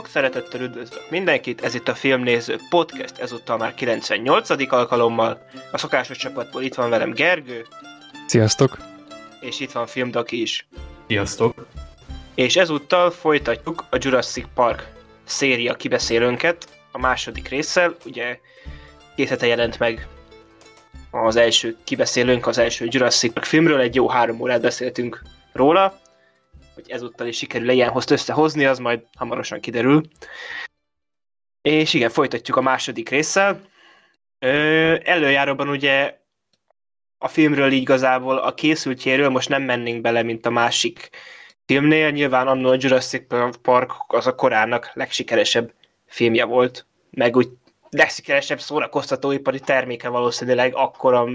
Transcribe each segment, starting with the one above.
Sok szeretettel üdvözlök mindenkit, ez itt a Filmnéző Podcast, ezúttal már 98. alkalommal. A szokásos csapatból itt van velem Gergő. Sziasztok! És itt van Filmdaki is. Sziasztok! És ezúttal folytatjuk a Jurassic Park széria kibeszélőnket a második résszel. Ugye két hete jelent meg az első kibeszélőnk az első Jurassic Park filmről, egy jó három órát beszéltünk róla, hogy ezúttal is sikerül ilyen hozt összehozni, az majd hamarosan kiderül. És igen, folytatjuk a második résszel. Ö, előjáróban ugye a filmről így igazából a készültjéről most nem mennénk bele, mint a másik filmnél. Nyilván annó a Jurassic Park az a korának legsikeresebb filmje volt, meg úgy legsikeresebb szórakoztatóipari terméke valószínűleg akkor a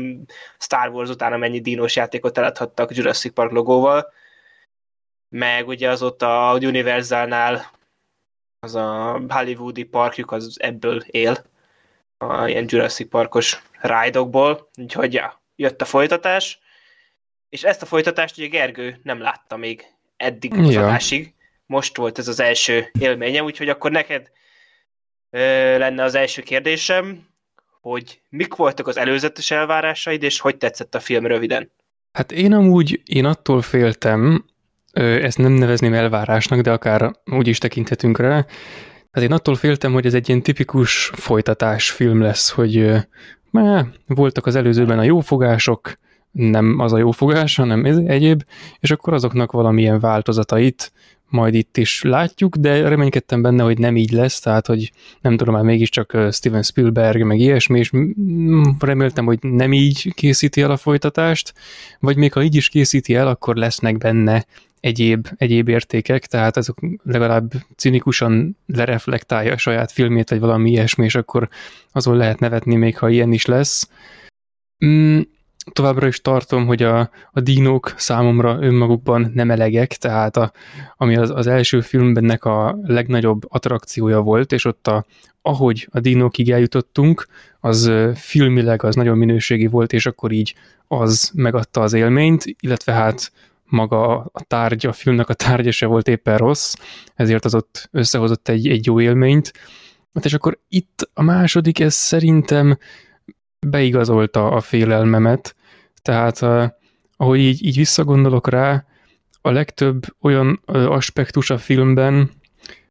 Star Wars után amennyi dínos játékot eladhattak Jurassic Park logóval meg ugye az ott a Universalnál az a hollywoodi parkjuk az ebből él, a ilyen Jurassic Parkos ride-okból, úgyhogy ja, jött a folytatás, és ezt a folytatást ugye Gergő nem látta még eddig az ja. adásig, most volt ez az első élményem, úgyhogy akkor neked ö, lenne az első kérdésem, hogy mik voltak az előzetes elvárásaid, és hogy tetszett a film röviden? Hát én amúgy, én attól féltem, ezt nem nevezném elvárásnak, de akár úgy is tekinthetünk rá. Hát én attól féltem, hogy ez egy ilyen tipikus folytatás film lesz, hogy má, voltak az előzőben a jófogások, nem az a jófogás, hanem ez egyéb, és akkor azoknak valamilyen változatait majd itt is látjuk, de reménykedtem benne, hogy nem így lesz, tehát hogy nem tudom, már mégiscsak Steven Spielberg, meg ilyesmi, és reméltem, hogy nem így készíti el a folytatást, vagy még ha így is készíti el, akkor lesznek benne egyéb, egyéb értékek, tehát azok legalább cinikusan lereflektálja a saját filmét, vagy valami ilyesmi, és akkor azon lehet nevetni, még ha ilyen is lesz. Mm, továbbra is tartom, hogy a, a dinók számomra önmagukban nem elegek, tehát a, ami az, az első filmbennek a legnagyobb attrakciója volt, és ott a, ahogy a dinókig eljutottunk, az filmileg az nagyon minőségi volt, és akkor így az megadta az élményt, illetve hát maga a tárgy, a filmnek a tárgya se volt éppen rossz, ezért az ott összehozott egy, egy jó élményt. Hát és akkor itt a második, ez szerintem beigazolta a félelmemet, tehát ahogy így, így visszagondolok rá, a legtöbb olyan aspektus a filmben,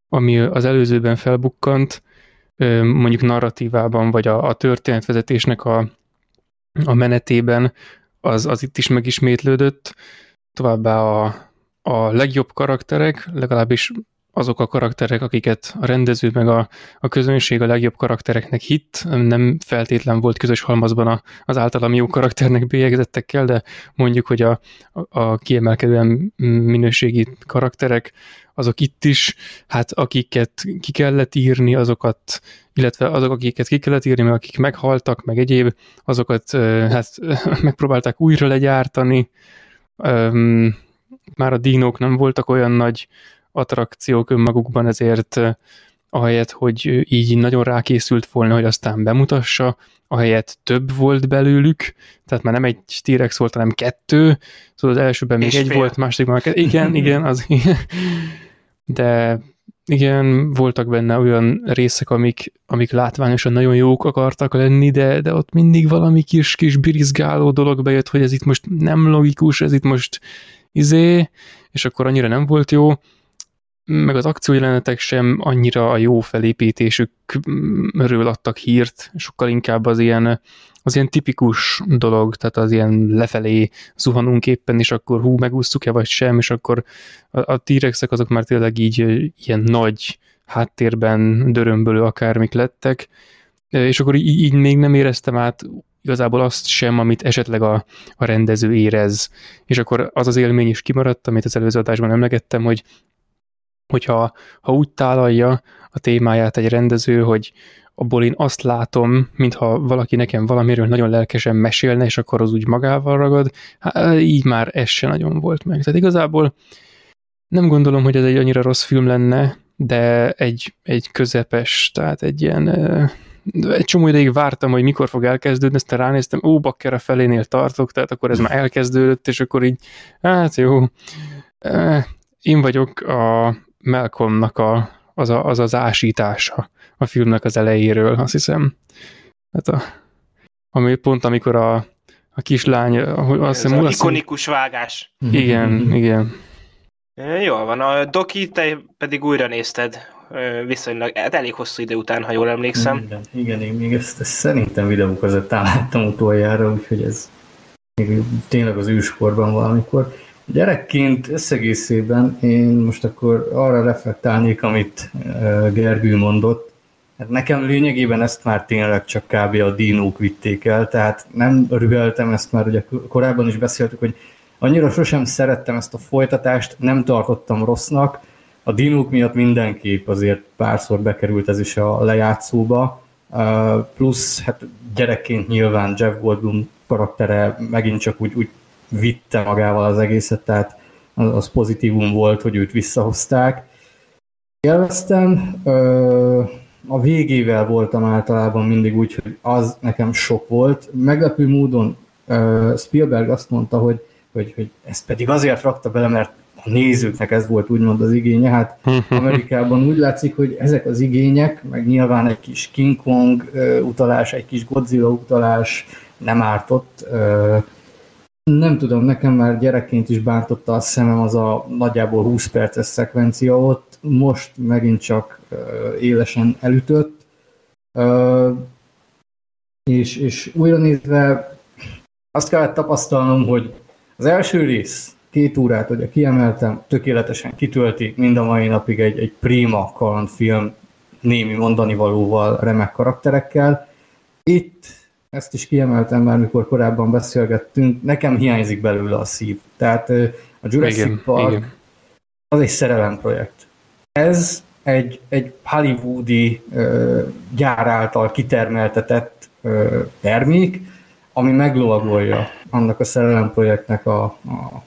ami az előzőben felbukkant, mondjuk narratívában, vagy a, a történetvezetésnek a, a menetében, az, az itt is megismétlődött, Továbbá a, a legjobb karakterek, legalábbis azok a karakterek, akiket a rendező meg a, a közönség a legjobb karaktereknek hitt, nem feltétlen volt közös halmazban a, az általam jó karakternek bélyegzettekkel, de mondjuk, hogy a, a kiemelkedően minőségi karakterek, azok itt is, hát akiket ki kellett írni, azokat, illetve azok, akiket ki kellett írni, meg akik meghaltak, meg egyéb, azokat hát megpróbálták újra legyártani, Öm, már a dinók nem voltak olyan nagy attrakciók önmagukban, ezért ahelyett, hogy így nagyon rákészült volna, hogy aztán bemutassa, ahelyett több volt belőlük, tehát már nem egy T-rex volt, hanem kettő, szóval az elsőben még És egy fél. volt, másodikban. Igen, igen, az de igen, voltak benne olyan részek, amik, amik látványosan nagyon jók akartak lenni, de, de ott mindig valami kis, kis birizgáló dolog bejött, hogy ez itt most nem logikus, ez itt most izé, és akkor annyira nem volt jó, meg az akciójelenetek sem annyira a jó felépítésükről adtak hírt, sokkal inkább az ilyen az ilyen tipikus dolog, tehát az ilyen lefelé zuhanunk éppen, és akkor hú, megúsztuk-e vagy sem, és akkor a, a T-rexek azok már tényleg így ilyen nagy háttérben dörömbölő akármik lettek, és akkor így, így még nem éreztem át igazából azt sem, amit esetleg a, a rendező érez. És akkor az az élmény is kimaradt, amit az előző adásban emlegettem, hogy hogyha ha úgy tálalja a témáját egy rendező, hogy abból én azt látom, mintha valaki nekem valamiről nagyon lelkesen mesélne, és akkor az úgy magával ragad, hát így már ez se nagyon volt meg. Tehát igazából nem gondolom, hogy ez egy annyira rossz film lenne, de egy, egy közepes, tehát egy ilyen egy csomó ideig vártam, hogy mikor fog elkezdődni, aztán ránéztem, ó, bakker a felénél tartok, tehát akkor ez már elkezdődött, és akkor így, hát jó, én vagyok a Malcolmnak a az, a, az az ásítása a filmnek az elejéről, azt hiszem. Hát a, ami pont amikor a, a kislány... Azt hiszem, az ikonikus vágás. Igen, igen. Jól van, a Doki, te pedig újra nézted viszonylag, hát elég hosszú idő után, ha jól emlékszem. Igen, igen én még ezt, ezt szerintem videó között láttam utoljára, úgyhogy ez még tényleg az őskorban valamikor. Gyerekként összegészében én most akkor arra reflektálnék, amit Gergő mondott. Hát nekem lényegében ezt már tényleg csak kb. a dinók vitték el, tehát nem rüheltem ezt már, ugye korábban is beszéltük, hogy annyira sosem szerettem ezt a folytatást, nem tartottam rossznak, a dinók miatt mindenképp azért párszor bekerült ez is a lejátszóba, plusz hát gyerekként nyilván Jeff Goldblum karaktere megint csak úgy, úgy vitte magával az egészet, tehát az pozitívum volt, hogy őt visszahozták. Élveztem, a végével voltam általában mindig úgy, hogy az nekem sok volt. Meglepő módon Spielberg azt mondta, hogy, hogy, hogy ezt pedig azért rakta bele, mert a nézőknek ez volt úgymond az igénye. Hát Amerikában úgy látszik, hogy ezek az igények, meg nyilván egy kis King Kong utalás, egy kis Godzilla utalás nem ártott. Nem tudom, nekem már gyerekként is bántotta a szemem az a nagyjából 20 perces szekvencia ott, most megint csak élesen elütött. És, és újra nézve azt kellett tapasztalnom, hogy az első rész két órát ugye kiemeltem, tökéletesen kitölti, mind a mai napig egy, egy prima kalandfilm, némi mondani valóval, remek karakterekkel. Itt ezt is kiemeltem már, mikor korábban beszélgettünk, nekem hiányzik belőle a szív. Tehát a Jurassic igen, Park igen. az egy szerelemprojekt. Ez egy, egy hollywoodi ö, gyár által kitermeltetett ö, termék, ami meglovagolja annak a szerelemprojektnek a, a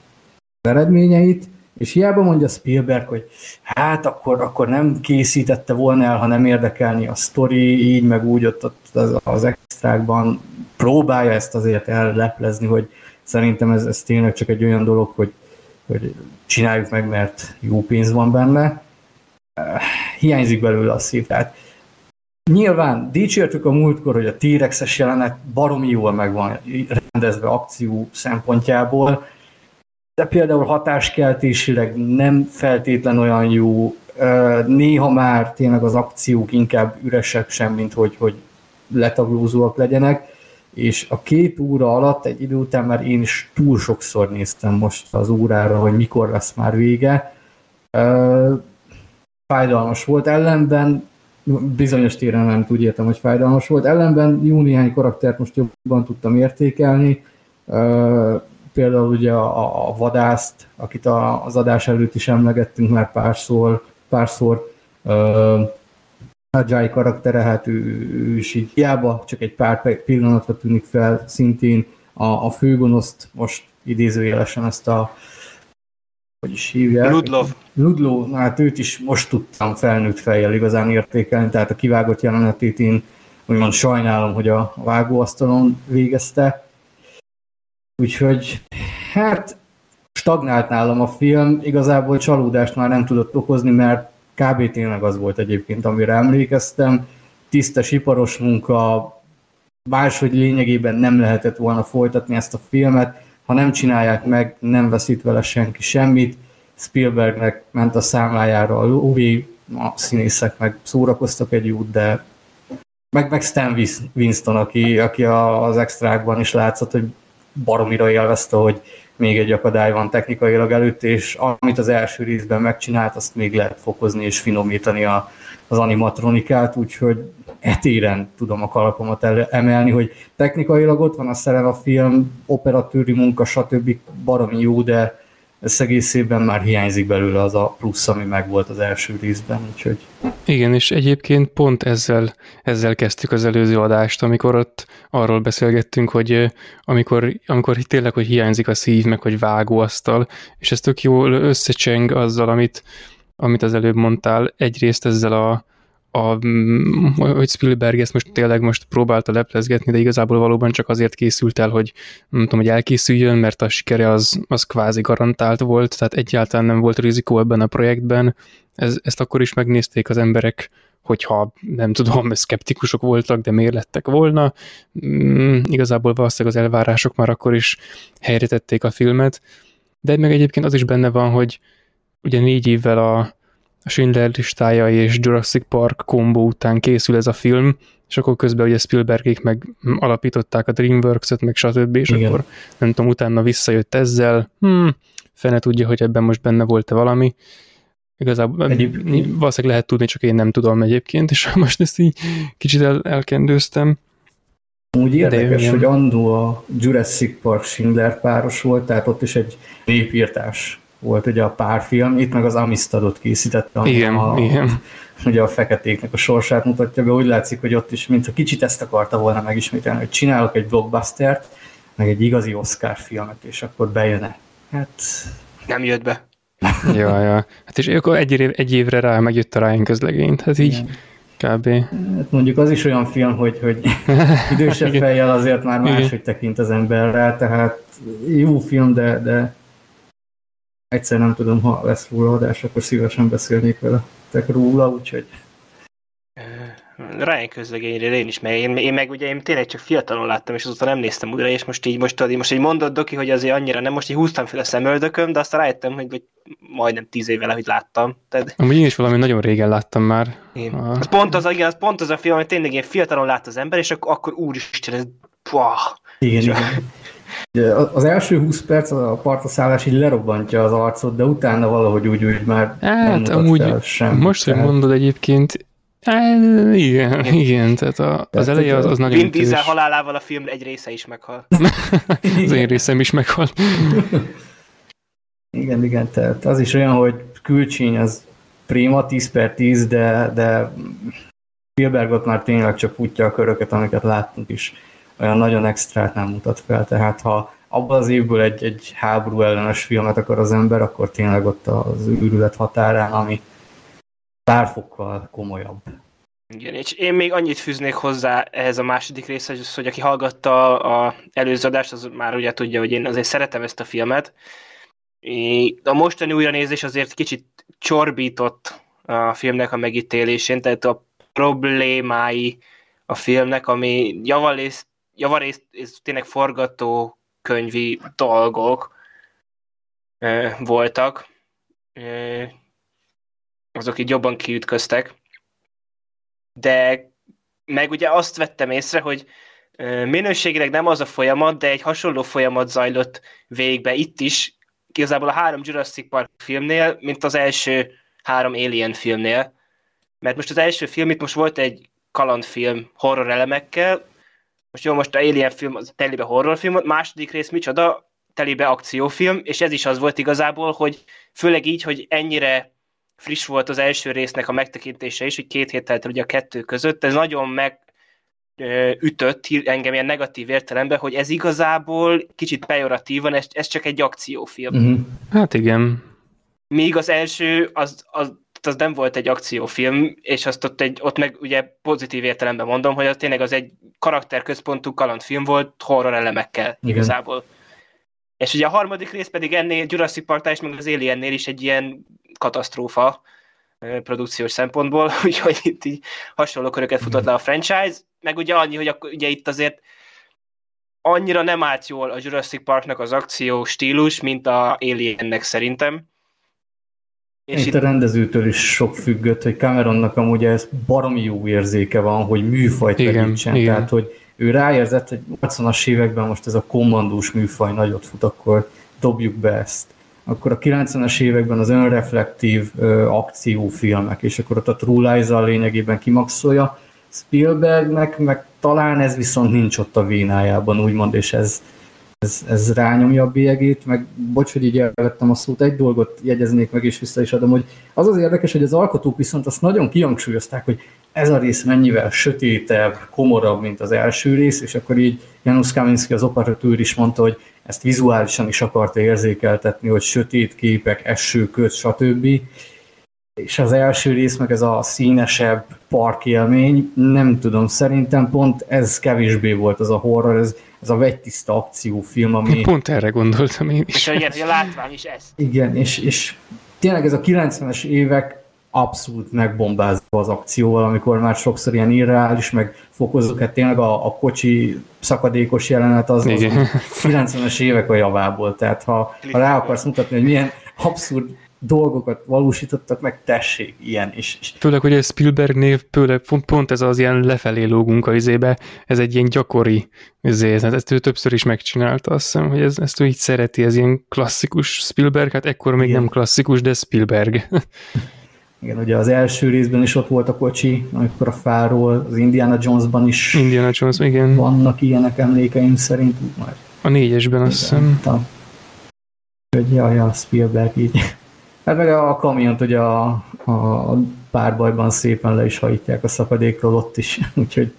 eredményeit, és hiába mondja Spielberg, hogy hát akkor, akkor nem készítette volna el, ha nem érdekelni a sztori, így meg úgy ott, ott az, az extrákban próbálja ezt azért elleplezni, hogy szerintem ez, ez tényleg csak egy olyan dolog, hogy, hogy csináljuk meg, mert jó pénz van benne. Hiányzik belőle a szív. Tehát nyilván dicsértük a múltkor, hogy a T-rexes jelenet baromi jól meg van rendezve akció szempontjából, de például hatáskeltésileg nem feltétlen olyan jó, néha már tényleg az akciók inkább üresek sem, mint hogy, hogy letaglózóak legyenek, és a két óra alatt egy idő után már én is túl sokszor néztem most az órára, hogy mikor lesz már vége. Fájdalmas volt. Ellenben, bizonyos téren nem úgy értem, hogy fájdalmas volt. Ellenben jó néhány karaktert most jobban tudtam értékelni. Például ugye a, a vadászt, akit a, az adás előtt is emlegettünk már párszor, párszor. Uh, Ajay karaktere, hát ő, ő is így hiába csak egy pár pillanatra tűnik fel, szintén. A, a főgonoszt most idézőjelesen ezt a hogy is hívják? Ludlov. Ludlov, hát őt is most tudtam felnőtt fejjel igazán értékelni, tehát a kivágott jelenetét én úgymond sajnálom, hogy a vágóasztalon végezte, Úgyhogy hát stagnált nálam a film, igazából csalódást már nem tudott okozni, mert kb. tényleg az volt egyébként, amire emlékeztem. Tisztes iparos munka, máshogy lényegében nem lehetett volna folytatni ezt a filmet, ha nem csinálják meg, nem veszít vele senki semmit. Spielbergnek ment a számlájára a lóvé, a színészek meg szórakoztak egy út, de meg, meg Stan Winston, aki, aki az extrákban is látszott, hogy baromira élvezte, hogy még egy akadály van technikailag előtt, és amit az első részben megcsinált, azt még lehet fokozni és finomítani a, az animatronikát, úgyhogy etéren tudom a kalapomat emelni, hogy technikailag ott van a szerem a film, operatőri munka, stb. baromi jó, de összegészében már hiányzik belőle az a plusz, ami megvolt az első részben, úgyhogy... Igen, és egyébként pont ezzel, ezzel kezdtük az előző adást, amikor ott arról beszélgettünk, hogy amikor, amikor tényleg, hogy hiányzik a szív, meg hogy vágóasztal, és ez tök jól összecseng azzal, amit, amit az előbb mondtál, egyrészt ezzel a, a, hogy Spielberg ezt most tényleg most próbálta leplezgetni, de igazából valóban csak azért készült el, hogy nem tudom, hogy elkészüljön, mert a sikere az, az kvázi garantált volt, tehát egyáltalán nem volt rizikó ebben a projektben, ez, ezt akkor is megnézték az emberek, hogyha nem tudom, szkeptikusok voltak, de miért lettek volna. Mm, igazából valószínűleg az elvárások már akkor is helyre tették a filmet, de meg egyébként az is benne van, hogy ugye négy évvel a, a Schindler listája és Jurassic Park kombó után készül ez a film, és akkor közben ugye Spielbergék meg alapították a DreamWorks-et, meg stb., és Igen. akkor nem tudom, utána visszajött ezzel, hmm, fene tudja, hogy ebben most benne volt-e valami, Igazából egyébként. valószínűleg lehet tudni, csak én nem tudom egyébként, és most ezt így kicsit el, elkendőztem. Úgy érdekes, De hogy andó a Jurassic Park Schindler páros volt, tehát ott is egy népírtás volt ugye a párfilm, itt meg az Amistadot készítette, ami igen, a, igen. ugye a feketéknek a sorsát mutatja be, úgy látszik, hogy ott is, mintha kicsit ezt akarta volna megismételni, hogy csinálok egy blockbustert, meg egy igazi Oscar filmet, és akkor bejön-e. Hát... Nem jött be ja, ja. Hát és akkor egy, év, egy évre rá megjött a Ryan közlegényt, hát így Igen. kb. Hát mondjuk az is olyan film, hogy, hogy idősebb fejjel azért már máshogy tekint az ember rá, tehát jó film, de, de egyszer nem tudom, ha lesz róla adás, akkor szívesen beszélnék vele róla, úgyhogy Ryan közlegényről én is, mert én, én meg ugye én tényleg csak fiatalon láttam, és azóta nem néztem újra, és most így most, most egy mondott Doki, hogy azért annyira nem, most így húztam fel a szemöldököm, de aztán rájöttem, hogy, hogy majdnem tíz évvel, hogy láttam. Tehát... Amúgy én is valami nagyon régen láttam már. Igen. A... Az pont az, igen, az pont az a film, hogy tényleg ilyen fiatalon lát az ember, és akkor, akkor úristen, ez... Igen, igen. Az első 20 perc a partaszállás így lerobbantja az arcot, de utána valahogy úgy, úgy már hát, nem amúgy sem. Most, hogy mondod egyébként, Hát, igen, igen, tehát a, az eleje az, az nagyon Vin Diesel halálával a film egy része is meghal. az én részem is meghal. igen, igen, tehát az is olyan, hogy külcsény az prima, 10 per 10, de, de Spielbergot már tényleg csak futja a köröket, amiket láttunk is. Olyan nagyon extrát nem mutat fel, tehát ha abban az évből egy, egy háború ellenes filmet akar az ember, akkor tényleg ott az űrület határán, ami párfokkal komolyabb. Igen, és én még annyit fűznék hozzá ehhez a második részhez, hogy aki hallgatta a előző adást, az már ugye tudja, hogy én azért szeretem ezt a filmet. A mostani újranézés azért kicsit csorbított a filmnek a megítélésén, tehát a problémái a filmnek, ami javarészt, javarészt ez tényleg forgatókönyvi dolgok voltak azok így jobban kiütköztek. De meg ugye azt vettem észre, hogy minőségileg nem az a folyamat, de egy hasonló folyamat zajlott végbe itt is, igazából a három Jurassic Park filmnél, mint az első három Alien filmnél. Mert most az első film, itt most volt egy kalandfilm horror elemekkel, most jó, most a Alien film az telibe horrorfilm, második rész micsoda, telibe akciófilm, és ez is az volt igazából, hogy főleg így, hogy ennyire friss volt az első résznek a megtekintése is, hogy két hét telt ugye a kettő között, ez nagyon meg ütött engem ilyen negatív értelemben, hogy ez igazából kicsit pejoratívan, ez, ez csak egy akciófilm. Uh-huh. Hát igen. Míg az első, az, az, az nem volt egy akciófilm, és azt ott, egy, ott meg ugye pozitív értelemben mondom, hogy az tényleg az egy karakterközpontú kalandfilm volt horror elemekkel Igen. igazából. És ugye a harmadik rész pedig ennél Jurassic park és meg az Aliennél is egy ilyen katasztrófa produkciós szempontból, úgyhogy itt így hasonló köröket futott le a franchise, meg ugye annyi, hogy akkor, ugye itt azért annyira nem állt jól a Jurassic Parknak az akció stílus, mint a Aliennek szerintem. És itt, itt a rendezőtől is sok függött, hogy Cameronnak amúgy ez baromi jó érzéke van, hogy műfajt igen, igen. tehát hogy ő ráérzett, hogy 80-as években most ez a kommandós műfaj nagyot fut, akkor dobjuk be ezt akkor a 90-es években az önreflektív ö, akciófilmek, és akkor ott a True lies lényegében kimaxolja. Spielbergnek meg talán ez viszont nincs ott a vénájában, úgymond, és ez, ez, ez rányomja a bélyegét, meg bocs, hogy így elvettem a szót, egy dolgot jegyeznék meg, és vissza is adom, hogy az az érdekes, hogy az alkotók viszont azt nagyon kihangsúlyozták, hogy ez a rész mennyivel sötétebb, komorabb, mint az első rész, és akkor így Janusz Kaminski, az operatőr is mondta, hogy ezt vizuálisan is akarta érzékeltetni, hogy sötét képek, esőköt, stb. És az első rész meg ez a színesebb parkélmény, nem tudom, szerintem pont ez kevésbé volt az a horror, ez, ez a vegytiszta akciófilm, ami... Pont erre gondoltam én is. És igen, a látvány is ez. Igen, és, és tényleg ez a 90-es évek abszolút megbombázva az akcióval, amikor már sokszor ilyen irreális, meg fokozzuk, hát tényleg a, a kocsi szakadékos jelenet az, az 90-es évek a javából, tehát ha, ha rá akarsz mutatni, hogy milyen abszurd dolgokat valósítottak meg, tessék, ilyen is. Főleg, hogy ez Spielberg név, főleg pont, pont ez az ilyen lefelé lógunk a izébe, ez egy ilyen gyakori izé, ezt ő többször is megcsinálta, azt hiszem, hogy ez, ezt ő így szereti, ez ilyen klasszikus Spielberg, hát ekkor még Igen. nem klasszikus, de Spielberg. Igen, ugye az első részben is ott volt a kocsi, amikor a fáról, az Indiana Jonesban is Indiana Jones, igen. vannak ilyenek emlékeim szerint. Már. A négyesben azt hiszem. Hogy jaj, ja, Spielberg így. Hát meg a kamiont ugye a, a párbajban szépen le is hajítják a szakadékról ott is, úgyhogy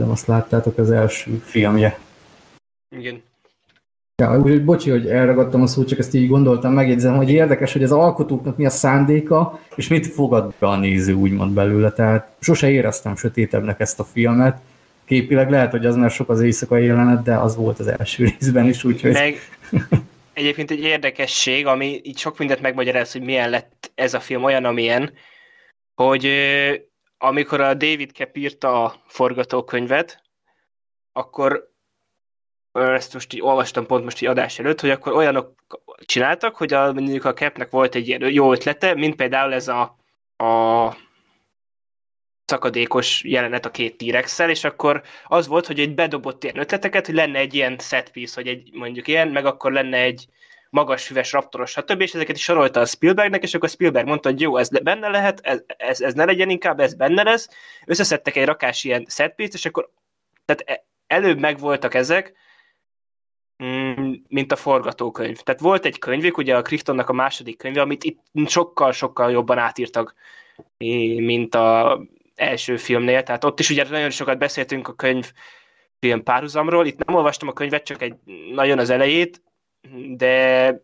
de azt láttátok az első filmje. Igen. Ja, úgyhogy bocsi, hogy elragadtam a szót, csak ezt így gondoltam, megjegyzem, hogy érdekes, hogy az alkotóknak mi a szándéka, és mit fogad be a néző úgymond belőle. Tehát sose éreztem sötétebbnek ezt a filmet. Képileg lehet, hogy az már sok az éjszakai jelenet, de az volt az első részben is, úgyhogy... Meg egyébként egy érdekesség, ami így sok mindent megmagyaráz, hogy milyen lett ez a film olyan, amilyen, hogy amikor a David Kep írta a forgatókönyvet, akkor ezt most így olvastam pont most így adás előtt, hogy akkor olyanok csináltak, hogy a, mondjuk a Kepnek volt egy ilyen jó ötlete, mint például ez a, a szakadékos jelenet a két t és akkor az volt, hogy egy bedobott ilyen ötleteket, hogy lenne egy ilyen set piece, hogy egy mondjuk ilyen, meg akkor lenne egy magas füves raptoros, stb. és ezeket is sorolta a Spielbergnek, és akkor Spielberg mondta, hogy jó, ez benne lehet, ez, ez, ez ne legyen inkább, ez benne lesz. Összeszedtek egy rakás ilyen set piece és akkor tehát e, előbb megvoltak ezek, mm, mint a forgatókönyv. Tehát volt egy könyvük, ugye a Crichtonnak a második könyve, amit itt sokkal-sokkal jobban átírtak, mint a első filmnél, tehát ott is ugye nagyon sokat beszéltünk a könyv film párhuzamról, itt nem olvastam a könyvet, csak egy nagyon az elejét, de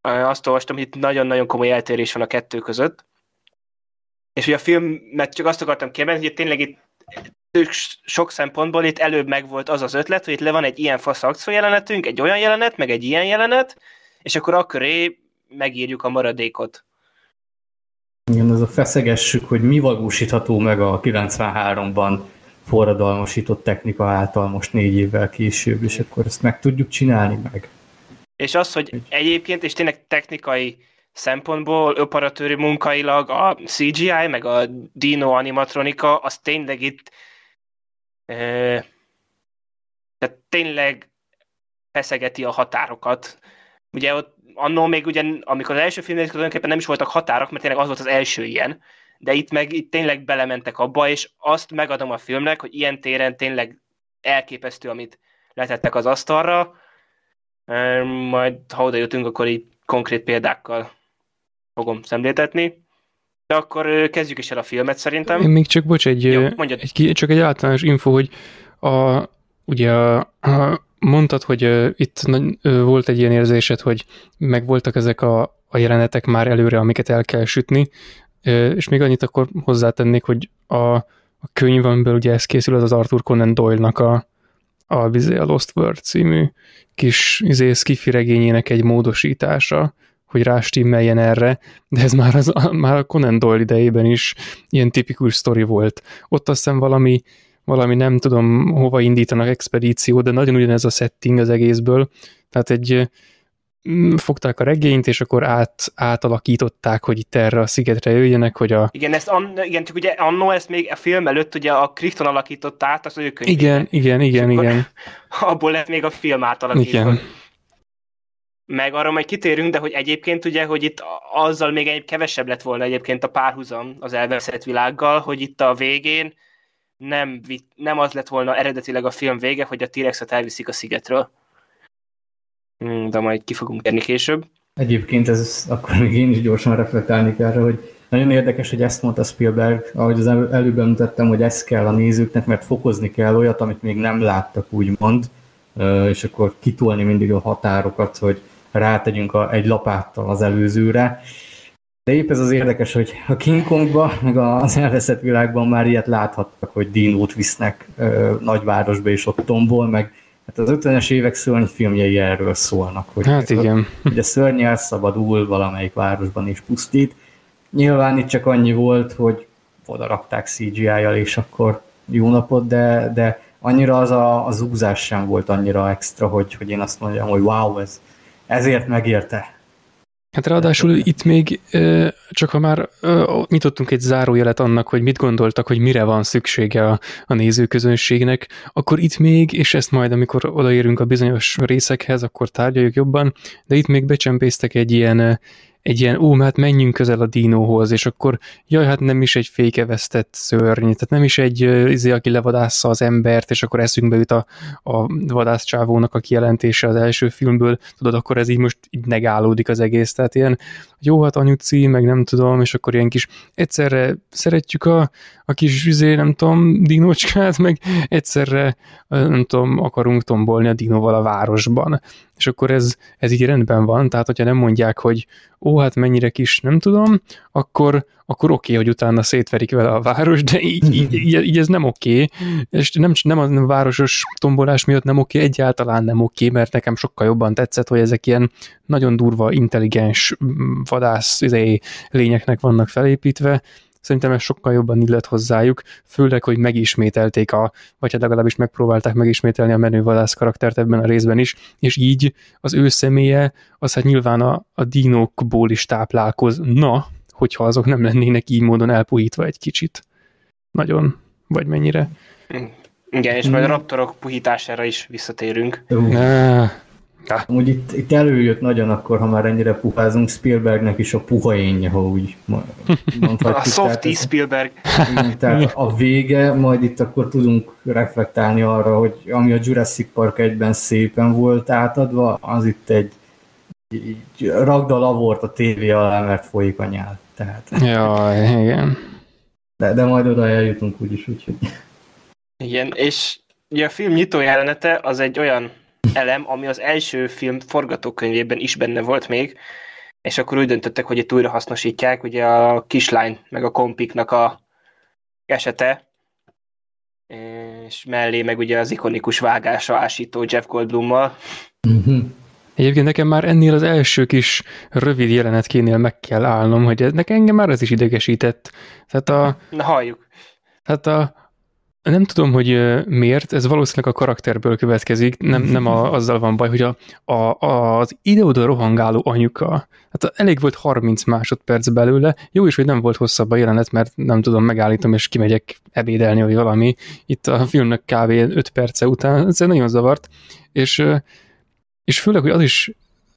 azt olvastam, hogy itt nagyon-nagyon komoly eltérés van a kettő között. És ugye a filmet csak azt akartam kiemelni, hogy tényleg itt sok szempontból itt előbb megvolt az az ötlet, hogy itt le van egy ilyen fasz jelenetünk, egy olyan jelenet, meg egy ilyen jelenet, és akkor akköré megírjuk a maradékot. Igen, ez a feszegessük, hogy mi valósítható meg a 93-ban forradalmasított technika által most négy évvel később, és akkor ezt meg tudjuk csinálni meg. És az, hogy egyébként, és tényleg technikai szempontból, operatőri munkailag a CGI, meg a Dino animatronika, az tényleg itt e, tehát tényleg feszegeti a határokat. Ugye ott annó még ugye, amikor az első film tulajdonképpen nem is voltak határok, mert tényleg az volt az első ilyen, de itt meg itt tényleg belementek abba, és azt megadom a filmnek, hogy ilyen téren tényleg elképesztő, amit letettek az asztalra, majd ha oda jutunk, akkor így konkrét példákkal fogom szemléltetni. De akkor kezdjük is el a filmet szerintem. Én még csak, bocs, egy, Jó, egy, csak egy általános info, hogy a, ugye a, a mondtad, hogy uh, itt uh, volt egy ilyen érzésed, hogy megvoltak ezek a, a jelenetek már előre, amiket el kell sütni, uh, és még annyit akkor hozzátennék, hogy a, a könyv, amiből ugye ez készül, az az Arthur Conan Doyle-nak a, a, a Lost World című kis izé, skifi regényének egy módosítása, hogy rástimmeljen erre, de ez már, az, már a Conan Doyle idejében is ilyen tipikus sztori volt. Ott azt hiszem valami valami nem tudom hova indítanak expedíció, de nagyon ugyanez a setting az egészből. Tehát egy mm, fogták a regényt, és akkor át, átalakították, hogy itt erre a szigetre jöjjenek, hogy a... Igen, ezt an, igen, csak ugye annó ezt még a film előtt ugye a Crichton alakította át, az ő könyvében. Igen, igen, igen, igen. Abból lett még a film átalakítva. Igen. Meg arra majd kitérünk, de hogy egyébként ugye, hogy itt azzal még egy kevesebb lett volna egyébként a párhuzam az elveszett világgal, hogy itt a végén nem, nem az lett volna eredetileg a film vége, hogy a T-rexet elviszik a szigetről. Hmm, de majd ki fogunk érni később. Egyébként ez akkor még én is gyorsan reflektálni kell hogy nagyon érdekes, hogy ezt mondta Spielberg, ahogy az előbb említettem, hogy ez kell a nézőknek, mert fokozni kell olyat, amit még nem láttak, úgymond, és akkor kitolni mindig a határokat, hogy rátegyünk egy lapáttal az előzőre, de épp ez az érdekes, hogy a King Kongban, meg az elveszett világban már ilyet láthattak, hogy dinót visznek ö, nagyvárosba és ott tombol, meg hát az 50-es évek filmjei erről szólnak, hogy hát igen. hogy a szörny elszabadul valamelyik városban és pusztít. nyilván itt csak annyi volt, hogy oda rakták CGI-jal, és akkor jó napot, de, de annyira az a, az úzás sem volt annyira extra, hogy, hogy én azt mondjam, hogy wow, ez, ezért megérte. Hát ráadásul itt még, csak ha már nyitottunk egy zárójelet annak, hogy mit gondoltak, hogy mire van szüksége a, a nézőközönségnek, akkor itt még, és ezt majd amikor odaérünk a bizonyos részekhez, akkor tárgyaljuk jobban, de itt még becsempésztek egy ilyen egy ilyen, ó, hát menjünk közel a dinóhoz, és akkor jaj, hát nem is egy fékevesztett szörny, tehát nem is egy izé, aki levadásza az embert, és akkor eszünkbe jut a, a vadászcsávónak a kijelentése az első filmből, tudod, akkor ez így most így negálódik az egész, tehát ilyen, jó, hát anyuci, meg nem tudom, és akkor ilyen kis, egyszerre szeretjük a, a kis, izé, nem tudom, dinócskát, meg egyszerre, nem tudom, akarunk tombolni a dinóval a városban. És akkor ez, ez így rendben van, tehát hogyha nem mondják, hogy ó, hát mennyire kis, nem tudom, akkor, akkor oké, okay, hogy utána szétverik vele a város, de így, így, így, így ez nem oké, okay. és nem, nem a városos tombolás miatt nem oké, okay, egyáltalán nem oké, okay, mert nekem sokkal jobban tetszett, hogy ezek ilyen nagyon durva, intelligens mm, vadász izé, lényeknek vannak felépítve, Szerintem ez sokkal jobban illet hozzájuk, főleg, hogy megismételték a, vagy hát legalábbis megpróbálták megismételni a menő vadász karaktert ebben a részben is, és így az ő személye, az hát nyilván a, a dinókból is táplálkozna, hogyha azok nem lennének így módon elpuhítva egy kicsit. Nagyon. Vagy mennyire. Igen, és majd a raptorok puhítására is visszatérünk. Ja. Úgy itt, itt előjött nagyon akkor, ha már ennyire puházunk, Spielbergnek is a puha énje, ha úgy mondhatjuk. A softy Spielberg. Tehát a vége, majd itt akkor tudunk reflektálni arra, hogy ami a Jurassic Park egyben szépen volt átadva, az itt egy így ragda lavort a tévé alá, mert folyik a nyál. Tehát. Ja, igen. De, de majd oda eljutunk úgyis, úgyhogy. Igen, és ugye a film nyitó jelenete az egy olyan elem, ami az első film forgatókönyvében is benne volt még, és akkor úgy döntöttek, hogy itt újra hasznosítják, ugye a kislány meg a kompiknak a esete, és mellé meg ugye az ikonikus vágása ásító Jeff Goldblummal. Mm-hmm. Egyébként nekem már ennél az első kis rövid jelenetkénél meg kell állnom, hogy ez, nekem engem már ez is idegesített. Tehát a... Na halljuk. Tehát a, nem tudom, hogy miért, ez valószínűleg a karakterből következik, nem, nem a, azzal van baj, hogy a, a, az ide-oda rohangáló anyuka, hát elég volt 30 másodperc belőle, jó is, hogy nem volt hosszabb a jelenet, mert nem tudom, megállítom és kimegyek ebédelni, vagy valami. Itt a filmnek kb. 5 perce után, ez nagyon zavart, és, és főleg, hogy az is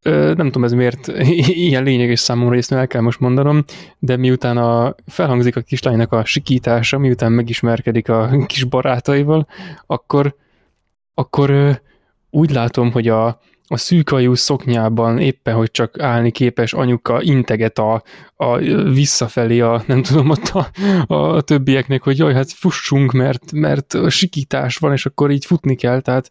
nem tudom ez miért ilyen lényeges számomra, ezt el kell most mondanom, de miután a, felhangzik a kislánynak a sikítása, miután megismerkedik a kis barátaival, akkor, akkor úgy látom, hogy a, a szűkajú szoknyában éppen, hogy csak állni képes anyuka integet a, a visszafelé a, nem tudom, ott a, a többieknek, hogy jaj, hát fussunk, mert, mert sikítás van, és akkor így futni kell, tehát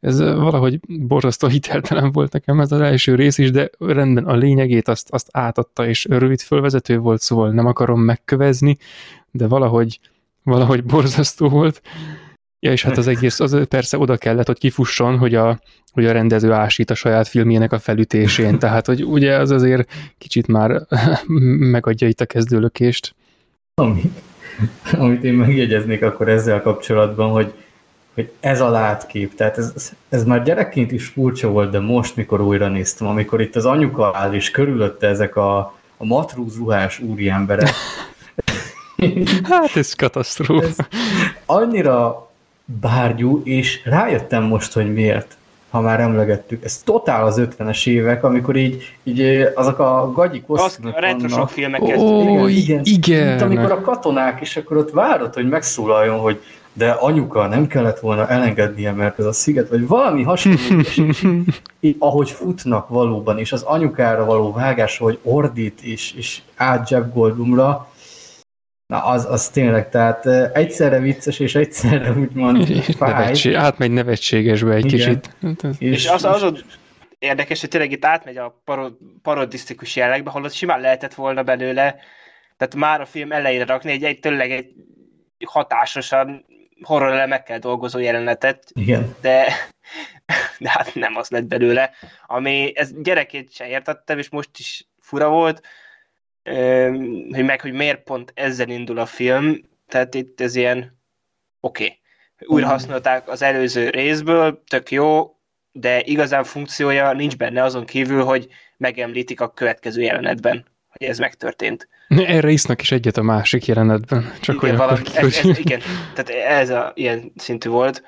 ez valahogy borzasztó hiteltelen volt nekem ez az első rész is, de rendben a lényegét azt, azt átadta, és rövid fölvezető volt, szóval nem akarom megkövezni, de valahogy, valahogy borzasztó volt. Ja, és hát az egész, az persze oda kellett, hogy kifusson, hogy a, hogy a rendező ásít a saját filmjének a felütésén, tehát hogy ugye az azért kicsit már megadja itt a kezdőlökést. Ami, amit én megjegyeznék akkor ezzel kapcsolatban, hogy, hogy ez a látkép, tehát ez, ez már gyerekként is furcsa volt, de most, mikor újra néztem, amikor itt az anyuka áll, és körülötte ezek a, a matrúz ruhás úriemberek. hát ez katasztrófa. Ez annyira bárgyú, és rájöttem most, hogy miért ha már emlegettük. Ez totál az 50-es évek, amikor így, így azok a gagyi kosztümök A retrosok filmeket. Ó, igen, igen. Mint amikor a katonák, és akkor ott várod, hogy megszólaljon, hogy de anyuka nem kellett volna elengednie, mert ez a sziget, vagy valami hasonló, ahogy futnak valóban, és az anyukára való vágás, hogy ordít, és, és át Jeff Goldblumra, Na, az, az tényleg, tehát egyszerre vicces, és egyszerre úgymond fáj. Nevetség, átmegy nevetségesbe egy Igen. kicsit. Hát és, és az, az érdekes, hogy tényleg itt átmegy a parod, parodisztikus jellegbe, holott simán lehetett volna belőle, tehát már a film elejére rakni egy, egy tényleg egy hatásosan horror elemekkel dolgozó jelenetet, Igen. de de hát nem az lett belőle, ami ez gyerekét sem értettem, és most is fura volt, hogy meg, hogy miért pont ezzel indul a film, tehát itt ez ilyen oké. Okay. Újra mm. használták az előző részből, tök jó, de igazán funkciója nincs benne azon kívül, hogy megemlítik a következő jelenetben, hogy ez megtörtént. Erre isznak is egyet a másik jelenetben. Csak igen, valami, ez, ez, igen, tehát ez a ilyen szintű volt.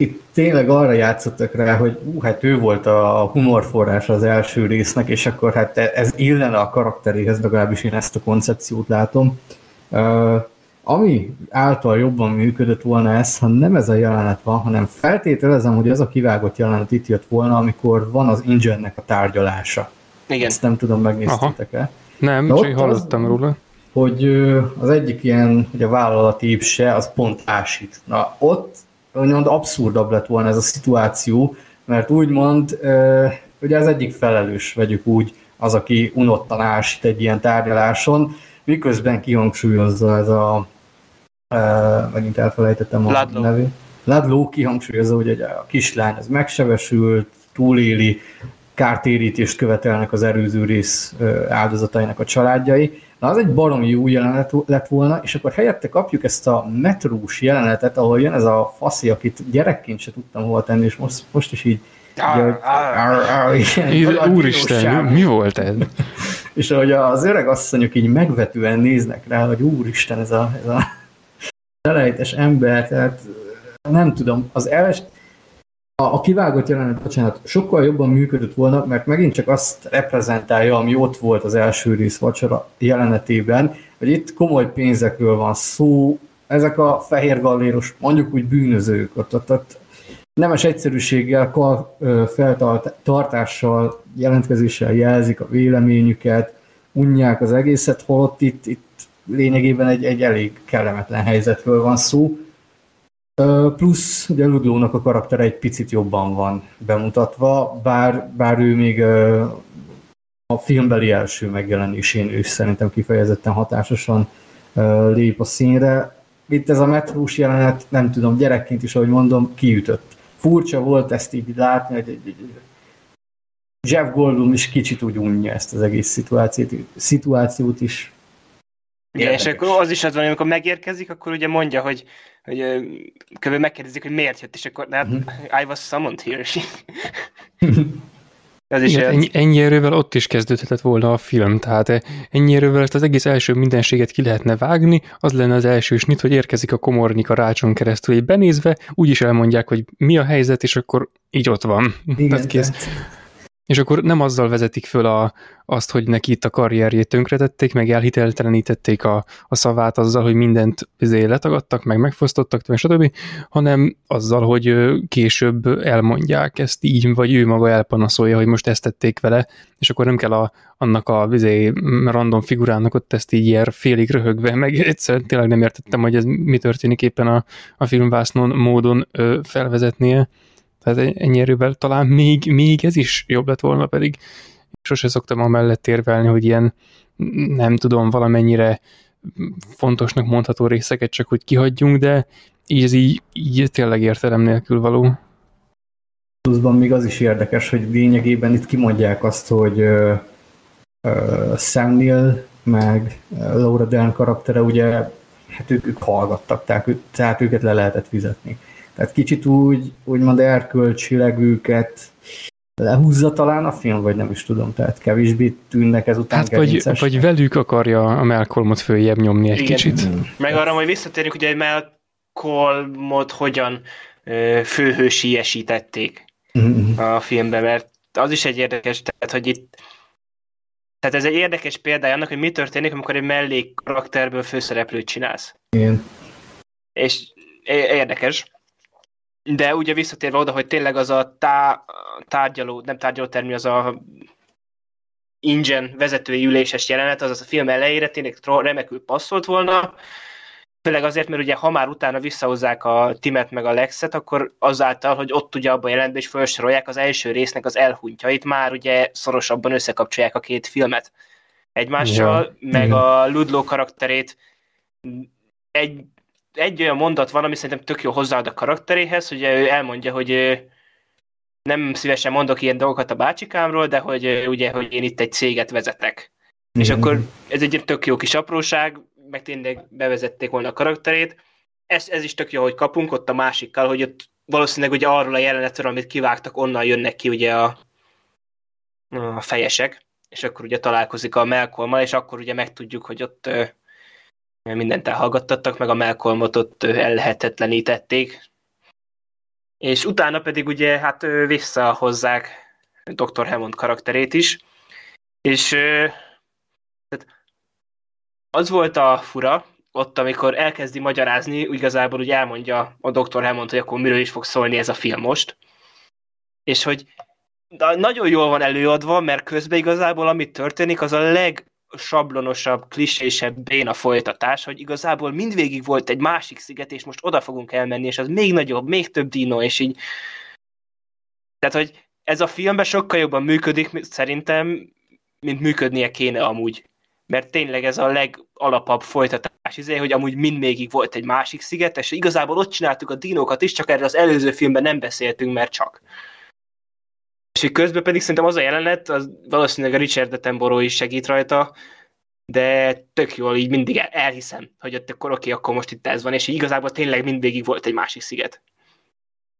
Itt tényleg arra játszottak rá, hogy ú, hát ő volt a humorforrás az első résznek, és akkor hát ez illene a karakteréhez, legalábbis én ezt a koncepciót látom. Uh, ami által jobban működött volna ez, ha nem ez a jelenet van, hanem feltételezem, hogy az a kivágott jelenet itt jött volna, amikor van az ingyennek a tárgyalása. Igen. Ezt nem tudom, megnéztétek-e? Nem, De csak hallottam az, róla. Hogy az egyik ilyen, hogy a vállalati ipse, az pont ásít. Na, ott úgymond abszurdabb lett volna ez a szituáció, mert úgymond, ugye az egyik felelős, vegyük úgy, az, aki unottan ásít egy ilyen tárgyaláson, miközben kihangsúlyozza ez a, megint elfelejtettem a Ladlo. nevét. Ladló kihangsúlyozza, hogy a kislány az megsebesült, túléli, kártérítést követelnek az erőző rész áldozatainak a családjai. Na, az egy baromi jó jelenet lett volna, és akkor helyette kapjuk ezt a metrós jelenetet, ahol jön ez a faszi, akit gyerekként se tudtam hova tenni, és most, most is így Úristen, mi volt ez? és ahogy az öreg asszonyok így megvetően néznek rá, hogy úristen, ez a, ez a elejtes ember, tehát nem tudom, az első, a, a kivágott jelenet, bocsánat, sokkal jobban működött volna, mert megint csak azt reprezentálja, ami ott volt az első rész vacsora jelenetében, hogy itt komoly pénzekről van szó, ezek a fehér galléros, mondjuk úgy bűnözők, ott, ott, ott nemes egyszerűséggel, kar, feltartással, jelentkezéssel jelzik a véleményüket, unják az egészet, holott itt, itt lényegében egy, egy elég kellemetlen helyzetről van szó. Plusz ugye Ludlónak a karaktere egy picit jobban van bemutatva, bár, bár ő még a filmbeli első megjelenésén ő szerintem kifejezetten hatásosan lép a színre. Itt ez a metrós jelenet, nem tudom, gyerekként is, ahogy mondom, kiütött. Furcsa volt ezt így látni, hogy egy, egy Jeff Goldblum is kicsit úgy unja ezt az egész szituációt, szituációt is. Igen, és akkor az is az van, amikor megérkezik, akkor ugye mondja, hogy, hogy kb. megkérdezik, hogy miért jött, és akkor hát, uh-huh. I was summoned here. Ez is Igen, ennyi, ennyi erővel ott is kezdődhetett volna a film, tehát ennyi erővel ezt az egész első mindenséget ki lehetne vágni, az lenne az első snit, hogy érkezik a komornik a rácson keresztül, hogy benézve úgyis elmondják, hogy mi a helyzet, és akkor így ott van. Igen, tehát kész. Tehát és akkor nem azzal vezetik föl a, azt, hogy neki itt a karrierjét tönkretették, meg elhiteltelenítették a, a szavát azzal, hogy mindent izé letagadtak, meg megfosztottak, stb., hanem azzal, hogy később elmondják ezt így, vagy ő maga elpanaszolja, hogy most ezt tették vele, és akkor nem kell a, annak a vizé random figurának ott ezt így ilyen félig röhögve, meg egyszer tényleg nem értettem, hogy ez mi történik éppen a, a filmvásznon módon ö, felvezetnie. Tehát ennyi erővel talán még, még ez is jobb lett volna, pedig sose szoktam a mellett érvelni, hogy ilyen nem tudom, valamennyire fontosnak mondható részeket csak hogy kihagyjunk, de így ez így, így tényleg értelem nélkül való. Pluszban még az is érdekes, hogy lényegében itt kimondják azt, hogy uh, Sam Neill meg Laura Dern karaktere ugye, hát ők, ők hallgattak, tehát, tehát őket le lehetett fizetni. Tehát kicsit úgy, úgymond erkölcsileg őket lehúzza talán a film, vagy nem is tudom, tehát kevésbé tűnnek ezután hát vagy, vagy velük akarja a Malcolmot följebb nyomni egy Igen. kicsit. Mm. Meg arra majd visszatérünk, hogy egy Malcolmot hogyan főhősiesítették mm-hmm. a filmben, mert az is egy érdekes, tehát hogy itt tehát ez egy érdekes példája annak, hogy mi történik, amikor egy mellék karakterből főszereplőt csinálsz. Igen. És érdekes. De ugye visszatérve oda, hogy tényleg az a tá, tárgyaló, nem tárgyaló termi, az a ingyen vezetői üléses jelenet, az a film elejére tényleg remekül passzolt volna, főleg azért, mert ugye ha már utána visszahozzák a Timet meg a Lexet, akkor azáltal, hogy ott ugye abban jelentben is felsorolják az első résznek az elhuntjait, már ugye szorosabban összekapcsolják a két filmet egymással, ja. meg a Ludlow karakterét. Egy egy olyan mondat van, ami szerintem tök jó hozzáad a karakteréhez, hogy ő elmondja, hogy nem szívesen mondok ilyen dolgokat a bácsikámról, de hogy ugye, hogy én itt egy céget vezetek. És akkor ez egy tök jó kis apróság, meg tényleg bevezették volna a karakterét. Ez, ez is tök jó, hogy kapunk ott a másikkal, hogy ott valószínűleg ugye arról a jelenetről, amit kivágtak, onnan jönnek ki ugye a, a fejesek, és akkor ugye találkozik a Melkolmal, és akkor ugye megtudjuk, hogy ott mindent elhallgattattak, meg a Melkolmot ott ellehetetlenítették. És utána pedig ugye hát visszahozzák Dr. Hammond karakterét is, és az volt a fura, ott, amikor elkezdi magyarázni, igazából úgy elmondja a Dr. Hammond, hogy akkor miről is fog szólni ez a film most. És hogy nagyon jól van előadva, mert közben igazából amit történik, az a legsablonosabb, klisésebb béna folytatás, hogy igazából mindvégig volt egy másik sziget, és most oda fogunk elmenni, és az még nagyobb, még több dino, és így... Tehát, hogy ez a filmben sokkal jobban működik, szerintem, mint működnie kéne amúgy mert tényleg ez a legalapabb folytatás, izé, hogy amúgy mindvégig volt egy másik sziget, és igazából ott csináltuk a dinókat is, csak erre az előző filmben nem beszéltünk, mert csak. És hogy közben pedig szerintem az a jelenet, az valószínűleg a Richard Attenborough is segít rajta, de tök jól így mindig elhiszem, hogy ott akkor oké, akkor most itt ez van, és így igazából tényleg mindvégig volt egy másik sziget.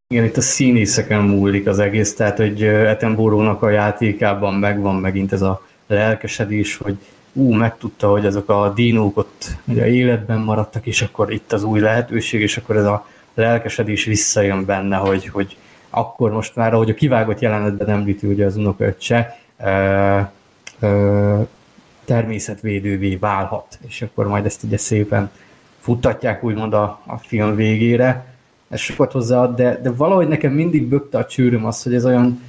Igen, itt a színészeken múlik az egész, tehát hogy Attenborough-nak a játékában megvan megint ez a lelkesedés, hogy ú, megtudta, hogy azok a dinók ott ugye életben maradtak, és akkor itt az új lehetőség, és akkor ez a lelkesedés visszajön benne, hogy, hogy akkor most már, ahogy a kivágott jelenetben említi ugye az unokaöccse, természetvédővé válhat, és akkor majd ezt ugye szépen futtatják úgymond a, a film végére. Ez sokat hozzáad, de, de valahogy nekem mindig bökte a csőröm az, hogy ez olyan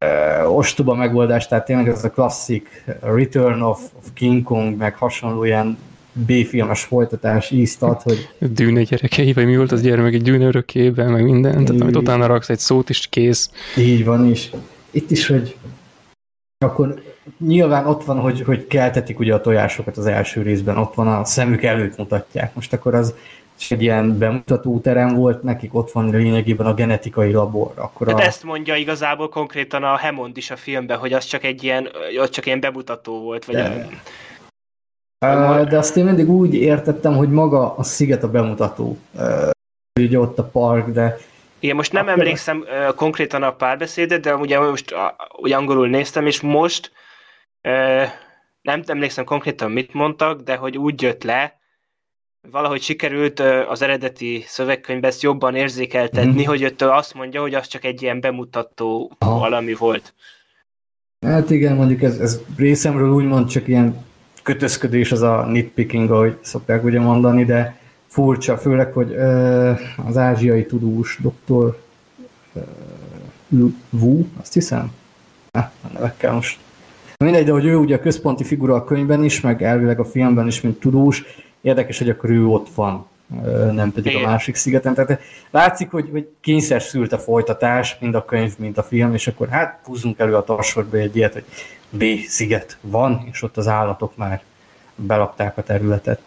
uh, ostoba megoldás, tehát tényleg ez a klasszik Return of, of King Kong, meg hasonló ilyen B-filmes folytatás ízt ad, hogy... Dűne gyerekei, vagy mi volt az gyermek egy dűne örökében, meg minden, tehát amit utána raksz egy szót is kész. Így van, és itt is, hogy akkor nyilván ott van, hogy, hogy keltetik ugye a tojásokat az első részben, ott van a szemük előtt mutatják. Most akkor az és egy ilyen bemutató terem volt, nekik ott van lényegében a genetikai labor. Akkor hát a... ezt mondja igazából konkrétan a Hammond is a filmben, hogy az csak egy ilyen, az csak ilyen bemutató volt. Vagy de. A... de azt én mindig úgy értettem, hogy maga a sziget a bemutató. Ugye ott a park, de igen, most nem Akkor... emlékszem uh, konkrétan a párbeszédet, de ugye most uh, ugye angolul néztem, és most uh, nem emlékszem konkrétan mit mondtak, de hogy úgy jött le, valahogy sikerült az eredeti szövegkönyvben ezt jobban érzékeltetni, mm. hogy ott azt mondja, hogy az csak egy ilyen bemutató Aha. valami volt. Hát igen, mondjuk ez, ez részemről úgymond csak ilyen kötözködés az a nitpicking, ahogy szokták ugye mondani, de furcsa, főleg, hogy ö, az ázsiai tudós doktor ö, Wu, azt hiszem? Ne, nevekkel most. Mindegy, de hogy ő ugye a központi figura a könyvben is, meg elvileg a filmben is, mint tudós, Érdekes, hogy akkor ő ott van, nem pedig Igen. a másik szigeten. Tehát látszik, hogy, hogy kényszer szült a folytatás, mind a könyv, mind a film, és akkor hát húzzunk elő a tarsorba egy ilyet, hogy B sziget van, és ott az állatok már belakták a területet.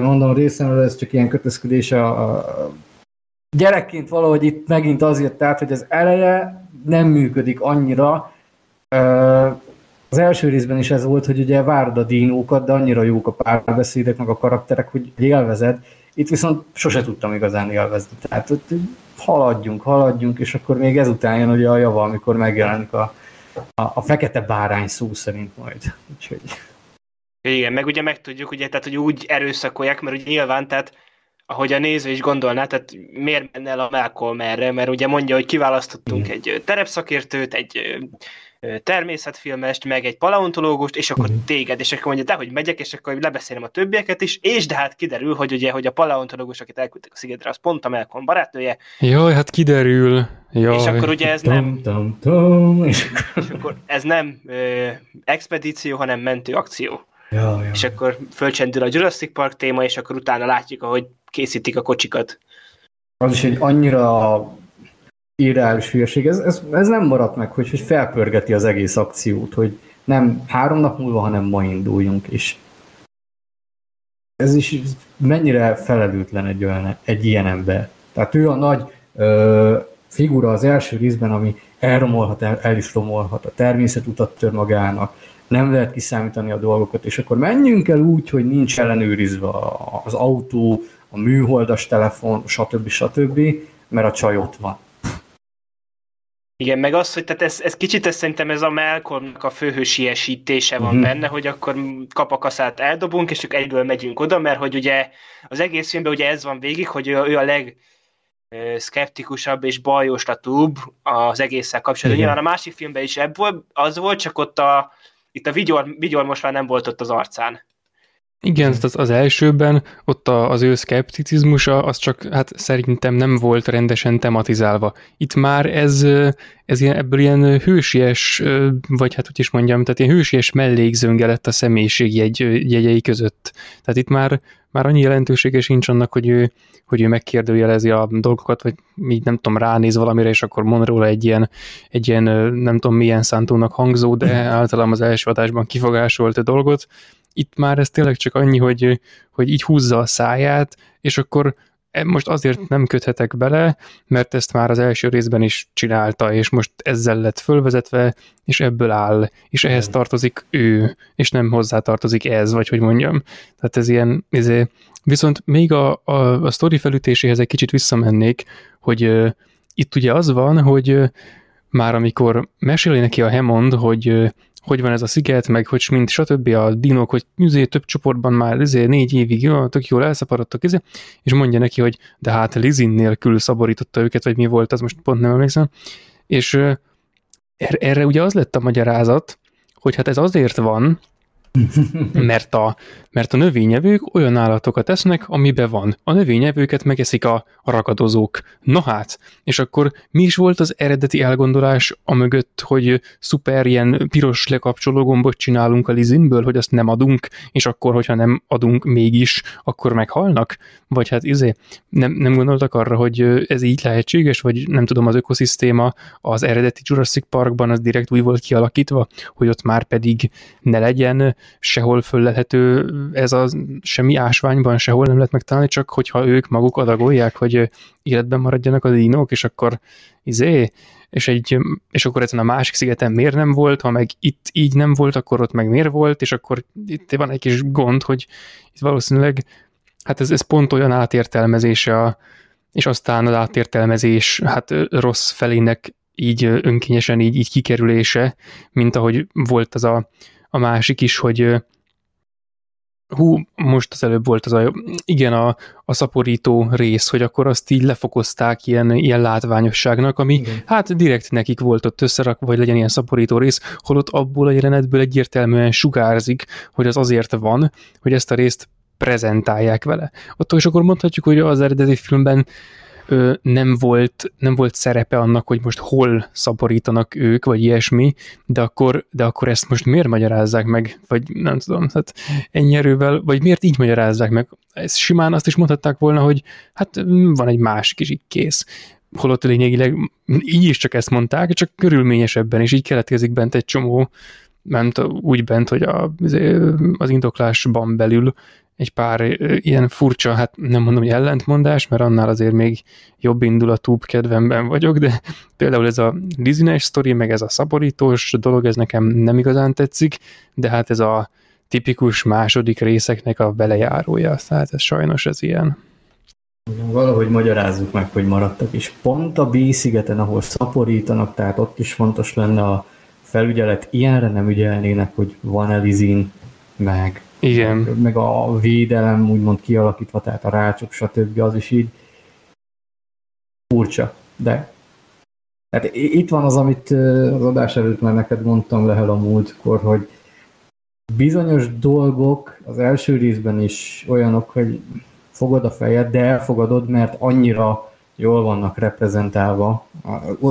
Mondom, részemről ez csak ilyen kötözködés a, a gyerekként valahogy itt megint az jött át, hogy az eleje nem működik annyira, az első részben is ez volt, hogy ugye várd a dinókat, de annyira jók a párbeszédek, meg a karakterek, hogy élvezed. Itt viszont sose tudtam igazán élvezni. Tehát ott haladjunk, haladjunk, és akkor még ezután jön ugye a java, amikor megjelenik a, a, a fekete bárány szó szerint majd. Úgyhogy... Igen, meg ugye megtudjuk, ugye, tehát, hogy úgy erőszakolják, mert ugye nyilván, tehát ahogy a néző is gondolná, tehát miért menne el a Malcolm erre, mert ugye mondja, hogy kiválasztottunk mm. egy terepszakértőt, egy természetfilmest, meg egy paleontológust, és akkor uh-huh. téged, és akkor mondja, de hogy megyek, és akkor lebeszélem a többieket is, és de hát kiderül, hogy ugye, hogy a paleontológus, akit elküldtek a szigetre, az pont a Malcolm barátnője. Jaj, hát kiderül. Jaj. És akkor ugye ez nem... Tom, tom, és, akkor... és akkor ez nem ö, expedíció, hanem mentő akció. Ja, ja. És akkor fölcsendül a Jurassic Park téma, és akkor utána látjuk, ahogy készítik a kocsikat. Az is egy annyira irreális hülyeség. Ez, ez, ez nem maradt meg, hogy, hogy felpörgeti az egész akciót, hogy nem három nap múlva, hanem ma induljunk, és ez is mennyire felelőtlen egy, olyan, egy ilyen ember. Tehát ő a nagy ö, figura az első részben, ami elromolhat, el, el is romolhat, a természet utat tör magának, nem lehet kiszámítani a dolgokat, és akkor menjünk el úgy, hogy nincs ellenőrizve az autó, a műholdas telefon, stb. stb., mert a csaj ott van. Igen, meg az, hogy tehát ez, ez kicsit ez szerintem ez a Malcolmnak a főhősiesítése van mm-hmm. benne, hogy akkor kap a kaszát eldobunk, és csak egyből megyünk oda, mert hogy ugye az egész filmben ugye ez van végig, hogy ő, ő a leg szkeptikusabb és bajoslatóbb az egésszel kapcsolatban. Nyilván a másik filmben is ebből az volt, csak ott a, itt a vigyor, vigyor most már nem volt ott az arcán. Igen, az, az elsőben ott a, az ő szkepticizmusa, az csak hát szerintem nem volt rendesen tematizálva. Itt már ez, ez ilyen, ebből ilyen hősies, vagy hát úgy is mondjam, tehát ilyen hősies mellékzönge lett a személyiség jegy, jegyei között. Tehát itt már, már annyi jelentősége sincs annak, hogy ő, hogy ő megkérdőjelezi a dolgokat, vagy így nem tudom, ránéz valamire, és akkor mond róla egy ilyen, egy ilyen nem tudom milyen szántónak hangzó, de általában az első adásban kifogásolt dolgot, itt már ez tényleg csak annyi, hogy, hogy így húzza a száját, és akkor e, most azért nem köthetek bele, mert ezt már az első részben is csinálta, és most ezzel lett fölvezetve, és ebből áll, és ehhez tartozik ő, és nem hozzá tartozik ez, vagy hogy mondjam. Tehát ez ilyen, izé, viszont még a, a, a sztori felütéséhez egy kicsit visszamennék, hogy uh, itt ugye az van, hogy uh, már amikor meséli neki a Hammond, hogy uh, hogy van ez a sziget, meg hogy mint stb. a dinók, hogy üzé, több csoportban már izé, négy évig jó, tök jól elszaporodtak, izé, és mondja neki, hogy de hát Lizin nélkül szaborította őket, vagy mi volt, az most pont nem emlékszem. És er, erre ugye az lett a magyarázat, hogy hát ez azért van, mert a, mert a növényevők olyan állatokat esznek, amiben van. A növényevőket megeszik a ragadozók. Na hát, és akkor mi is volt az eredeti elgondolás a mögött, hogy szuper ilyen piros lekapcsoló gombot csinálunk a lizinből, hogy azt nem adunk, és akkor, hogyha nem adunk mégis, akkor meghalnak? Vagy hát izé, nem, nem gondoltak arra, hogy ez így lehetséges, vagy nem tudom, az ökoszisztéma az eredeti Jurassic Parkban az direkt úgy volt kialakítva, hogy ott már pedig ne legyen sehol föllelhető ez a semmi ásványban, sehol nem lehet megtalálni, csak hogyha ők maguk adagolják, hogy életben maradjanak a dinók, és akkor izé, és, egy, és akkor ezen a másik szigeten miért nem volt, ha meg itt így nem volt, akkor ott meg miért volt, és akkor itt van egy kis gond, hogy itt valószínűleg, hát ez, ez pont olyan átértelmezése a, és aztán az átértelmezés hát rossz felének így önkényesen így, így kikerülése, mint ahogy volt az a a másik is, hogy hú, most az előbb volt az a, igen, a, a szaporító rész, hogy akkor azt így lefokozták ilyen, ilyen látványosságnak, ami igen. hát direkt nekik volt ott összerakva, vagy legyen ilyen szaporító rész, holott abból a jelenetből egyértelműen sugárzik, hogy az azért van, hogy ezt a részt prezentálják vele. Ott is akkor mondhatjuk, hogy az eredeti filmben ö, nem, volt, nem volt szerepe annak, hogy most hol szaporítanak ők, vagy ilyesmi, de akkor, de akkor ezt most miért magyarázzák meg, vagy nem tudom, tehát ennyi erővel, vagy miért így magyarázzák meg? Ez simán azt is mondhatták volna, hogy hát mm, van egy másik is így kész holott lényegileg így is csak ezt mondták, csak körülményesebben, és így keletkezik bent egy csomó, ment úgy bent, hogy a, az indoklásban belül egy pár ilyen furcsa, hát nem mondom, hogy ellentmondás, mert annál azért még jobb indulatúbb kedvemben vagyok, de például ez a Disney-es sztori, meg ez a szaporítós dolog, ez nekem nem igazán tetszik, de hát ez a tipikus második részeknek a belejárója, tehát ez sajnos ez ilyen. Valahogy magyarázzuk meg, hogy maradtak, és pont a B-szigeten, ahol szaporítanak, tehát ott is fontos lenne a felügyelet, ilyenre nem ügyelnének, hogy van elizin, meg igen. Meg a védelem úgymond kialakítva, tehát a rácsok, stb. az is így furcsa, de hát itt van az, amit az adás előtt már neked mondtam Lehel a múltkor, hogy bizonyos dolgok az első részben is olyanok, hogy fogod a fejed, de elfogadod, mert annyira jól vannak reprezentálva,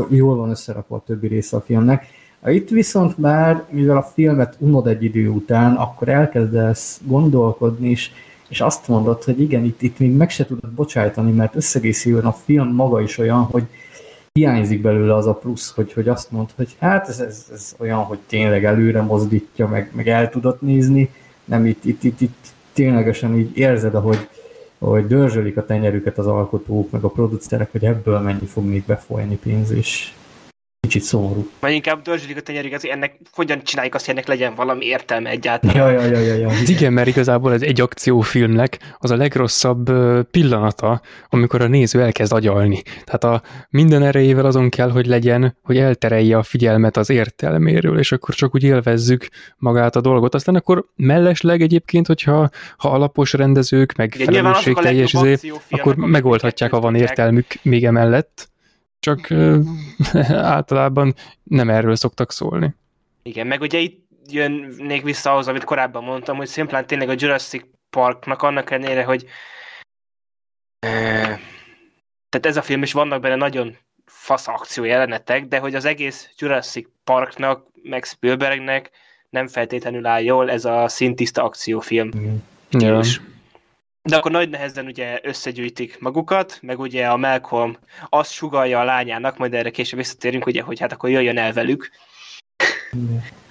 jól van összerakva a többi része a filmnek, itt viszont már, mivel a filmet unod egy idő után, akkor elkezdesz gondolkodni is, és azt mondod, hogy igen, itt, itt még meg se tudod bocsájtani, mert összegészülően a film maga is olyan, hogy hiányzik belőle az a plusz, hogy, hogy azt mondod, hogy hát ez, ez, ez olyan, hogy tényleg előre mozdítja, meg, meg el tudod nézni, nem itt, itt, itt, itt ténylegesen így érzed, ahogy hogy dörzsölik a tenyerüket az alkotók, meg a producerek, hogy ebből mennyi fog még befolyni pénz, és kicsit szomorú. Vagy inkább dörzsölik a tenyerüket, hogy ennek hogyan csináljuk azt, hogy ennek legyen valami értelme egyáltalán. Ja, ja, ja, ja, ja. Igen, mert igazából ez egy akciófilmnek az a legrosszabb pillanata, amikor a néző elkezd agyalni. Tehát a minden erejével azon kell, hogy legyen, hogy elterelje a figyelmet az értelméről, és akkor csak úgy élvezzük magát a dolgot. Aztán akkor mellesleg egyébként, hogyha ha alapos rendezők, meg felelősségteljes, izé, akkor megoldhatják, ha van értelmük még emellett csak általában nem erről szoktak szólni. Igen, meg ugye itt jönnék vissza ahhoz, amit korábban mondtam, hogy szimplán tényleg a Jurassic Parknak annak ellenére, hogy tehát ez a film is vannak benne nagyon fasz akció jelenetek, de hogy az egész Jurassic Parknak, meg Spielbergnek nem feltétlenül áll jól ez a szintiszta akciófilm. Ja. De akkor nagy nehezen ugye összegyűjtik magukat, meg ugye a Malcolm azt sugalja a lányának, majd erre később visszatérünk, ugye, hogy hát akkor jöjjön el velük.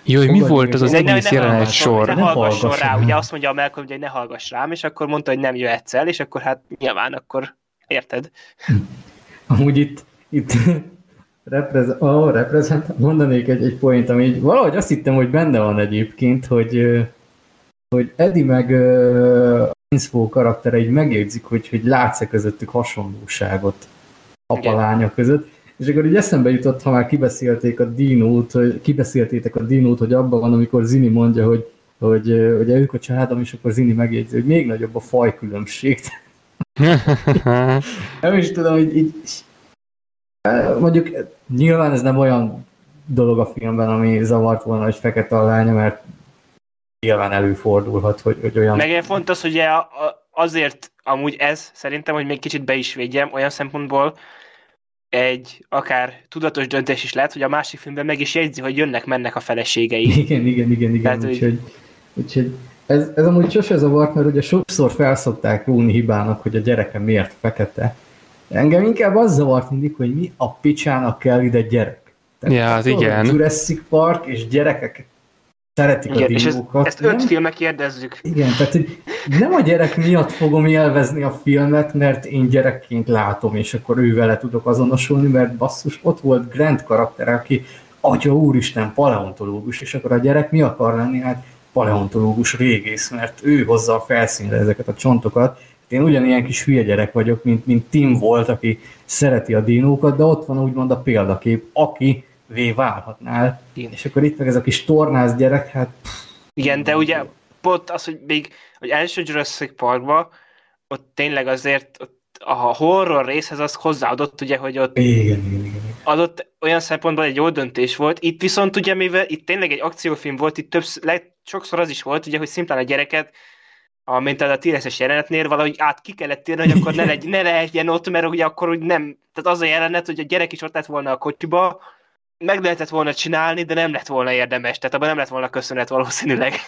Jó, mi volt az az ne, egész jelenet sor? Ne hallgasson rá, ugye azt mondja a Malcolm, hogy ne hallgass rám, és akkor mondta, hogy nem jöhetsz el, és akkor hát nyilván akkor érted. Amúgy itt, itt reprez, oh, reprezent, mondanék egy, egy point, ami valahogy azt hittem, hogy benne van egyébként, hogy hogy Eddie meg Inspo karaktere így megjegyzik, hogy, hogy látsz-e közöttük hasonlóságot apa-lánya között. És akkor így eszembe jutott, ha már kibeszélték a dinót, hogy kibeszéltétek a dinót, hogy abban van, amikor Zini mondja, hogy, hogy hogy ők a családom, és akkor Zini megjegyzi, hogy még nagyobb a fajkülönbség. nem is tudom, hogy így, mondjuk nyilván ez nem olyan dolog a filmben, ami zavart volna, hogy fekete a lánya, mert nyilván előfordulhat, hogy, hogy olyan... Meg fontos, hogy azért amúgy ez szerintem, hogy még kicsit be is védjem, olyan szempontból egy akár tudatos döntés is lehet, hogy a másik filmben meg is jegyzi, hogy jönnek-mennek a feleségei. Igen, igen, igen, igen. Tehát, úgyhogy, hogy... úgyhogy ez, ez amúgy sose zavart, mert ugye sokszor felszokták róni hibának, hogy a gyereke miért fekete. Engem inkább az zavart mindig, hogy mi a picsának kell ide gyerek. Tehát ja, az igen. Jurassic Park és gyerekek szeretik Igen, a dinókat. És ezt, ezt öt filmek kérdezzük. Igen, tehát hogy nem a gyerek miatt fogom élvezni a filmet, mert én gyerekként látom, és akkor ő vele tudok azonosulni, mert basszus, ott volt Grant karakter, aki atya úristen, paleontológus, és akkor a gyerek mi akar lenni? Hát paleontológus régész, mert ő hozza a felszínre ezeket a csontokat. Én ugyanilyen kis hülye gyerek vagyok, mint, mint Tim volt, aki szereti a dinókat, de ott van úgymond a példakép, aki vé válhatnál. Igen. És akkor itt meg ez a kis tornász gyerek, hát... Igen, de ugye pont az, hogy még hogy első Jurassic Parkba ott tényleg azért ott a horror részhez az hozzáadott, ugye, hogy ott igen, igen, igen. adott olyan szempontból egy jó döntés volt. Itt viszont ugye, mivel itt tényleg egy akciófilm volt, itt többször, le, sokszor az is volt, ugye, hogy szimplán a gyereket a, mint a T-Rexes jelenetnél valahogy át ki kellett térni, hogy akkor ne, legy, ne legyen ott, mert ugye akkor úgy nem, tehát az a jelenet, hogy a gyerek is ott lett volna a kocsiba, meg lehetett volna csinálni, de nem lett volna érdemes, tehát abban nem lett volna köszönet valószínűleg.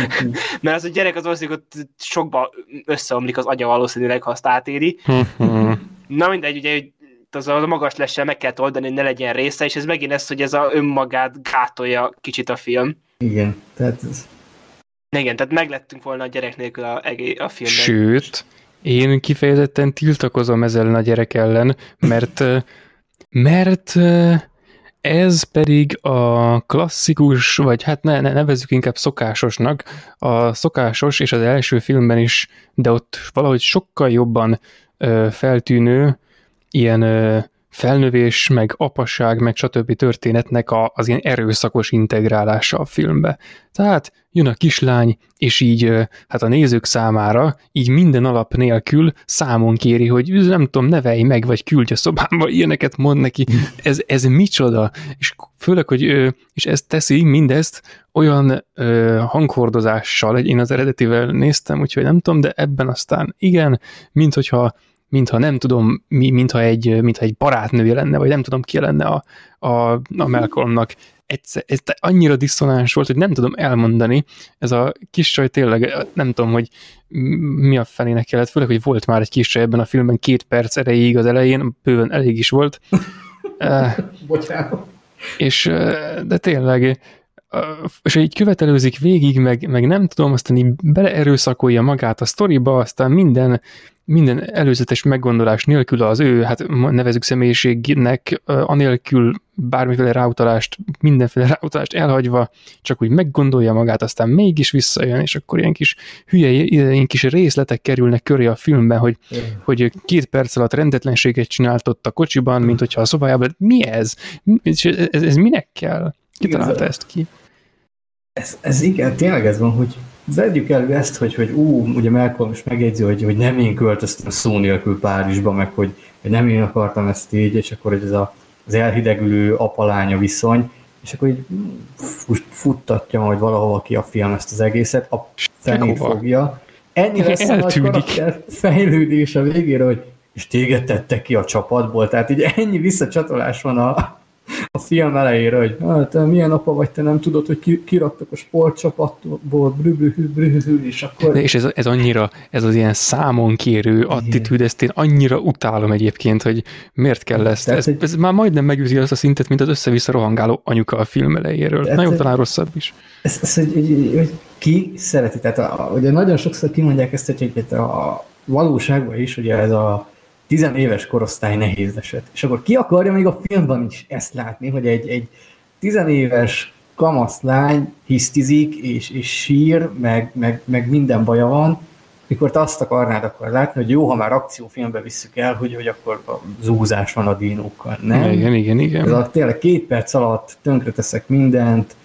Mert az a gyerek az valószínűleg ott sokba összeomlik az agya valószínűleg, ha azt átéri. Na mindegy, ugye az a magas lessel meg kell oldani, hogy ne legyen része, és ez megint ez, hogy ez a önmagát gátolja kicsit a film. Igen, tehát ez... Igen, tehát meglettünk volna a gyerek nélkül a, a filmben. Sőt, én kifejezetten tiltakozom ezzel a gyerek ellen, mert mert ez pedig a klasszikus, vagy hát ne, ne nevezzük inkább szokásosnak, a szokásos és az első filmben is, de ott valahogy sokkal jobban ö, feltűnő ilyen ö, felnövés, meg apasság, meg stb. történetnek a, az ilyen erőszakos integrálása a filmbe. Tehát jön a kislány, és így hát a nézők számára így minden alap nélkül számon kéri, hogy nem tudom, nevelj meg, vagy küldj a szobámba, ilyeneket mond neki, ez, ez micsoda, és főleg, hogy és ezt teszi mindezt olyan hanghordozással, én az eredetivel néztem, úgyhogy nem tudom, de ebben aztán igen, mint hogyha mintha nem tudom, mi, mintha egy, mintha egy barátnője lenne, vagy nem tudom ki lenne a, a, a Malcolmnak. Egyszer, ez annyira diszonáns volt, hogy nem tudom elmondani. Ez a kis csaj tényleg, nem tudom, hogy mi a fenének kellett, főleg, hogy volt már egy kis csaj ebben a filmben két perc erejéig az elején, bőven elég is volt. Bocsánat. És, de tényleg és így követelőzik végig, meg, meg nem tudom, aztán így beleerőszakolja magát a sztoriba, aztán minden minden előzetes meggondolás nélkül az ő, hát nevezük személyiségnek, anélkül bármiféle ráutalást, mindenféle ráutalást elhagyva, csak úgy meggondolja magát, aztán mégis visszajön, és akkor ilyen kis hülye, ilyen kis részletek kerülnek köré a filmben, hogy, hogy két perc alatt rendetlenséget csinált ott a kocsiban, mint hogyha a szobájában, mi ez? Ez, ez, ez minek kell? Ki találta ezt ki? Ez, ez igen, tényleg ez van, hogy vegyük elő ezt, hogy, hogy ú, ugye Malcolm is megjegyzi, hogy, hogy nem én költöztem szó nélkül Párizsba, meg hogy, hogy nem én akartam ezt így, és akkor hogy ez a, az elhidegülő apalánya viszony, és akkor így futtatja majd valahova ki a film ezt az egészet, a fenét fogja. Ennyi lesz a nagy karakter fejlődés a végére, hogy és téged tettek ki a csapatból, tehát így ennyi visszacsatolás van a, a film elejére, hogy hát, milyen apa vagy, te nem tudod, hogy ki, kiraktak a sportcsapatból, brübrühű, brühű, és akkor... De és ez, ez annyira, ez az ilyen számon kérő attitűd, ezt én annyira utálom egyébként, hogy miért kell ezt. Tehát, ez, hogy... ez már majdnem megűzi azt a szintet, mint az össze-vissza rohangáló anyuka a film elejéről. Tehát, nagyon talán rosszabb is. Ez, ez hogy, hogy, hogy ki szereti, tehát a, ugye nagyon sokszor kimondják ezt, hogy a valóságban is, ugye ez a tizenéves korosztály nehéz eset. És akkor ki akarja még a filmben is ezt látni, hogy egy, egy tizenéves kamaszlány hisztizik, és, és sír, meg, meg, meg minden baja van, mikor te azt akarnád akkor látni, hogy jó, ha már akciófilmbe visszük el, hogy, hogy akkor a zúzás van a dinókkal, nem? Igen, igen, igen. Ez a, tényleg két perc alatt tönkreteszek mindent,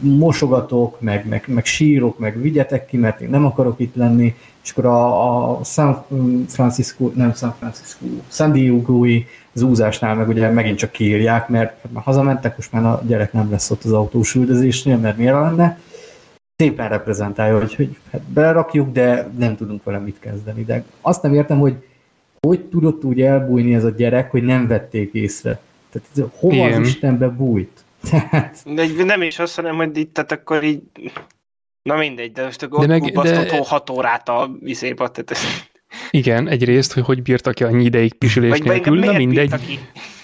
mosogatok, meg, meg, meg sírok, meg vigyetek ki, mert én nem akarok itt lenni, és akkor a, a San Francisco, nem San Francisco, San Diego-i zúzásnál meg ugye megint csak kiírják, mert már hazamentek, most már a gyerek nem lesz ott az autós üldözésnél, mert miért lenne. Szépen reprezentálja, hogy, hogy hát belerakjuk, de nem tudunk vele mit kezdeni. De azt nem értem, hogy hogy tudott úgy elbújni ez a gyerek, hogy nem vették észre. Tehát hova Igen. az Istenbe bújt? Tehát... De nem is azt hanem, hogy itt, tehát akkor így Na mindegy, de most akkor de meg, de... hat órát a vizéba, tehát igen, egyrészt, hogy hogy bírtak ki annyi ideig pisilés Vagy nélkül, na mindegy.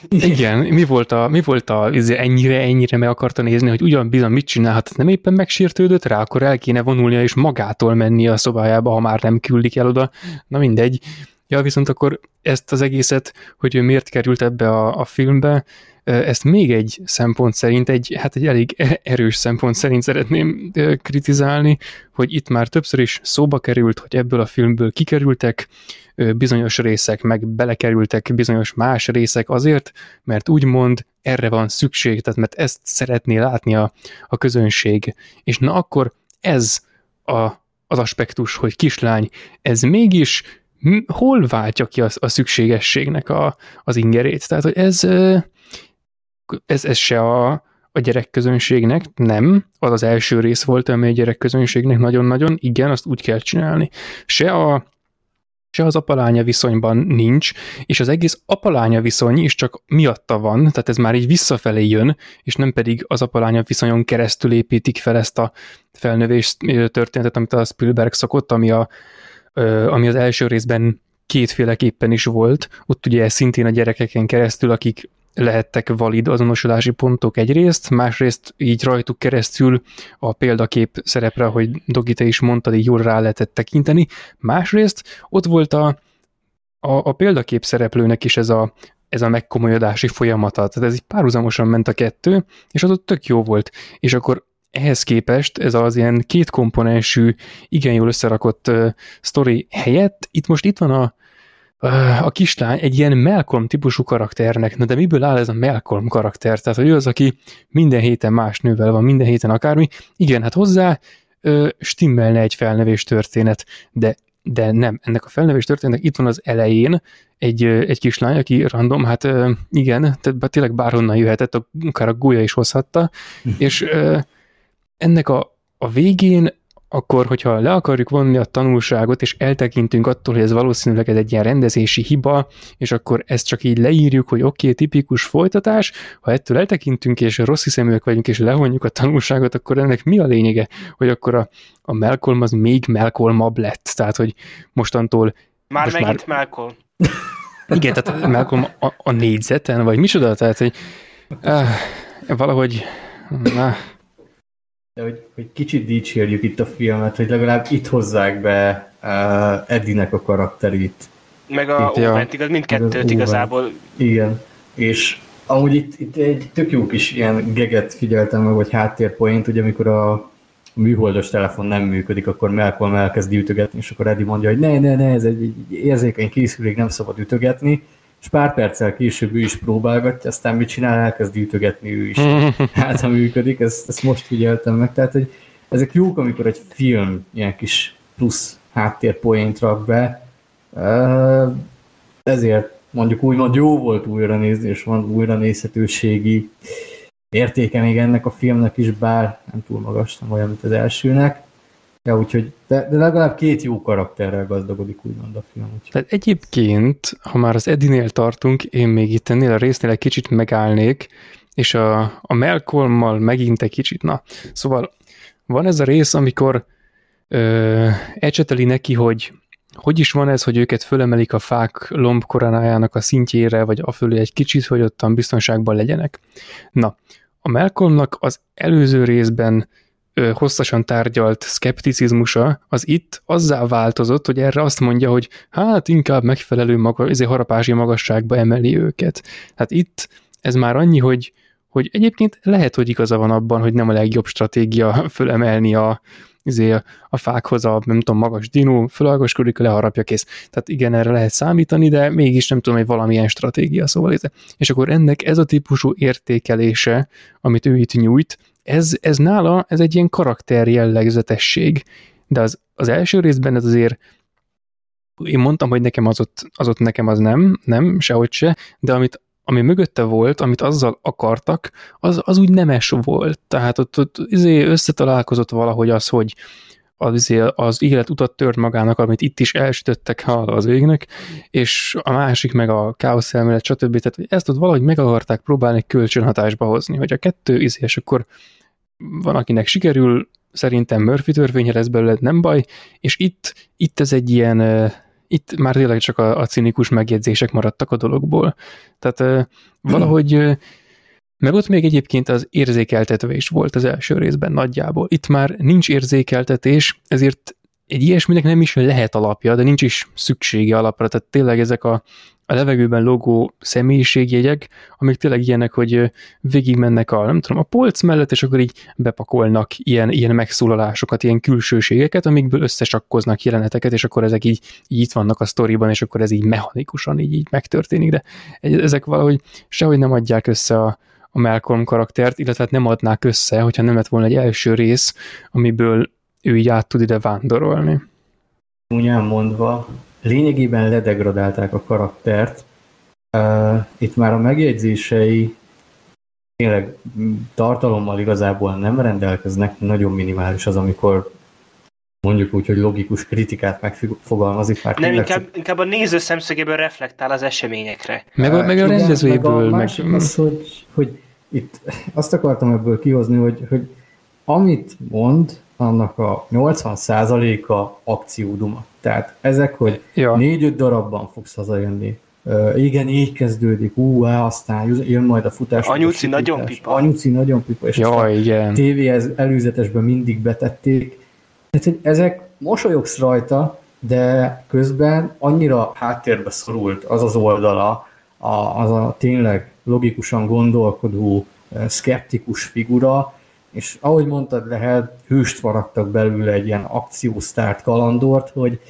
Igen, mi volt a, mi volt a izé, ennyire, ennyire meg akarta nézni, hogy ugyan bizony mit csinálhat, nem éppen megsértődött rá, akkor el kéne vonulnia és magától menni a szobájába, ha már nem küldik el oda. Na mindegy. Ja, viszont akkor ezt az egészet, hogy ő miért került ebbe a, a filmbe, ezt még egy szempont szerint, egy, hát egy elég e-, erős szempont szerint szeretném kritizálni, hogy itt már többször is szóba került, hogy ebből a filmből kikerültek bizonyos részek, meg belekerültek bizonyos más részek azért, mert úgymond erre van szükség, tehát mert ezt szeretné látni a, a közönség. És na akkor ez a, az aspektus, hogy kislány, ez mégis hol váltja ki a, a szükségességnek a, az ingerét? Tehát, hogy ez, ez, ez se a, a gyerekközönségnek, nem, az az első rész volt, amely a gyerekközönségnek nagyon-nagyon, igen, azt úgy kell csinálni. Se a se az apalánya viszonyban nincs, és az egész apalánya viszony is csak miatta van, tehát ez már így visszafelé jön, és nem pedig az apalánya viszonyon keresztül építik fel ezt a felnövés történetet, amit a Spielberg szokott, ami, a, ami az első részben kétféleképpen is volt. Ott ugye szintén a gyerekeken keresztül, akik lehettek valid azonosulási pontok egyrészt, másrészt így rajtuk keresztül a példakép szerepre, hogy Dogi, te is mondtad, így jól rá lehetett tekinteni, másrészt ott volt a, a, a példakép szereplőnek is ez a, ez a megkomolyodási folyamata, tehát ez így párhuzamosan ment a kettő, és az ott tök jó volt, és akkor ehhez képest ez az ilyen kétkomponensű, igen jól összerakott uh, sztori helyett, itt most itt van a, a kislány egy ilyen Malcolm típusú karakternek, na de miből áll ez a Malcolm karakter? Tehát, hogy ő az, aki minden héten más nővel van, minden héten akármi. Igen, hát hozzá ö, stimmelne egy felnevés történet, de de nem, ennek a felnevés történetnek itt van az elején egy, egy kislány, aki random, hát igen, tehát tényleg bárhonnan jöhetett, akár a gólya is hozhatta, és ennek a, a végén akkor, hogyha le akarjuk vonni a tanulságot, és eltekintünk attól, hogy ez valószínűleg ez egy ilyen rendezési hiba, és akkor ezt csak így leírjuk, hogy oké, okay, tipikus folytatás, ha ettől eltekintünk, és rossz hiszeműek vagyunk, és levonjuk a tanulságot, akkor ennek mi a lényege, hogy akkor a, a Malcolm az még Malcolmabb lett, tehát, hogy mostantól... Már most megint már... Malcolm. Igen, tehát Malcolm a, a négyzeten, vagy micsoda, tehát, hogy uh, valahogy... Uh, de hogy, hogy kicsit dicsérjük itt a filmet, hogy legalább itt hozzák be uh, Eddinek a karakterét. Meg a Itt. Óvent, igaz, mindkettőt igazából. Igen, és amúgy itt, itt egy tök jó kis ilyen geget figyeltem meg, vagy háttérpoint, ugye amikor a műholdas telefon nem működik, akkor Malcolm elkezd ütögetni, és akkor Eddie mondja, hogy ne, ne, ne, ez egy, egy érzékeny készülék, nem szabad ütögetni, és pár perccel később ő is próbálgatja, aztán mit csinál, elkezd ütögetni ő is. Hát, ha működik, ezt, ezt most figyeltem meg, tehát hogy ezek jók, amikor egy film ilyen kis plusz háttérpoint rak be, ezért mondjuk úgymond jó volt újra nézni, és van újra nézhetőségi értéke még ennek a filmnek is, bár nem túl magas, nem olyan, mint az elsőnek. Ja, úgyhogy, de, de legalább két jó karakterrel gazdagodik úgymond a film. Úgyhogy. Tehát egyébként, ha már az Edinél tartunk, én még itt ennél a résznél egy kicsit megállnék, és a, a Malcolmmal megint egy kicsit, na. Szóval van ez a rész, amikor ö, ecseteli neki, hogy hogy is van ez, hogy őket fölemelik a fák lombkoronájának a szintjére, vagy afölé egy kicsit, hogy ottan biztonságban legyenek. Na, a Malcolmnak az előző részben hosszasan tárgyalt szkepticizmusa, az itt azzá változott, hogy erre azt mondja, hogy hát inkább megfelelő maga, ezért harapási magasságba emeli őket. Hát itt ez már annyi, hogy, hogy egyébként lehet, hogy igaza van abban, hogy nem a legjobb stratégia fölemelni a, izé, a, fákhoz a, nem tudom, magas dinó, fölagaskodik, leharapja, kész. Tehát igen, erre lehet számítani, de mégis nem tudom, hogy valamilyen stratégia, szóval ez. És akkor ennek ez a típusú értékelése, amit ő itt nyújt, ez, ez nála, ez egy ilyen karakter jellegzetesség, de az, az első részben ez azért én mondtam, hogy nekem az ott, az ott nekem az nem, nem, sehogy se, de amit, ami mögötte volt, amit azzal akartak, az, az úgy nemes volt. Tehát ott, ott izé összetalálkozott valahogy az, hogy az, izé, az élet utat tört magának, amit itt is elsütöttek ha az végnek, és a másik meg a káosz elmélet, stb. Tehát ezt ott valahogy meg akarták próbálni kölcsönhatásba hozni, hogy a kettő izé, és akkor van, akinek sikerül, szerintem Murphy törvénye lesz belőle, nem baj, és itt, itt ez egy ilyen, itt már tényleg csak a, a cinikus megjegyzések maradtak a dologból. Tehát valahogy, meg ott még egyébként az érzékeltetés volt az első részben nagyjából. Itt már nincs érzékeltetés, ezért egy ilyesminek nem is lehet alapja, de nincs is szüksége alapra, tehát tényleg ezek a, a levegőben logó személyiségjegyek, amik tényleg ilyenek, hogy végigmennek a, nem tudom, a polc mellett, és akkor így bepakolnak ilyen, ilyen megszólalásokat, ilyen külsőségeket, amikből összesakkoznak jeleneteket, és akkor ezek így, így itt vannak a sztoriban, és akkor ez így mechanikusan így, így megtörténik, de ezek valahogy sehogy nem adják össze a, a Malcolm karaktert, illetve hát nem adnák össze, hogyha nem lett volna egy első rész, amiből ő így át tud ide vándorolni. Úgy elmondva, lényegében ledegradálták a karaktert. Uh, itt már a megjegyzései tényleg tartalommal igazából nem rendelkeznek, nagyon minimális az, amikor mondjuk úgy, hogy logikus kritikát megfogalmazik. Már Nem, inkább, inkább a néző szemszögéből reflektál az eseményekre. Meg a, meg a rendezőjéből. Meg a Meg, az, hogy, hogy itt azt akartam ebből kihozni, hogy, hogy amit mond, annak a 80%-a akcióduma. Tehát ezek, hogy Ja. négy-öt darabban fogsz hazajönni. Uh, igen, így kezdődik, ú, á, aztán jön majd a futás. Anyuci a nagyon pipa. Anyuci nagyon pipa, és ja, igen. tévéhez előzetesben mindig betették. Tehát, hogy ezek mosolyogsz rajta, de közben annyira háttérbe szorult az az oldala, a, az a tényleg logikusan gondolkodó, eh, szkeptikus figura, és ahogy mondtad, lehet, hőst faragtak belőle egy ilyen akciósztárt kalandort, hogy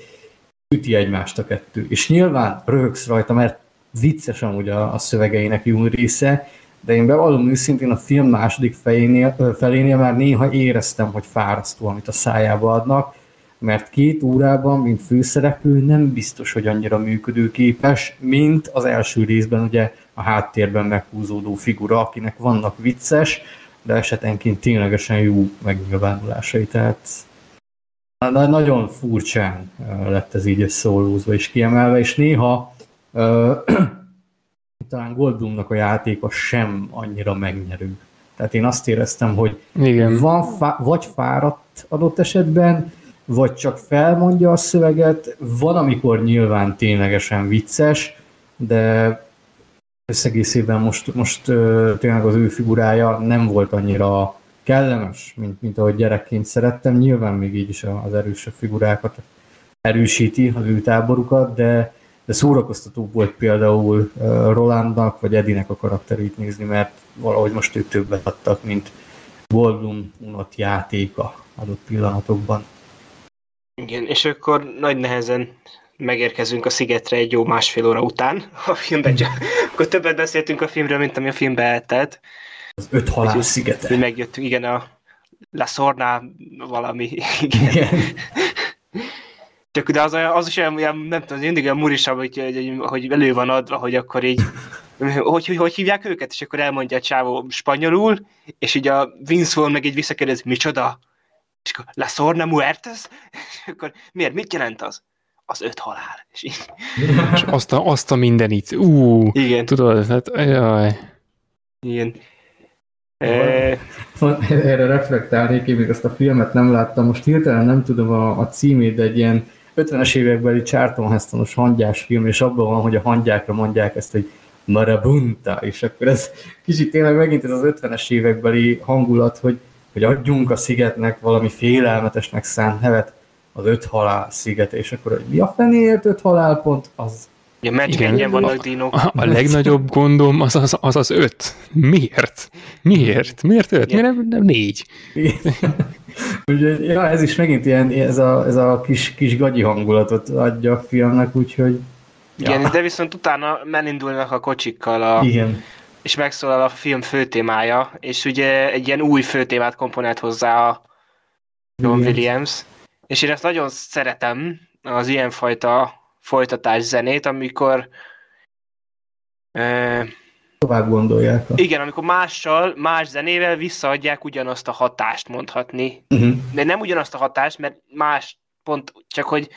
üti egymást a kettő. És nyilván röhögsz rajta, mert vicces amúgy a, a szövegeinek jó része, de én bevallom őszintén a film második fejénél, ö, felénél már néha éreztem, hogy fárasztó, amit a szájába adnak, mert két órában, mint főszereplő nem biztos, hogy annyira működőképes, mint az első részben ugye a háttérben meghúzódó figura, akinek vannak vicces, de esetenként ténylegesen jó megnyilvánulásai, tehát na- nagyon furcsán lett ez így összeollózva és kiemelve, és néha talán Goldblumnak a játéka sem annyira megnyerő. Tehát én azt éreztem, hogy Igen. van fá- vagy fáradt adott esetben, vagy csak felmondja a szöveget, van, amikor nyilván ténylegesen vicces, de összegészében most, most tényleg az ő figurája nem volt annyira kellemes, mint, mint ahogy gyerekként szerettem. Nyilván még így is az erősebb figurákat erősíti az ő táborukat, de, de szórakoztató volt például Rolandnak vagy Edinek a karakterét nézni, mert valahogy most ők többet adtak, mint Goldblum unott játéka adott pillanatokban. Igen, és akkor nagy nehezen megérkezünk a szigetre egy jó másfél óra után a filmben. Csak, akkor többet beszéltünk a filmről, mint ami a filmbe eltelt. Az öt halál Úgy, szigete. Mi megjöttünk, igen, a La Sorna valami. Igen. igen. Csak de az, az is olyan, olyan nem tudom, mindig olyan murisabb, hogy, hogy, hogy elő van adva, hogy akkor így hogy, hogy, hogy hívják őket, és akkor elmondja a csávó spanyolul, és így a Vince Vaughn meg így visszakérdez, micsoda? És akkor La Sorna Muertes? És akkor miért, mit jelent az? Az öt halál. És, így... és azt, a, azt a mindenit. Ú, Igen. tudod, hát jaj. Igen. Erre reflektálnék, én még azt a filmet nem láttam, most hirtelen nem tudom a, a címét, de egy ilyen 50-es évekbeli Charlton Hestonos hangyás film, és abban van, hogy a hangyákra mondják ezt, hogy marabunta, és akkor ez kicsit tényleg megint ez az 50-es évekbeli hangulat, hogy, hogy adjunk a szigetnek valami félelmetesnek szánt nevet, az öt halál sziget, és akkor hogy mi a fenéért öt halálpont, az Ja, mert Igen, vannak dinók. A, a legnagyobb gondom az az, az az öt. Miért? Miért? Miért öt? Miért nem, nem négy? úgyhogy, ja, ez is megint ilyen, ez a, ez a kis, kis gagyi hangulatot adja a filmnek, úgyhogy... Ja. Igen, de viszont utána elindulnak a kocsikkal a... Igen. És megszólal a film főtémája, és ugye egy ilyen új főtémát komponált hozzá a John Igen. Williams. És én ezt nagyon szeretem, az ilyenfajta folytatás zenét, amikor e, tovább gondolják. A... Igen, amikor mással, más zenével visszaadják ugyanazt a hatást mondhatni. Uh-huh. De nem ugyanazt a hatást, mert más pont, csak hogy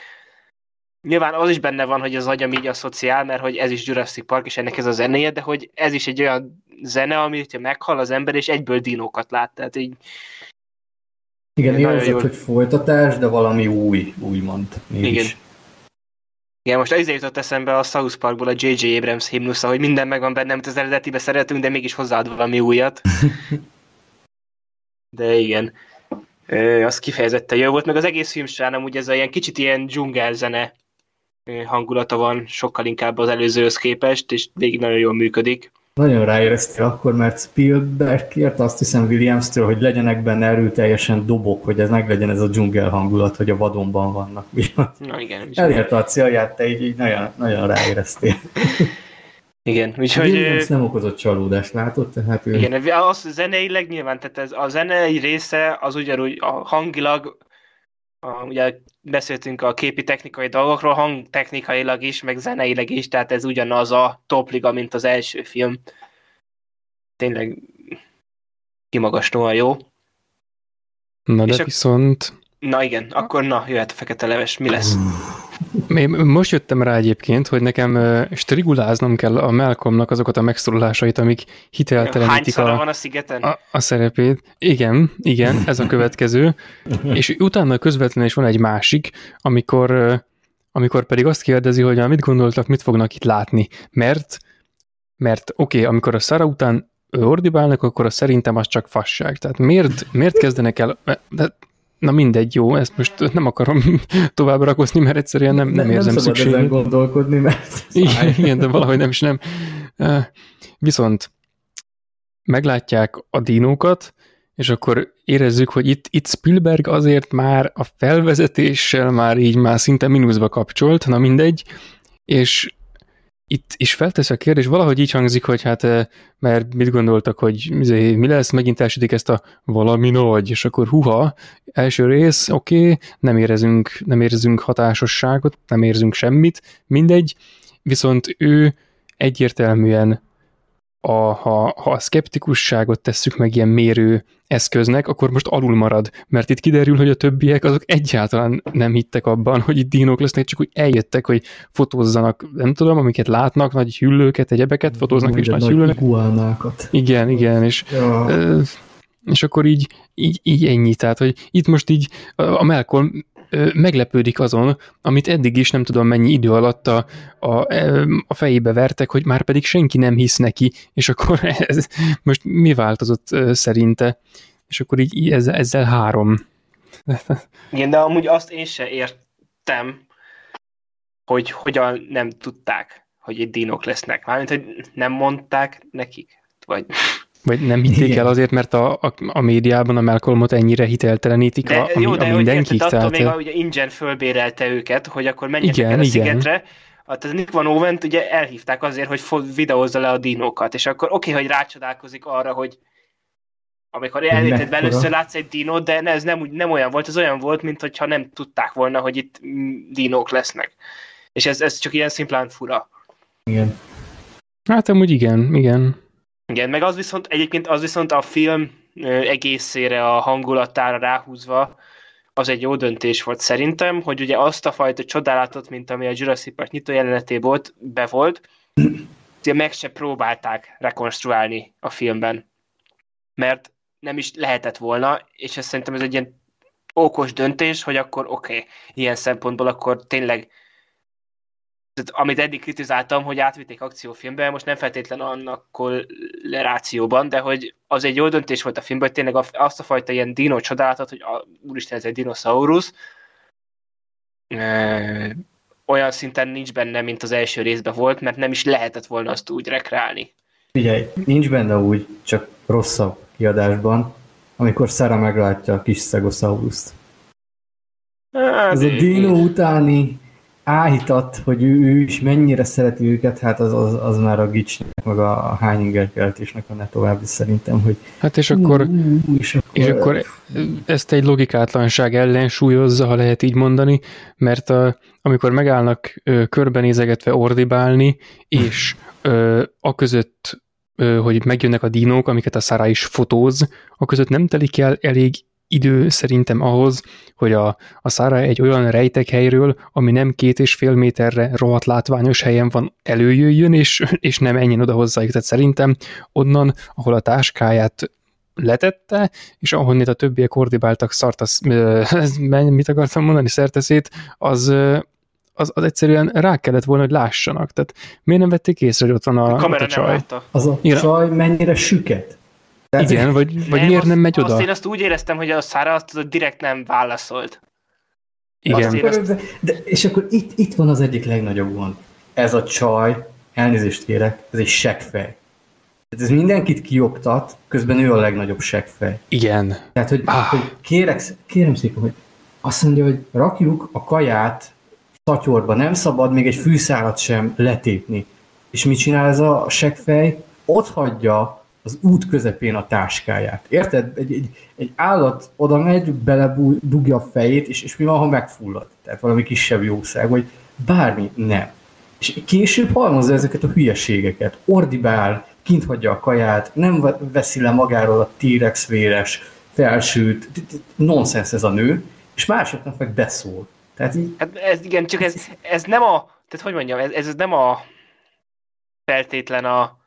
nyilván az is benne van, hogy az agyam így asszociál, mert hogy ez is Jurassic Park, és ennek ez a zenéje, de hogy ez is egy olyan zene, amit meghal az ember, és egyből dinókat lát, tehát így igen, érzed, jól... hogy folytatás, de valami új, úgymond. Mégis. Igen. Igen, most ezért jutott eszembe a South Parkból a J.J. Abrams himnusza, hogy minden megvan benne, amit az eredetibe szeretünk, de mégis hozzáad valami újat. De igen, az kifejezetten jó volt, meg az egész film során amúgy ez a ilyen kicsit ilyen dzsungelzene hangulata van, sokkal inkább az előzőhöz képest, és végig nagyon jól működik. Nagyon ráéreztél akkor, mert Spielberg kért azt hiszem Williams-től, hogy legyenek benne erőteljesen dobok, hogy ez meglegyen ez a dzsungel hangulat, hogy a vadonban vannak. Na igen. Elérte a célját, te így, így nagyon, nagyon ráéreztél. Igen, úgyhogy... Williams nem okozott csalódást, látod? Tehát ő... Igen, az zeneileg nyilván, tehát ez, a zenei része az ugyanúgy a hangilag, a, ugye beszéltünk a képi technikai dolgokról, hangtechnikailag is, meg zeneileg is, tehát ez ugyanaz a topliga, mint az első film. Tényleg kimagaslóan jó. Na de a... viszont... Na igen, akkor na, jöhet a fekete leves, mi lesz? Én most jöttem rá egyébként, hogy nekem striguláznom kell a Malcolmnak azokat a megszólalásait, amik hiteltelenítik a, van a, szigeten? A, a szerepét. Igen, igen, ez a következő. És utána közvetlenül is van egy másik, amikor, amikor pedig azt kérdezi, hogy mit gondoltak, mit fognak itt látni. Mert, mert oké, okay, amikor a Szara után ordibálnak, akkor az szerintem az csak fasság. Tehát miért, miért kezdenek el, de Na mindegy, jó, ezt most nem akarom tovább rakozni, mert egyszerűen nem, nem, nem érzem szükséget. Nem gondolkodni, mert... Igen, igen, de valahogy nem is nem. Viszont meglátják a dinókat, és akkor érezzük, hogy itt, itt Spielberg azért már a felvezetéssel már így már szinte mínuszba kapcsolt, na mindegy, és itt is feltesz a kérdés, valahogy így hangzik, hogy hát, eh, mert mit gondoltak, hogy izé, mi lesz, megint elsütik ezt a valami nagy, és akkor huha, első rész, oké, okay, nem érezünk, nem érzünk hatásosságot, nem érzünk semmit, mindegy, viszont ő egyértelműen a, ha, ha a szkeptikusságot tesszük meg ilyen mérő eszköznek, akkor most alul marad, mert itt kiderül, hogy a többiek azok egyáltalán nem hittek abban, hogy itt dinók lesznek, csak úgy eljöttek, hogy fotózzanak, nem tudom, amiket látnak, nagy hüllőket, egyebeket, fotóznak is nagy, nagy hüllőket. Igen, igen, és ja. és akkor így, így, így ennyi, tehát, hogy itt most így a Malcolm meglepődik azon, amit eddig is nem tudom mennyi idő alatt a, a, a fejébe vertek, hogy már pedig senki nem hisz neki, és akkor ez most mi változott szerinte? és akkor így, ezzel, ezzel három. Igen, de amúgy azt én se értem, hogy hogyan nem tudták, hogy itt dinok lesznek. Mármint, hogy nem mondták nekik. Vagy... Vagy nem hitték Igen. el azért, mert a, a, a médiában a Malcolmot ennyire hiteletlenítik De, a, a, jó, a de hogy mindenkik. érted, attól tehát, még ugye ingyen fölbérelte őket, hogy akkor menjenek Igen, el a igen. szigetre. A, tehát Nick Van Ovent ugye elhívták azért, hogy videózza le a dinókat, és akkor oké, okay, hogy rácsodálkozik arra, hogy amikor mekkora. először látsz egy dinót, de ne, ez nem, úgy, nem olyan volt, ez olyan volt, mint hogyha nem tudták volna, hogy itt dinók lesznek. És ez, ez csak ilyen szimplán fura. Igen. hát amúgy igen, igen. Igen, meg az viszont, egyébként az viszont a film egészére, a hangulatára ráhúzva, az egy jó döntés volt szerintem, hogy ugye azt a fajta csodálatot, mint ami a Jurassic Park nyitó jelenetében volt, be volt, ugye meg se próbálták rekonstruálni a filmben. Mert nem is lehetett volna, és ez szerintem ez egy ilyen okos döntés, hogy akkor oké, okay, ilyen szempontból akkor tényleg tehát, amit eddig kritizáltam, hogy átvitték akciófilmbe, most nem feltétlen annak kollerációban, de hogy az egy jó döntés volt a filmben, hogy tényleg azt a fajta ilyen dino csodálatot, hogy a, úristen, ez egy dinoszaurusz, ö, olyan szinten nincs benne, mint az első részben volt, mert nem is lehetett volna azt úgy rekreálni. Figyelj, nincs benne úgy, csak rosszabb kiadásban, amikor Sarah meglátja a kis Stegosauruszt. Hát, Ez a Dino utáni áhítat, hogy ő, ő is mennyire szereti őket, hát az, az, az már a Gicsnek, meg a, a Hányinger keltésnek a ne további szerintem, hogy Hát és akkor, Ú, és akkor, és akkor ezt egy logikátlanság ellensúlyozza, ha lehet így mondani, mert a, amikor megállnak ö, körbenézegetve ordibálni, és ö, a között, ö, hogy megjönnek a dinók, amiket a Sarah is fotóz, a között nem telik el elég idő szerintem ahhoz, hogy a, a Sarah egy olyan rejtek helyről, ami nem két és fél méterre rohadt látványos helyen van, előjöjjön, és, és nem menjen oda hozzájuk. Tehát szerintem onnan, ahol a táskáját letette, és ahonnét a többiek ordibáltak szart, az, ö, ez, mit akartam mondani, szerteszét, az, az, az egyszerűen rá kellett volna, hogy lássanak. Tehát miért nem vették észre, hogy ott van a, a kamera a nem csaj? látta. az a Igen. csaj mennyire süket. Tehát, Igen, vagy, vagy miért azt, nem megy Azt oda? én azt úgy éreztem, hogy a Szára azt direkt nem válaszolt. Igen. azt de, de, és akkor itt, itt van az egyik legnagyobb gond. Ez a csaj, elnézést kérek, ez egy seggfej. Tehát ez mindenkit kioktat, közben ő a legnagyobb seggfej. Igen. Tehát, hogy, Ah. ah. hogy kérek, kérem szépen, hogy azt mondja, hogy rakjuk a kaját szatyorba, nem szabad még egy fűszálat sem letépni. És mit csinál ez a seggfej? Ott hagyja az út közepén a táskáját. Érted? Egy, egy, egy állat oda megy, beledugja a fejét, és, és mi van, ha megfullad? Tehát valami kisebb jószág, vagy bármi, nem. És később halmozza ezeket a hülyeségeket. Ordibál, kint hagyja a kaját, nem ve- veszi le magáról a T-rex véres felsőt, nonsens ez a nő, és másoknak meg beszól. Tehát így, Hát ez igen, csak ez, ez nem a, tehát hogy mondjam, ez, ez nem a feltétlen a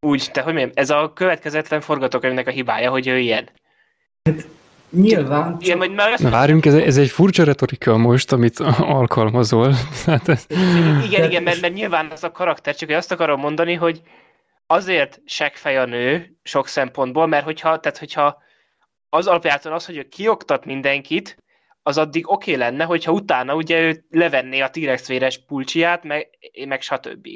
úgy, te hogy mondjam, ez a következetlen forgatókönyvnek a hibája, hogy ő ilyen. nyilván csak, Igen, vagy már Na várjunk, ez, ez egy furcsa retorika most, amit alkalmazol. Hát ez, Igen, igen, mert, mert nyilván az a karakter, csak hogy azt akarom mondani, hogy azért seggfej a nő sok szempontból, mert hogyha, tehát hogyha az alapján az, hogy ő kioktat mindenkit, az addig oké okay lenne, hogyha utána ugye ő levenné a T-rex véres pulcsiát, meg, meg stb.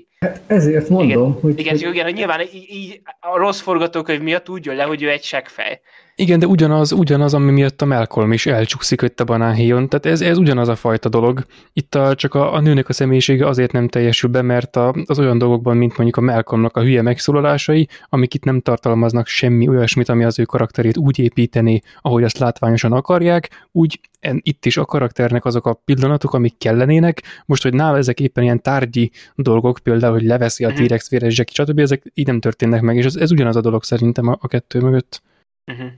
ezért mondom, Igen, hogy, Igen, hogy igen, hogy nyilván így, így a rossz forgatókönyv miatt úgy jön le, hogy ő egy seggfej. Igen, de ugyanaz, ugyanaz, ami miatt a Malcolm is elcsúszik itt a banánhéjon. Tehát ez, ez ugyanaz a fajta dolog. Itt a, csak a, a nőnek a személyisége azért nem teljesül be, mert a, az olyan dolgokban, mint mondjuk a Malcolmnak a hülye megszólalásai, amik itt nem tartalmaznak semmi olyasmit, ami az ő karakterét úgy építené, ahogy azt látványosan akarják, úgy en, itt is a karakternek azok a pillanatok, amik kellenének. Most, hogy nála ezek éppen ilyen tárgyi dolgok, például, hogy leveszi a Mhm. T-rex véres zseki, stb. ezek így nem történnek meg, és ez, ez ugyanaz a dolog szerintem a, a kettő mögött. Uh-huh.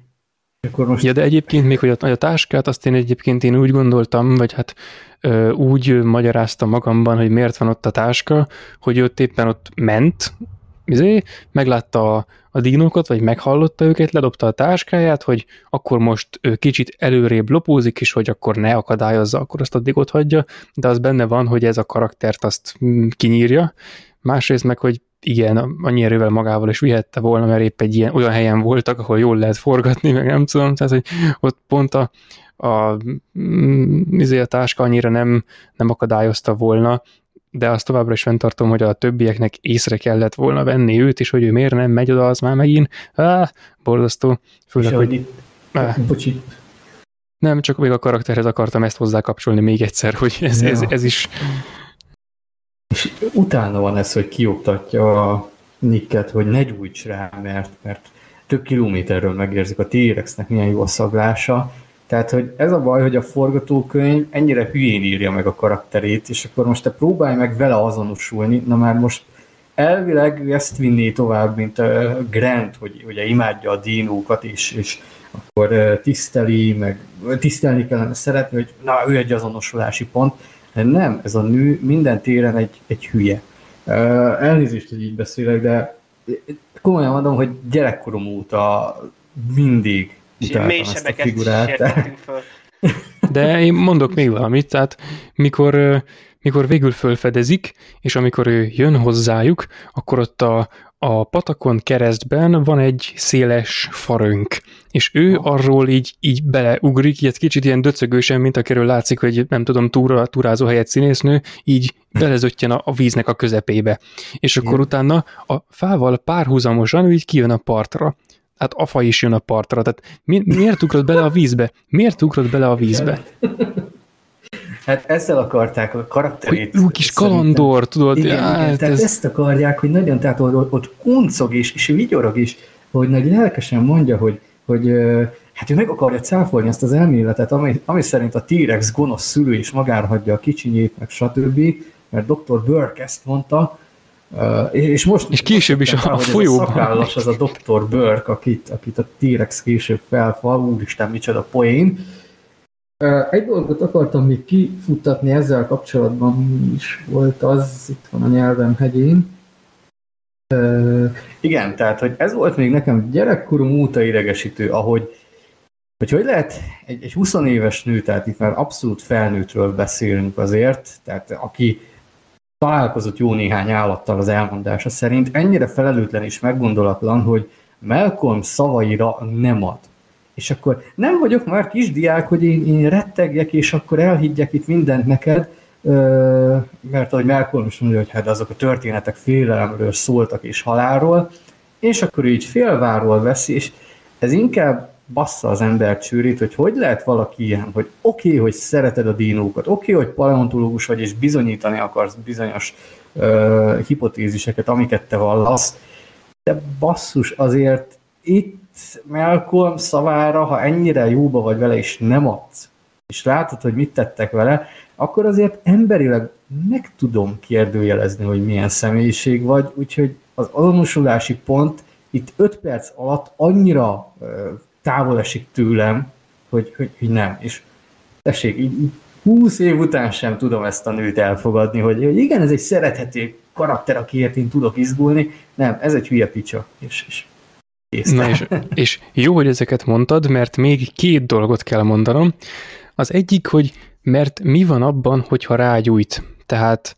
Akkor most Ja, de egyébként még, hogy a, a táskát, azt én egyébként én úgy gondoltam, vagy hát ö, úgy magyaráztam magamban, hogy miért van ott a táska, hogy ott éppen ott ment, izé, meglátta a, a dinókat, vagy meghallotta őket, ledobta a táskáját, hogy akkor most ő kicsit előrébb lopózik, és hogy akkor ne akadályozza, akkor azt addig ott hagyja, de az benne van, hogy ez a karaktert azt mm, kinyírja, másrészt meg, hogy igen, annyi erővel magával is vihette volna, mert épp egy ilyen, olyan helyen voltak, ahol jól lehet forgatni, meg nem tudom, tehát hogy ott pont a, a, mm, izé a táska annyira nem, nem akadályozta volna, de azt továbbra is fenntartom, hogy a többieknek észre kellett volna venni őt, és hogy ő miért nem megy oda, az már megint, á, borzasztó. Főleg, hogy... Itt, á, bocsi. Nem, csak még a karakterhez akartam ezt hozzákapcsolni még egyszer, hogy ez, ja. ez, ez is... És utána van ez, hogy kioktatja a Nicket, hogy ne gyújts rá, mert, mert több kilométerről megérzik a T-rexnek milyen jó a szaglása, tehát, hogy ez a baj, hogy a forgatókönyv ennyire hülyén írja meg a karakterét, és akkor most te próbálj meg vele azonosulni, na már most elvileg ezt vinné tovább, mint a Grant, hogy ugye imádja a dinókat, és, és akkor tiszteli, meg tisztelni kellene szeretni, hogy na, ő egy azonosulási pont, de nem, ez a nő minden téren egy, egy hülye. Elnézést, hogy így beszélek, de komolyan mondom, hogy gyerekkorom óta mindig mély sebeket föl. De én mondok még valamit, tehát mikor, mikor végül fölfedezik, és amikor ő jön hozzájuk, akkor ott a, a patakon keresztben van egy széles farönk, és ő arról így, így beleugrik, így kicsit ilyen döcögősen, mint akiről látszik, hogy nem tudom, túra, túrázó helyett színésznő, így belezöttyen a, a víznek a közepébe. És akkor utána a fával párhuzamosan így kijön a partra hát afa is jön a partra. Tehát mi, miért ugrott bele a vízbe? Miért ugrott bele a vízbe? Hát ezzel akarták a karakterét. Hogy kis kalandor, tudod? Igen, ja, igen, tehát ez... ezt akarják, hogy nagyon, tehát ott, ott kuncog és, és vigyorog is, hogy nagy lelkesen mondja, hogy, hogy hát ő meg akarja cáfolni ezt az elméletet, ami, ami szerint a T-rex gonosz szülő is magára hagyja a kicsinyét, meg stb., mert dr. Burke ezt mondta, és most és később is a, a folyóban. Ez a az a Dr. Burke, akit, akit a T-rex később felfal, úristen, micsoda poén. Egy dolgot akartam még kifuttatni ezzel kapcsolatban, is volt az, itt van a nyelvem hegyén. Igen, tehát, hogy ez volt még nekem gyerekkorom óta idegesítő, ahogy hogy hogy lehet egy, egy 20 éves nő, tehát itt már abszolút felnőttről beszélünk azért, tehát aki találkozott jó néhány állattal az elmondása szerint, ennyire felelőtlen és meggondolatlan, hogy Malcolm szavaira nem ad. És akkor nem vagyok már kisdiák, hogy én, én rettegjek, és akkor elhiggyek itt mindent neked, mert ahogy Malcolm is mondja, hogy hát azok a történetek félelemről szóltak és halálról, és akkor így félváról veszi, és ez inkább bassza az ember csőrét, hogy hogy lehet valaki ilyen, hogy oké, okay, hogy szereted a dinókat, oké, okay, hogy paleontológus vagy, és bizonyítani akarsz bizonyos uh, hipotéziseket, amiket te vallasz, de basszus, azért itt Malcolm szavára, ha ennyire jóba vagy vele, és nem adsz, és látod, hogy mit tettek vele, akkor azért emberileg meg tudom kérdőjelezni, hogy milyen személyiség vagy, úgyhogy az azonosulási pont itt 5 perc alatt annyira távol esik tőlem, hogy, hogy, hogy nem. És tessék, így, így 20 év után sem tudom ezt a nőt elfogadni, hogy, hogy igen, ez egy szerethető karakter, akiért én tudok izgulni. Nem, ez egy hülye picsa. És, és kész. Na és, és jó, hogy ezeket mondtad, mert még két dolgot kell mondanom. Az egyik, hogy mert mi van abban, hogyha rágyújt? Tehát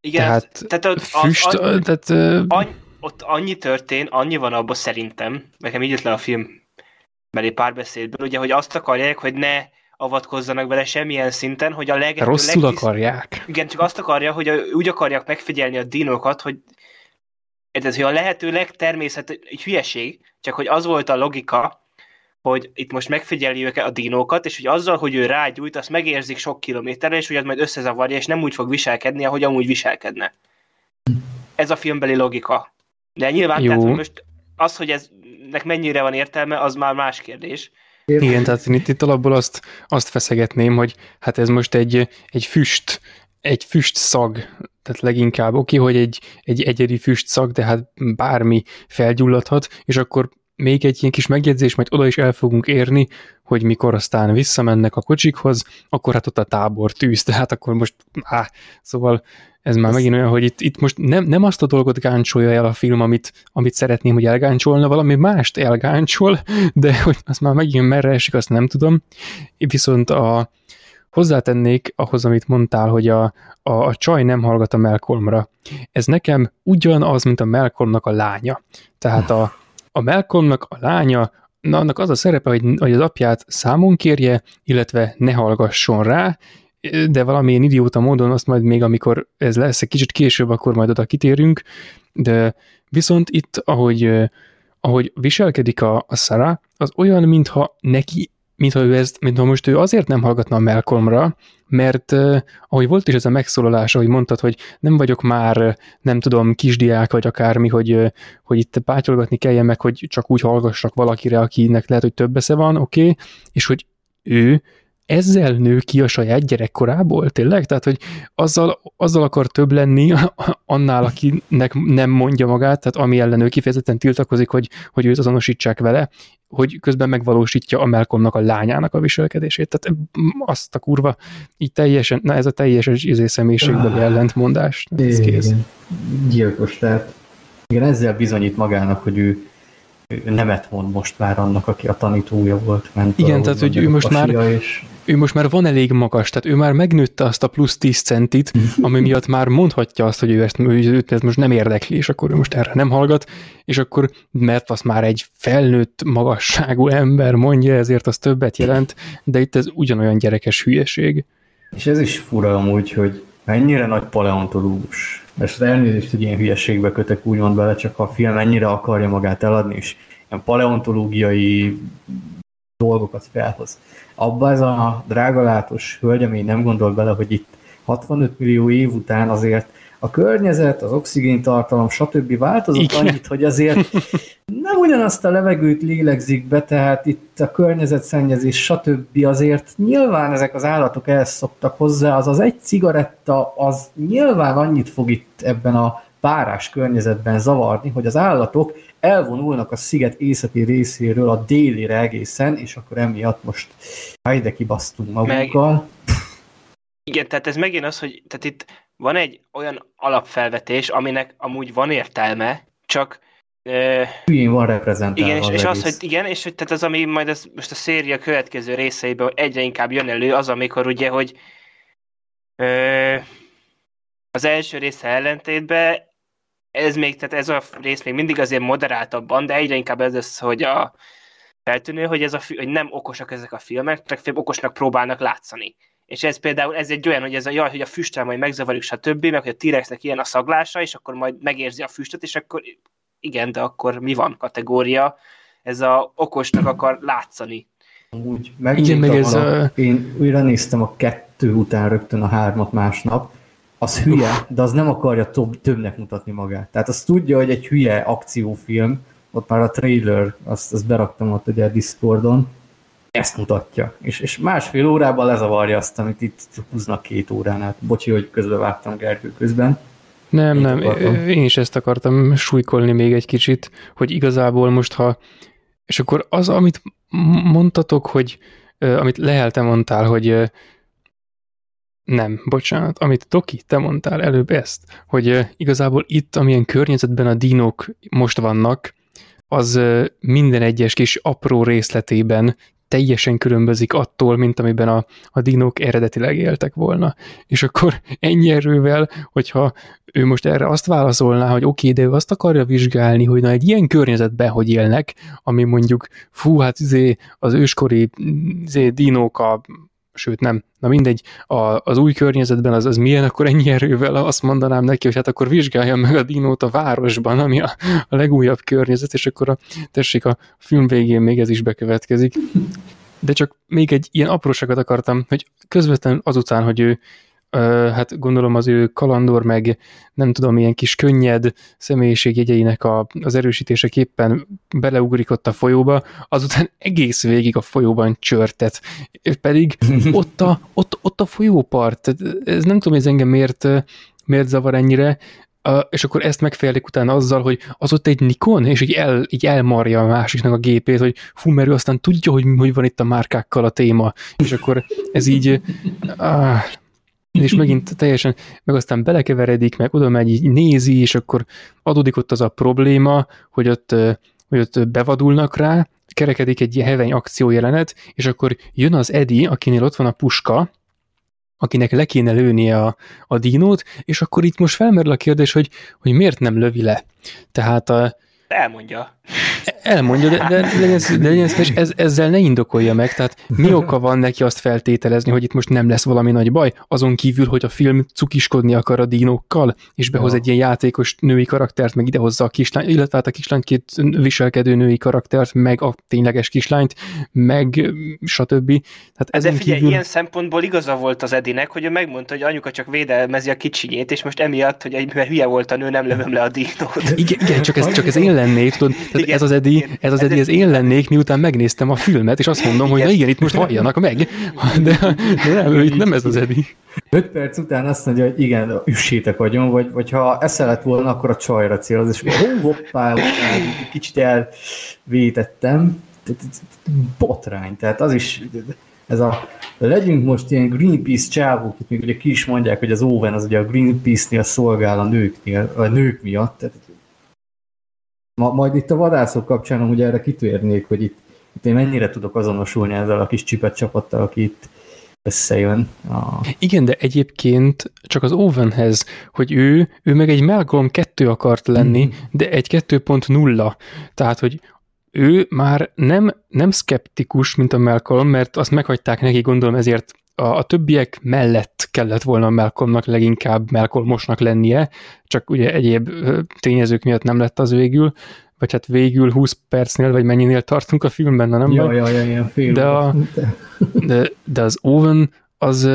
igen, tehát, tehát az, füst, az, az, tehát, annyi, ott annyi történt, annyi van abban szerintem, nekem így jött le a film belé párbeszédből, ugye, hogy azt akarják, hogy ne avatkozzanak bele semmilyen szinten, hogy a leg... Rosszul legtisz... akarják. Igen, csak azt akarja, hogy a, úgy akarják megfigyelni a dinókat, hogy ez hogy a lehető legtermészet, egy hülyeség, csak hogy az volt a logika, hogy itt most megfigyeli őket a dinókat, és hogy azzal, hogy ő rágyújt, azt megérzik sok kilométerre, és hogy az majd összezavarja, és nem úgy fog viselkedni, ahogy amúgy viselkedne. Ez a filmbeli logika. De nyilván, Jó. tehát most az, hogy ez nek mennyire van értelme, az már más kérdés. Igen, tehát itt, itt alapból azt, azt feszegetném, hogy hát ez most egy, egy füst, egy füst szag, tehát leginkább oké, okay, hogy egy, egy egyedi füst szag, de hát bármi felgyulladhat, és akkor még egy ilyen kis megjegyzés, majd oda is el fogunk érni, hogy mikor aztán visszamennek a kocsikhoz, akkor hát ott a tábor tűz, tehát akkor most, á, szóval ez már megint olyan, hogy itt, itt most nem, nem azt a dolgot gáncsolja el a film, amit, amit szeretném, hogy elgáncsolna, valami mást elgáncsol, de hogy az már megint merre esik, azt nem tudom. Viszont a, hozzátennék ahhoz, amit mondtál, hogy a, a, a csaj nem hallgat a Malcolmra. Ez nekem ugyanaz, mint a Malcolmnak a lánya. Tehát a, a Malcolmnak a lánya, na, annak az a szerepe, hogy, hogy az apját számon kérje, illetve ne hallgasson rá, de valamilyen idióta módon azt majd még, amikor ez lesz egy kicsit később, akkor majd oda kitérünk, de viszont itt, ahogy, ahogy viselkedik a, a Sarah, az olyan, mintha neki mintha ő ezt, mintha most ő azért nem hallgatna a Malcolmra, mert uh, ahogy volt is ez a megszólalás, ahogy mondtad, hogy nem vagyok már, nem tudom, kisdiák vagy akármi, hogy, hogy itt pátyolgatni kelljen meg, hogy csak úgy hallgassak valakire, akinek lehet, hogy több esze van, oké, okay? és hogy ő ezzel nő ki a saját gyerekkorából, tényleg? Tehát, hogy azzal, azzal akar több lenni annál, akinek nem mondja magát, tehát ami ellen ő kifejezetten tiltakozik, hogy, hogy őt azonosítsák vele, hogy közben megvalósítja a Malcolmnak a lányának a viselkedését. Tehát azt a kurva, így teljesen, na ez a teljes izé személyiségbeli ah. ellentmondás. Ez kész. Gyilkos, tehát igen, ezzel bizonyít magának, hogy ő nemet mond most már annak, aki a tanítója volt. Mentor, Igen, tehát hogy ő most már és... ő most már van elég magas, tehát ő már megnőtte azt a plusz 10 centit, ami miatt már mondhatja azt, hogy ő ezt, őt ez most nem érdekli, és akkor ő most erre nem hallgat, és akkor, mert az már egy felnőtt magasságú ember mondja, ezért az többet jelent, de itt ez ugyanolyan gyerekes hülyeség. És ez is fura amúgy, hogy mennyire nagy paleontológus. Ezt elnézést, hogy ilyen hülyeségbe kötek úgymond bele, csak a film ennyire akarja magát eladni, és ilyen paleontológiai dolgokat felhoz. Abba ez a drágalátos hölgyemény nem gondol bele, hogy itt 65 millió év után azért a környezet, az oxigéntartalom, stb. változott Igen. annyit, hogy azért nem ugyanazt a levegőt lélegzik be, tehát itt a környezetszennyezés, stb. azért nyilván ezek az állatok elszoktak hozzá, az az egy cigaretta, az nyilván annyit fog itt ebben a párás környezetben zavarni, hogy az állatok elvonulnak a sziget északi részéről a délire egészen, és akkor emiatt most hajde kibasztunk magunkkal. Meg... Igen, tehát ez megint az, hogy tehát itt van egy olyan alapfelvetés, aminek amúgy van értelme, csak Hülyén van reprezentálva Igen, és, és az, hogy igen, és hogy tehát az, ami majd ez, most a széria következő részeiben egyre inkább jön elő, az, amikor ugye, hogy ö, az első része ellentétben ez még, tehát ez a rész még mindig azért moderáltabban, de egyre inkább ez az, hogy a feltűnő, hogy, ez a, hogy nem okosak ezek a filmek, csak okosnak próbálnak látszani. És ez például, ez egy olyan, hogy ez a jaj, hogy a füstel majd megzavarjuk, stb., meg hogy a T-rexnek ilyen a szaglása, és akkor majd megérzi a füstöt, és akkor igen, de akkor mi van kategória? Ez a okosnak akar látszani. Úgy, igen, meg ez a... Én újra néztem a kettő után rögtön a hármat másnap, az hülye, de az nem akarja több, többnek mutatni magát. Tehát azt tudja, hogy egy hülye akciófilm, ott már a trailer, azt, azt beraktam ott ugye a Discordon, ezt mutatja. És, és másfél órában lezavarja azt, amit itt húznak két óránál. Bocsi, hogy közbevágtam Gergő közben. Nem, Én nem, akartam. én is ezt akartam súlykolni még egy kicsit, hogy igazából most, ha és akkor az, amit mondtatok, hogy amit Lehel te mondtál, hogy nem, bocsánat, amit Toki, te mondtál előbb ezt, hogy igazából itt, amilyen környezetben a dinók most vannak, az minden egyes kis apró részletében teljesen különbözik attól, mint amiben a, a dinók eredetileg éltek volna. És akkor ennyi erővel, hogyha ő most erre azt válaszolná, hogy oké, okay, de ő azt akarja vizsgálni, hogy na egy ilyen környezetben hogy élnek, ami mondjuk, fú, hát izé, az őskori izé, dinók a sőt nem, na mindegy, a, az új környezetben az, az milyen, akkor ennyi erővel azt mondanám neki, hogy hát akkor vizsgálja meg a dinót a városban, ami a, a legújabb környezet, és akkor a, tessék, a film végén még ez is bekövetkezik. De csak még egy ilyen apróságot akartam, hogy közvetlenül azután, hogy ő hát gondolom az ő kalandor, meg nem tudom, ilyen kis könnyed személyiségjegyeinek a, az erősítéseképpen beleugrik ott a folyóba, azután egész végig a folyóban csörtet. Pedig ott a, ott, ott a folyópart, ez nem tudom, ez engem miért, miért zavar ennyire, Uh, és akkor ezt megfejlik utána azzal, hogy az ott egy Nikon, és így, el, így elmarja a másiknak a gépét, hogy fú, mert ő aztán tudja, hogy hogy van itt a márkákkal a téma, és akkor ez így uh, és megint teljesen, meg aztán belekeveredik, meg oda megy, nézi, és akkor adódik ott az a probléma, hogy ott, hogy ott bevadulnak rá, kerekedik egy ilyen heveny akciójelenet, és akkor jön az Edi, akinél ott van a puska, akinek le kéne lőnie a, a dinót, és akkor itt most felmerül a kérdés, hogy, hogy miért nem lövi le. Tehát a, Elmondja. Elmondja, de, de, legyen, de legyen szíves, ez, ezzel ne indokolja meg, tehát mi oka van neki azt feltételezni, hogy itt most nem lesz valami nagy baj, azon kívül, hogy a film cukiskodni akar a dinókkal, és behoz ja. egy ilyen játékos női karaktert, meg idehozza a kislány, illetve hát a kislányt két viselkedő női karaktert, meg a tényleges kislányt, meg stb. Tehát ezen de figyelj, kívül... ilyen szempontból igaza volt az Edinek, hogy ő megmondta, hogy anyuka csak védelmezi a kicsinyét, és most emiatt, hogy egy hülye volt a nő, nem lövöm le a dinót. Igen, igen csak, ez, csak ez én lennék, tudod, igen, ez az Edi, igen. ez az Edi, ez én lennék, miután megnéztem a filmet, és azt mondom, igen. hogy na igen, itt most halljanak meg, de, de nem, itt nem ez az Edi. Öt perc után azt mondja, hogy igen, üssétek agyon, vagy, vagy ha esze lett volna, akkor a csajra céloz, és hó, hoppá, kicsit elvétettem. Botrány, tehát az is, ez a legyünk most ilyen Greenpeace csávók, itt még ugye ki is mondják, hogy az Owen az ugye a Greenpeace-nél szolgál a nőknél, a nők miatt, tehát Ma, majd itt a vadászok kapcsán ugye erre kitérnék, hogy itt, itt én mennyire tudok azonosulni ezzel a kis csipet csapattal, aki itt összejön. A... Igen, de egyébként csak az Owenhez, hogy ő, ő meg egy Malcolm 2 akart lenni, mm. de egy 2.0. Tehát, hogy ő már nem, nem szkeptikus, mint a Malcolm, mert azt meghagyták neki, gondolom ezért a, a többiek mellett kellett volna Malcolmnak leginkább Malcolmosnak lennie, csak ugye egyéb tényezők miatt nem lett az végül, vagy hát végül 20 percnél, vagy mennyinél tartunk a filmben, nem? Ja, ja, ja, ja, fél de, a, de, de az Owen az,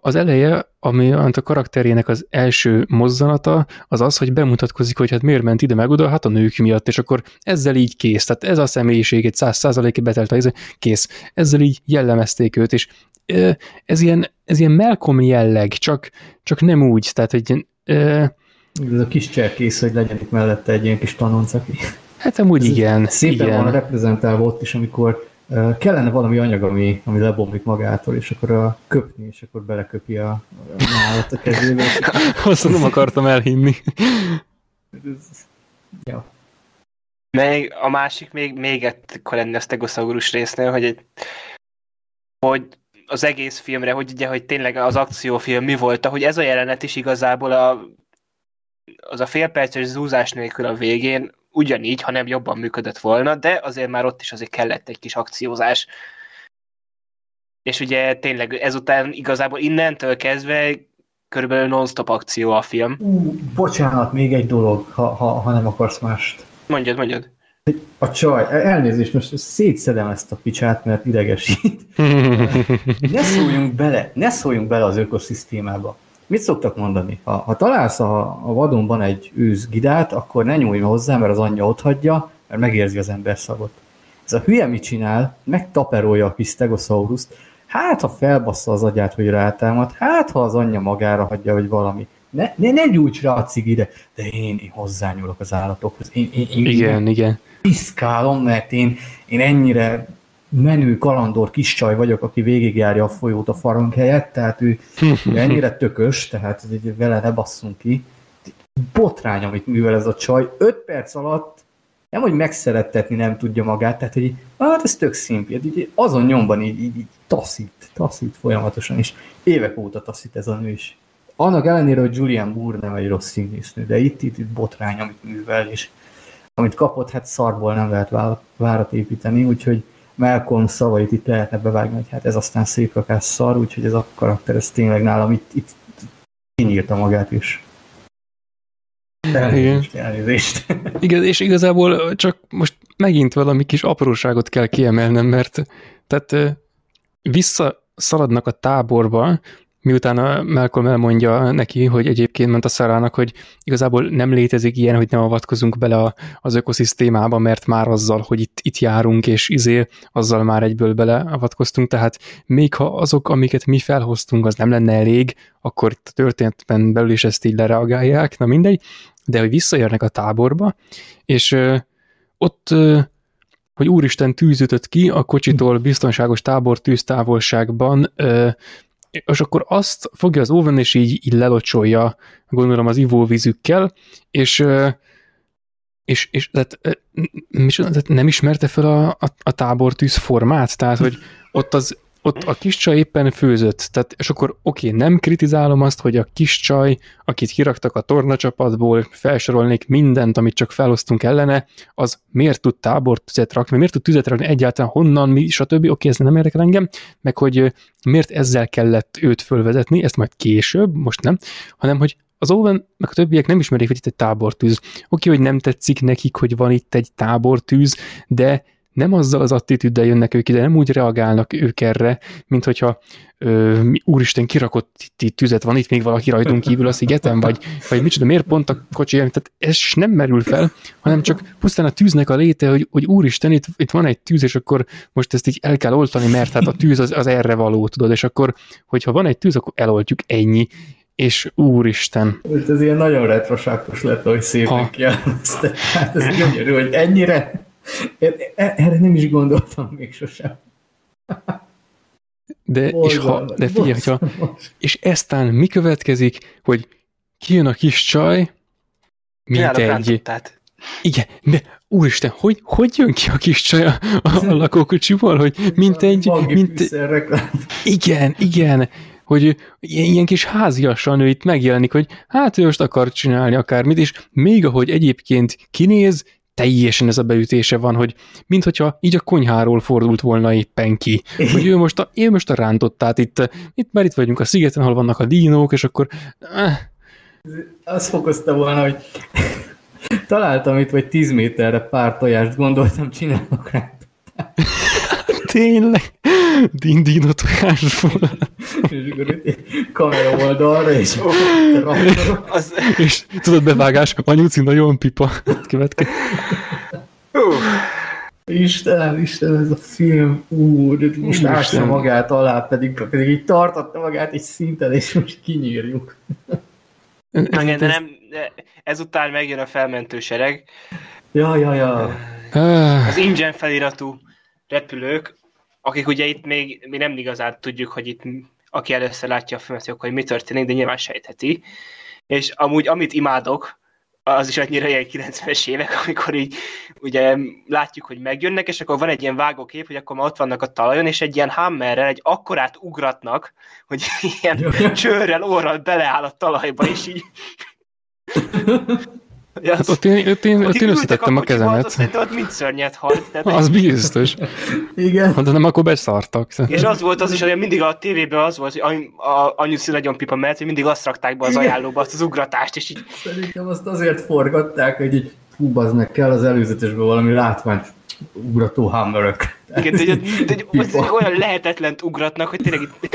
az eleje, ami a karakterének az első mozzanata, az az, hogy bemutatkozik, hogy hát miért ment ide meg oda, hát a nők miatt, és akkor ezzel így kész. Tehát ez a személyiség egy száz százalékig betelt, ez kész. Ezzel így jellemezték őt, és ez ilyen, ez ilyen Malcolm jelleg, csak, csak nem úgy, tehát hogy ez a kis cserkész, hogy legyen itt mellette egy ilyen kis tanonc, aki... Hát amúgy igen. Szépen igen. van reprezentálva ott is, amikor kellene valami anyag, ami, ami lebomlik magától, és akkor a köpni, és akkor beleköpi a, a nálat a kezébe. Azt nem akartam elhinni. ja. Még a másik még, még ekkor lenni a Stegosaurus résznél, hogy, egy, hogy az egész filmre, hogy ugye, hogy tényleg az akciófilm mi volt, hogy ez a jelenet is igazából a, az a félperces zúzás nélkül a végén ugyanígy, ha nem jobban működött volna, de azért már ott is azért kellett egy kis akciózás. És ugye tényleg ezután igazából innentől kezdve körülbelül non-stop akció a film. Uh, bocsánat, még egy dolog, ha, ha, ha nem akarsz mást. Mondjad, mondjad. A csaj, elnézést, most szétszedem ezt a picsát, mert idegesít. ne szóljunk bele, ne szóljunk bele az ökoszisztémába. Mit szoktak mondani? Ha, ha találsz a, a vadonban egy őz gidát, akkor ne nyúlj hozzá, mert az anyja ott hagyja, mert megérzi az ember szagot. Ez a hülye mit csinál? Megtaperolja a kis hát ha felbassza az agyát, hogy rátámad, hát ha az anyja magára hagyja, vagy valami. Ne, ne, ne gyújts rá a cigire, de én, én hozzányúlok az állatokhoz. Én, én, én, igen, én igen. Piszkálom, mert én, én ennyire menő kalandor kis csaj vagyok, aki végigjárja a folyót a farang helyett, tehát ő, ennyire tökös, tehát vele ne basszunk ki. Botrány, amit művel ez a csaj. Öt perc alatt nem, hogy megszerettetni nem tudja magát, tehát hogy hát ez tök szimpi, azon nyomban így, így, így taszít, taszít folyamatosan, és évek óta taszít ez a nő is. Annak ellenére, hogy Julian Moore nem egy rossz színésznő, de itt, itt, itt botrány, amit művel, és amit kapott, hát szarból nem lehet várat építeni, úgyhogy Malcolm szavait itt lehetne bevágni, hogy hát ez aztán szép rakás szar, úgyhogy ez a karakter, ez tényleg nálam itt, itt kinyírta magát is. Elnézést, Igen. elnézést. Igen, és igazából csak most megint valami kis apróságot kell kiemelnem, mert tehát visszaszaladnak a táborba, miután a Malcolm elmondja neki, hogy egyébként ment a Szarának, hogy igazából nem létezik ilyen, hogy nem avatkozunk bele a, az ökoszisztémába, mert már azzal, hogy itt, itt járunk, és izé, azzal már egyből beleavatkoztunk, tehát még ha azok, amiket mi felhoztunk, az nem lenne elég, akkor itt a történetben belül is ezt így lereagálják, na mindegy, de hogy visszaérnek a táborba, és ö, ott ö, hogy úristen tűzütött ki a kocsitól biztonságos tábor tűztávolságban ö, és akkor azt fogja az Owen, és így, így lelocsolja, gondolom az ivóvízükkel, és és, és tehát nem ismerte fel a, a, a tábortűz formát, tehát hogy ott az ott a kis csaj éppen főzött, tehát, és akkor oké, nem kritizálom azt, hogy a kis csaj, akit kiraktak a tornacsapatból, felsorolnék mindent, amit csak felosztunk ellene, az miért tud tábortüzet rakni, miért tud tüzet rakni egyáltalán, honnan, mi, stb. Oké, ez nem érdekel engem, meg hogy miért ezzel kellett őt fölvezetni, ezt majd később, most nem, hanem hogy az Owen, meg a többiek nem ismerik, hogy itt egy tábortűz. Oké, hogy nem tetszik nekik, hogy van itt egy tábortűz, de nem azzal az attitűddel jönnek ők ide, nem úgy reagálnak ők erre, mint hogyha ö, úristen, kirakott itt tüzet, van itt még valaki rajtunk kívül a szigeten, vagy, vagy micsoda, miért pont a kocsi, tehát ez nem merül fel, hanem csak pusztán a tűznek a léte, hogy, hogy úristen, itt, itt van egy tűz, és akkor most ezt így el kell oltani, mert hát a tűz az, az erre való, tudod, és akkor, hogyha van egy tűz, akkor eloltjuk ennyi, és úristen. Ez ilyen nagyon retrosákos lett, hogy szépen kiálloztad. Hát ez gyönyörű, hogy ennyire erre nem is gondoltam még sosem. De, és ha, de figyelj, hogyha, és eztán mi következik, hogy kijön a kis csaj, mint egy... Igen, de úristen, hogy, hogy jön ki a kis csaj a, a lakókocsiból, hogy mint egy... Mint, igen, igen, hogy ilyen kis háziasan ő itt megjelenik, hogy hát ő most akar csinálni akármit, és még ahogy egyébként kinéz, teljesen ez a beütése van, hogy minthogyha így a konyháról fordult volna éppen ki. Hogy ő most a, ő most a rántottát itt, itt már itt vagyunk a szigeten, ahol vannak a dínók, és akkor... Eh. Azt fokozta volna, hogy találtam itt, vagy 10 méterre pár tojást gondoltam, csinálok rá. Tényleg? Dindino tojásból. kamera oldalra, és az... És tudod, bevágás, anyuci nagyon pipa. Következik. Uh. Istenem, Istenem, ez a film, úr, most ássa magát alá, pedig, pedig így tartotta magát egy szinten, és most kinyírjuk. Igen, de nem, de ezután megjön a felmentő sereg. Ja, ja, ja. Az ingyen feliratú repülők, akik ugye itt még mi nem igazán tudjuk, hogy itt aki először látja a filmet, hogy mi történik, de nyilván sejtheti. És amúgy, amit imádok, az is annyira ilyen 90-es évek, amikor így ugye látjuk, hogy megjönnek, és akkor van egy ilyen vágókép, hogy akkor már ott vannak a talajon, és egy ilyen hammerrel egy akkorát ugratnak, hogy ilyen csőrrel, orral beleáll a talajba, és így Ja, hát ott én, ott én, ott én összetettem a kezemet. Azt ott mind szörnyet halt. Tehát az biztos. Igen. Hát, de nem, akkor beszartak. És az volt az is, hogy mindig a tévében az volt, hogy anyuszi nagyon pipa mert hogy mindig azt rakták be az ajánlóba, azt az ugratást, és így... Szerintem azt azért forgatták, hogy így hú, meg kell az előzetesben valami látvány ugrató hammerök. Igen, de, de, de, de olyan lehetetlent ugratnak, hogy tényleg itt...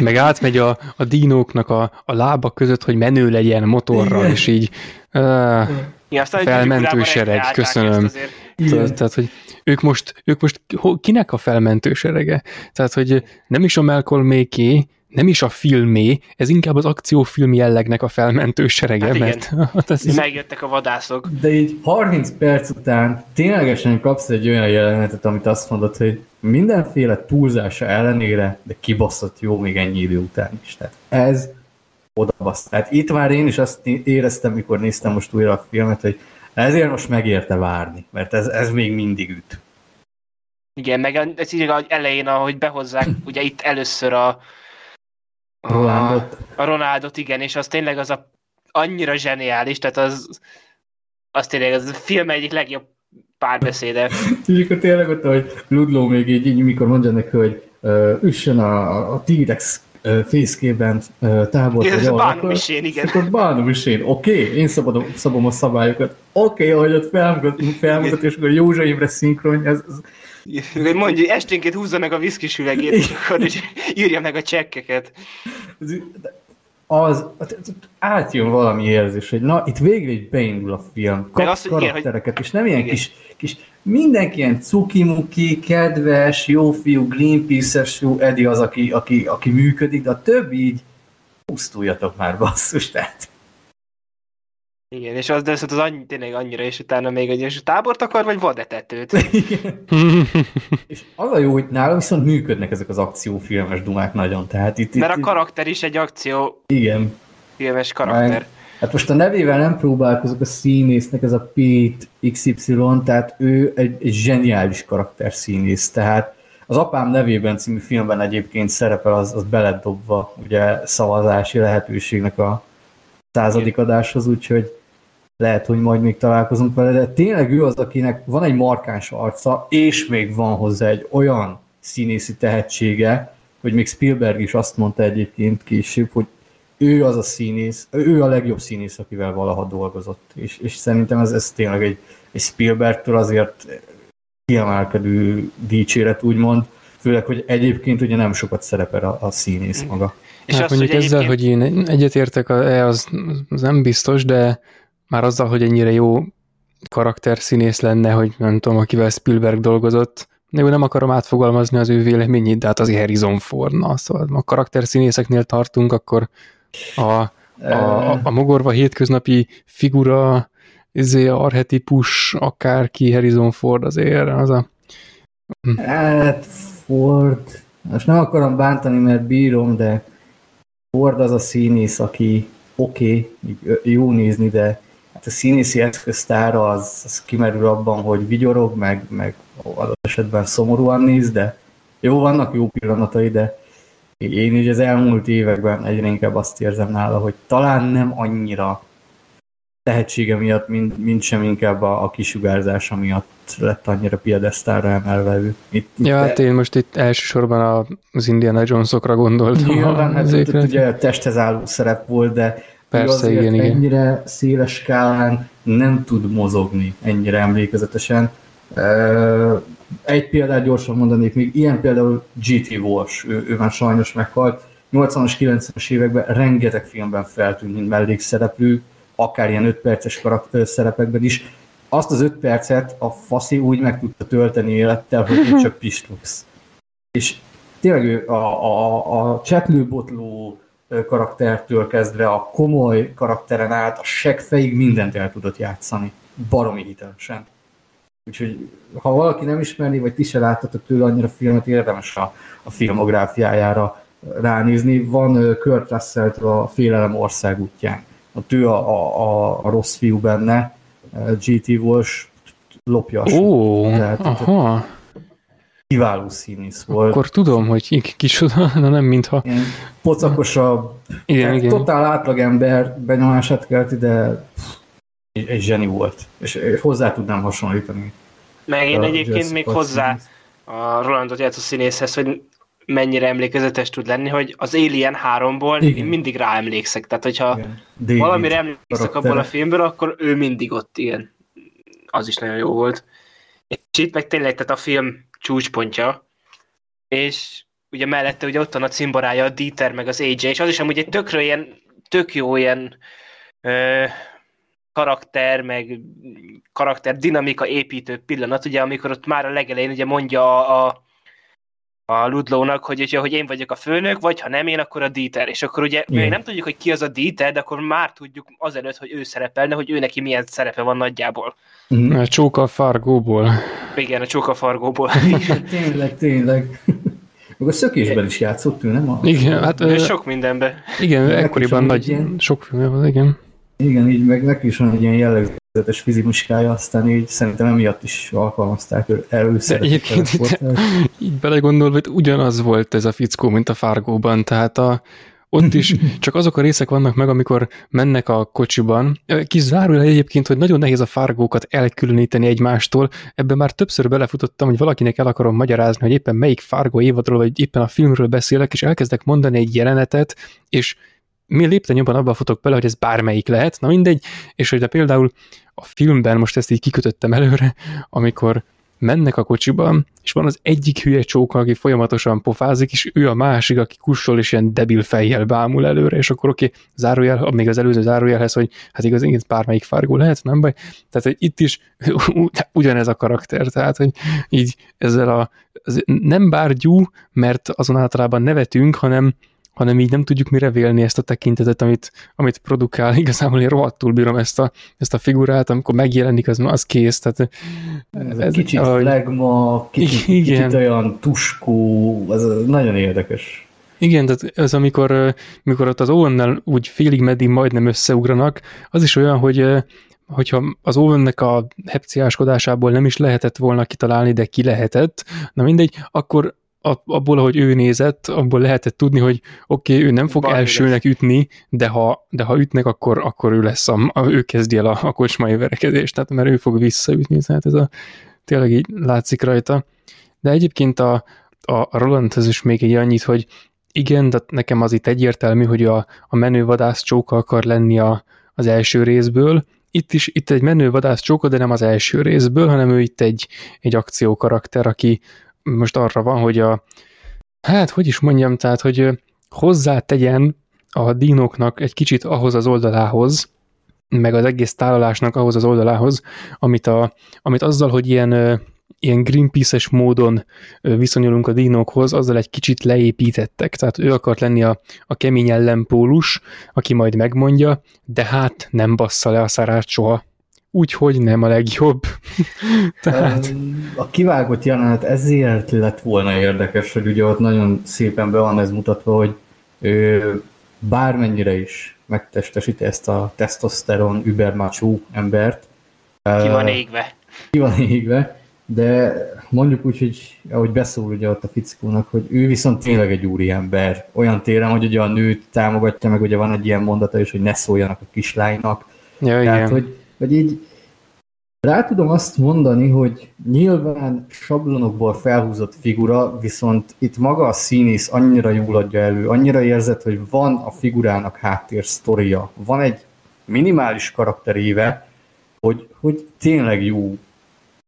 Meg átmegy a, a dinóknak a, a lábak között, hogy menő legyen motorral, Igen. és így uh, ja, felmentő sereg, köszönöm. Tehát, tehát, hogy ők most, ők most kinek a felmentő serege? Tehát, hogy nem is a Malcolm Méké, nem is a filmé, ez inkább az akciófilm jellegnek a felmentő serege, hát mert... Hát ez. Megjöttek a vadászok. De így 30 perc után ténylegesen kapsz egy olyan jelenetet, amit azt mondod, hogy mindenféle túlzása ellenére, de kibaszott jó még ennyi idő után is. Tehát ez odabasz. Tehát itt már én is azt éreztem, mikor néztem most újra a filmet, hogy ezért most megérte várni, mert ez, ez még mindig üt. Igen, meg ez így elején, ahogy behozzák, ugye itt először a, a Ronaldot. A Ronaldot, igen, és az tényleg az a annyira zseniális, tehát az, az tényleg az a film egyik legjobb párbeszéde. és akkor tényleg ott, hogy Ludlow még így, így mikor mondja neki, hogy uh, üssön a, a T-Rex fészkében tábor. Ez a bánumissén, igen. Akkor bánumissén, oké, okay, én szabadom, szabom a szabályokat. Oké, okay, ahogy ott felmutat, felmutat és akkor Józsa Imre szinkron, ez, ez Mondja, esténként húzza meg a viszkis üvegét, és akkor is írja meg a csekkeket. Az, átjön valami érzés, hogy na, itt végre egy beindul a film. Kap azt, karaktereket, hogy... és nem ilyen igen. kis, kis, mindenki ilyen cukimuki, kedves, jó fiú, Greenpeace-es fiú, Eddie az, aki, aki, aki működik, de a többi így pusztuljatok már, basszus, tehát igen, és az, de az annyi, tényleg annyira, és utána még egy és tábort akar, vagy vadetetőt. és az a jó, hogy nálam viszont működnek ezek az akciófilmes dumák nagyon, tehát itt... Mert itt, a karakter is egy akció igen. filmes karakter. Már, hát most a nevével nem próbálkozok a színésznek, ez a Pete XY, tehát ő egy, egy zseniális karakter színész, tehát Az Apám nevében című filmben egyébként szerepel, az, az beledobva ugye szavazási lehetőségnek a századik adáshoz, úgyhogy lehet, hogy majd még találkozunk vele, de tényleg ő az, akinek van egy markáns arca, és még van hozzá egy olyan színészi tehetsége, hogy még Spielberg is azt mondta egyébként később, hogy ő az a színész, ő a legjobb színész, akivel valaha dolgozott, és, és szerintem ez, ez tényleg egy, egy Spielbergtől azért kiemelkedő dicséret, úgymond, főleg, hogy egyébként ugye nem sokat szerepel a, a színész maga. És hát azt, mondjuk hogy ezzel, egyébként... hogy én egyetértek, az, az nem biztos, de már azzal, hogy ennyire jó karakterszínész lenne, hogy nem tudom, akivel Spielberg dolgozott, de nem akarom átfogalmazni az ő véleményét, de hát azért Harrison Ford, na, szóval a karakterszínészeknél tartunk, akkor a, a, a, a mogorva hétköznapi figura, izé, arhetipus, akárki Harrison Ford azért, az a... Hm. Hát Ford, most nem akarom bántani, mert bírom, de Ford az a színész, aki oké, okay, jó nézni, de hát a színészi eszköztára az, az kimerül abban, hogy vigyorog, meg, meg adott esetben szomorúan néz, de jó, vannak jó pillanatai, de én így az elmúlt években egyre inkább azt érzem nála, hogy talán nem annyira tehetsége miatt, mint, mint sem inkább a, a kisugárzása miatt lett annyira piedesztára emelve ő. Itt, ja, hát én most itt elsősorban az Indiana Jonesokra gondoltam. Nyilván, hát itt ugye testhez álló szerep volt, de Persze, igen, igen. ennyire széles skálán nem tud mozogni ennyire emlékezetesen. Egy példát gyorsan mondanék, még ilyen például GT Wars, ő, ő már sajnos meghalt. 80-as, 90-es években rengeteg filmben feltűnt, mint mellékszereplő, akár ilyen 5 perces karakter szerepekben is. Azt az 5 percet a faszi úgy meg tudta tölteni élettel, hogy csak pislogsz. És tényleg ő a, a, a csetlőbotló karaktertől kezdve a komoly karakteren át, a seggfejig mindent el tudott játszani. Baromi hitelesen. Úgyhogy ha valaki nem ismerni, vagy ti se láttatok tőle annyira filmet, érdemes a, a filmográfiájára ránézni. Van Kurt russell a Félelem ország útján. Ott ő a, a, a rossz fiú benne, GT Walsh lopja a Ó, Tehát, aha. Kiváló színész volt. Akkor tudom, hogy kicsoda, de nem mintha... Ilyen pocakosabb, igen, igen. totál átlagember benyomását kelti, de egy, egy zseni volt, és hozzá tudnám hasonlítani. Meg én egyébként még hozzá a Rolandot játszó színészhez, hogy mennyire emlékezetes tud lenni, hogy az Alien 3-ból én mindig ráemlékszek. Tehát, hogyha Igen. valamire emlékszek abból a filmből, akkor ő mindig ott ilyen. Az is nagyon jó volt. És itt meg tényleg, tehát a film csúcspontja, és ugye mellette ugye ott van a cimborája, a Dieter, meg az AJ, és az is amúgy egy tökről ilyen, tök jó ilyen ö, karakter, meg karakter dinamika építő pillanat, ugye amikor ott már a legelején ugye mondja a, a a Ludlónak, hogy, ugye, hogy én vagyok a főnök, vagy ha nem én, akkor a Dieter. És akkor ugye még nem tudjuk, hogy ki az a Dieter, de akkor már tudjuk azelőtt, hogy ő szerepelne, hogy ő neki milyen szerepe van nagyjából. Mm. A Csóka Fargóból. Igen, a Csóka Fargóból. tényleg, tényleg. Meg a szökésben is játszott ő, nem? A... Igen, hát... Ő sok mindenben. Igen, ekkoriban nagy, ilyen... sok filmje van, igen. Igen, így meg neki is van egy ilyen jellegzetes fizimuskája, aztán így szerintem emiatt is alkalmazták először. Egyébként így belegondolva, hogy ugyanaz volt ez a fickó, mint a Fargóban, tehát a, ott is csak azok a részek vannak meg, amikor mennek a kocsiban. Kis zárójel egyébként, hogy nagyon nehéz a fárgókat elkülöníteni egymástól. Ebben már többször belefutottam, hogy valakinek el akarom magyarázni, hogy éppen melyik fárgó évadról, vagy éppen a filmről beszélek, és elkezdek mondani egy jelenetet, és mi lépten jobban abba futok bele, hogy ez bármelyik lehet, na mindegy, és hogy de például a filmben most ezt így kikötöttem előre, amikor mennek a kocsiban, és van az egyik hülye csóka, aki folyamatosan pofázik, és ő a másik, aki kussol, és ilyen debil fejjel bámul előre, és akkor oké, okay, zárójel, még az előző zárójelhez, hogy hát igaz, igaz bármelyik fárgó lehet, nem baj. Tehát, hogy itt is ugyanez a karakter, tehát, hogy így ezzel a, nem bárgyú, mert azon általában nevetünk, hanem hanem így nem tudjuk mire vélni ezt a tekintetet, amit, amit produkál. Igazából én rohadtul bírom ezt a, ezt a figurát, amikor megjelenik, az, az kész. Tehát, ez, ez kicsit ahogy, flegma, kicsit, igen. kicsit olyan tuskó, ez nagyon érdekes. Igen, tehát ez amikor, amikor ott az owen úgy félig meddig majdnem összeugranak, az is olyan, hogy hogyha az Owennek a hepciáskodásából nem is lehetett volna kitalálni, de ki lehetett, na mindegy, akkor abból, ahogy ő nézett, abból lehetett tudni, hogy oké, okay, ő nem fog Bár elsőnek lesz. ütni, de ha, de ha ütnek, akkor, akkor ő lesz, a, a, ő kezdi el a, a kocsmai verekedést, tehát mert ő fog visszaütni, tehát ez a, tényleg így látszik rajta. De egyébként a, a Rolandhez is még egy annyit, hogy igen, de nekem az itt egyértelmű, hogy a, a menő vadász csóka akar lenni a, az első részből. Itt is itt egy menő vadász csóka, de nem az első részből, hanem ő itt egy, egy akciókarakter, aki most arra van, hogy a hát, hogy is mondjam, tehát, hogy hozzá tegyen a dinoknak egy kicsit ahhoz az oldalához, meg az egész tálalásnak ahhoz az oldalához, amit, a, amit azzal, hogy ilyen ilyen Greenpeace-es módon viszonyulunk a dinokhoz, azzal egy kicsit leépítettek. Tehát ő akart lenni a, a kemény ellenpólus, aki majd megmondja, de hát nem bassza le a szarát soha. Úgyhogy nem a legjobb. Tehát... A kivágott jelenet ezért lett volna érdekes, hogy ugye ott nagyon szépen be van ez mutatva, hogy ő bármennyire is megtestesíti ezt a testoszteron übermacsú embert. Ki van égve. Ki van égve de mondjuk úgy, hogy ahogy beszól ugye ott a fickónak, hogy ő viszont tényleg egy úriember. Olyan téren, hogy ugye a nőt támogatja, meg ugye van egy ilyen mondata is, hogy ne szóljanak a kislánynak. Ja, Tehát, igen. hogy, hogy így rá tudom azt mondani, hogy nyilván sablonokból felhúzott figura, viszont itt maga a színész annyira jól adja elő, annyira érzett, hogy van a figurának háttér sztoria, van egy minimális karakteréve, hogy, hogy tényleg jó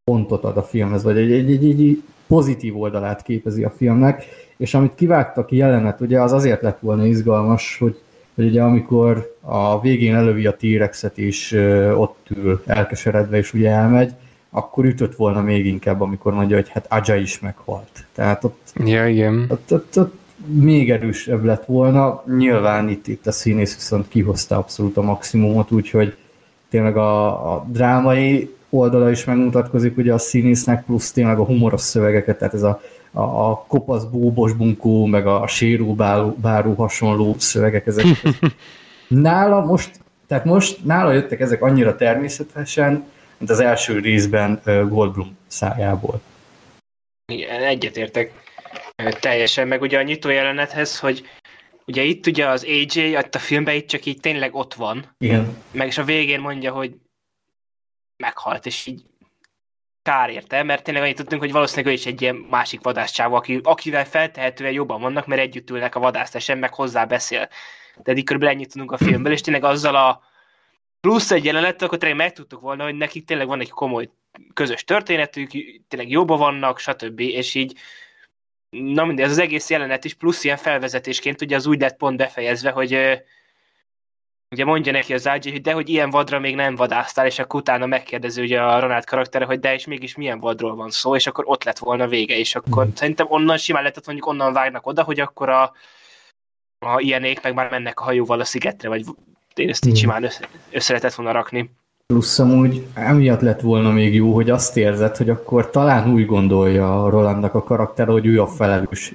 pontot ad a filmhez, vagy egy, egy, egy, egy pozitív oldalát képezi a filmnek, és amit kivágtak jelenet, ugye az azért lett volna izgalmas, hogy, hogy ugye amikor a végén elővi a T-rexet és ott ül elkeseredve, és ugye elmegy, akkor ütött volna még inkább, amikor mondja, hogy hát Aja is meghalt. Tehát ott, ja, igen. Ott, ott, ott még erősebb lett volna. Nyilván itt, itt a színész viszont kihozta abszolút a maximumot, úgyhogy tényleg a, a drámai oldala is megmutatkozik ugye a színésznek, plusz tényleg a humoros szövegeket, tehát ez a, a, a kopasz búbos bunkó, meg a sérú báró, báró hasonló szövegek, ezek. nála most, tehát most nála jöttek ezek annyira természetesen, mint az első részben Goldblum szájából. Igen, egyetértek teljesen, meg ugye a nyitó jelenethez, hogy ugye itt ugye az AJ, a filmben itt csak így tényleg ott van. Igen. Meg is a végén mondja, hogy meghalt, és így kár érte, mert tényleg annyit tudtunk, hogy valószínűleg ő is egy ilyen másik vadászcsávó, aki, akivel feltehetően jobban vannak, mert együtt ülnek a vadásztásen, meg hozzá beszél. De eddig körülbelül ennyit tudunk a filmből, és tényleg azzal a plusz egy jelenet, akkor tényleg megtudtuk volna, hogy nekik tényleg van egy komoly közös történetük, tényleg jobban vannak, stb. És így na mindegy, ez az egész jelenet is plusz ilyen felvezetésként, ugye az úgy lett pont befejezve, hogy ugye mondja neki az Ágyi, hogy de hogy ilyen vadra még nem vadásztál, és akkor utána megkérdezi ugye a Ronald karaktere, hogy de és mégis milyen vadról van szó, és akkor ott lett volna vége, és akkor mm. szerintem onnan simán lehetett mondjuk onnan vágnak oda, hogy akkor a, a ilyenék meg már mennek a hajóval a szigetre, vagy én ezt így mm. simán össze, össze lehetett volna rakni. Plusz amúgy emiatt lett volna még jó, hogy azt érzed, hogy akkor talán úgy gondolja a Rolandnak a karakter, hogy ő a felelős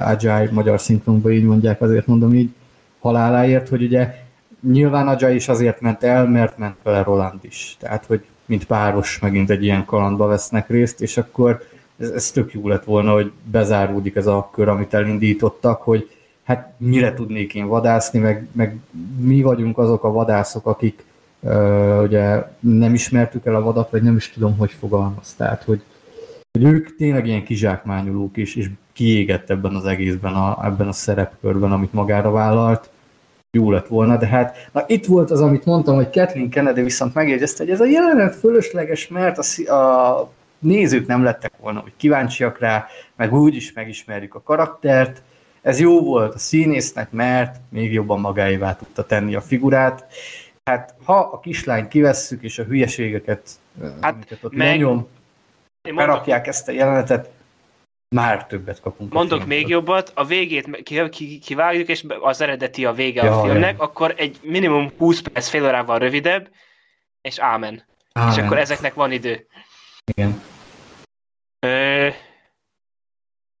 Agile, magyar szinkronban így mondják, azért mondom így haláláért, hogy ugye nyilván a is azért ment el, mert ment vele Roland is. Tehát, hogy mint páros megint egy ilyen kalandba vesznek részt, és akkor ez, ez tök jó lett volna, hogy bezáródik ez a kör, amit elindítottak, hogy hát mire tudnék én vadászni, meg, meg mi vagyunk azok a vadászok, akik uh, ugye nem ismertük el a vadat, vagy nem is tudom, hogy fogalmaz. Tehát, hogy, hogy ők tényleg ilyen kizsákmányolók is, és kiégett ebben az egészben, a, ebben a szerepkörben, amit magára vállalt, jó lett volna, de hát na itt volt az, amit mondtam, hogy Kathleen Kennedy viszont megjegyezte, hogy ez a jelenet fölösleges, mert a, a nézők nem lettek volna, hogy kíváncsiak rá, meg úgy is megismerjük a karaktert. Ez jó volt a színésznek, mert még jobban magáévá tudta tenni a figurát. Hát ha a kislányt kivesszük, és a hülyeségeket, hát, ott meg... nyom, berakják ezt a jelenetet, már többet kapunk. Mondok még jobbat, a végét kivágjuk, és az eredeti a vége ja, a filmnek, ja. akkor egy minimum 20 perc fél órával rövidebb, és ámen. ámen. És akkor ezeknek van idő. Igen. Ö...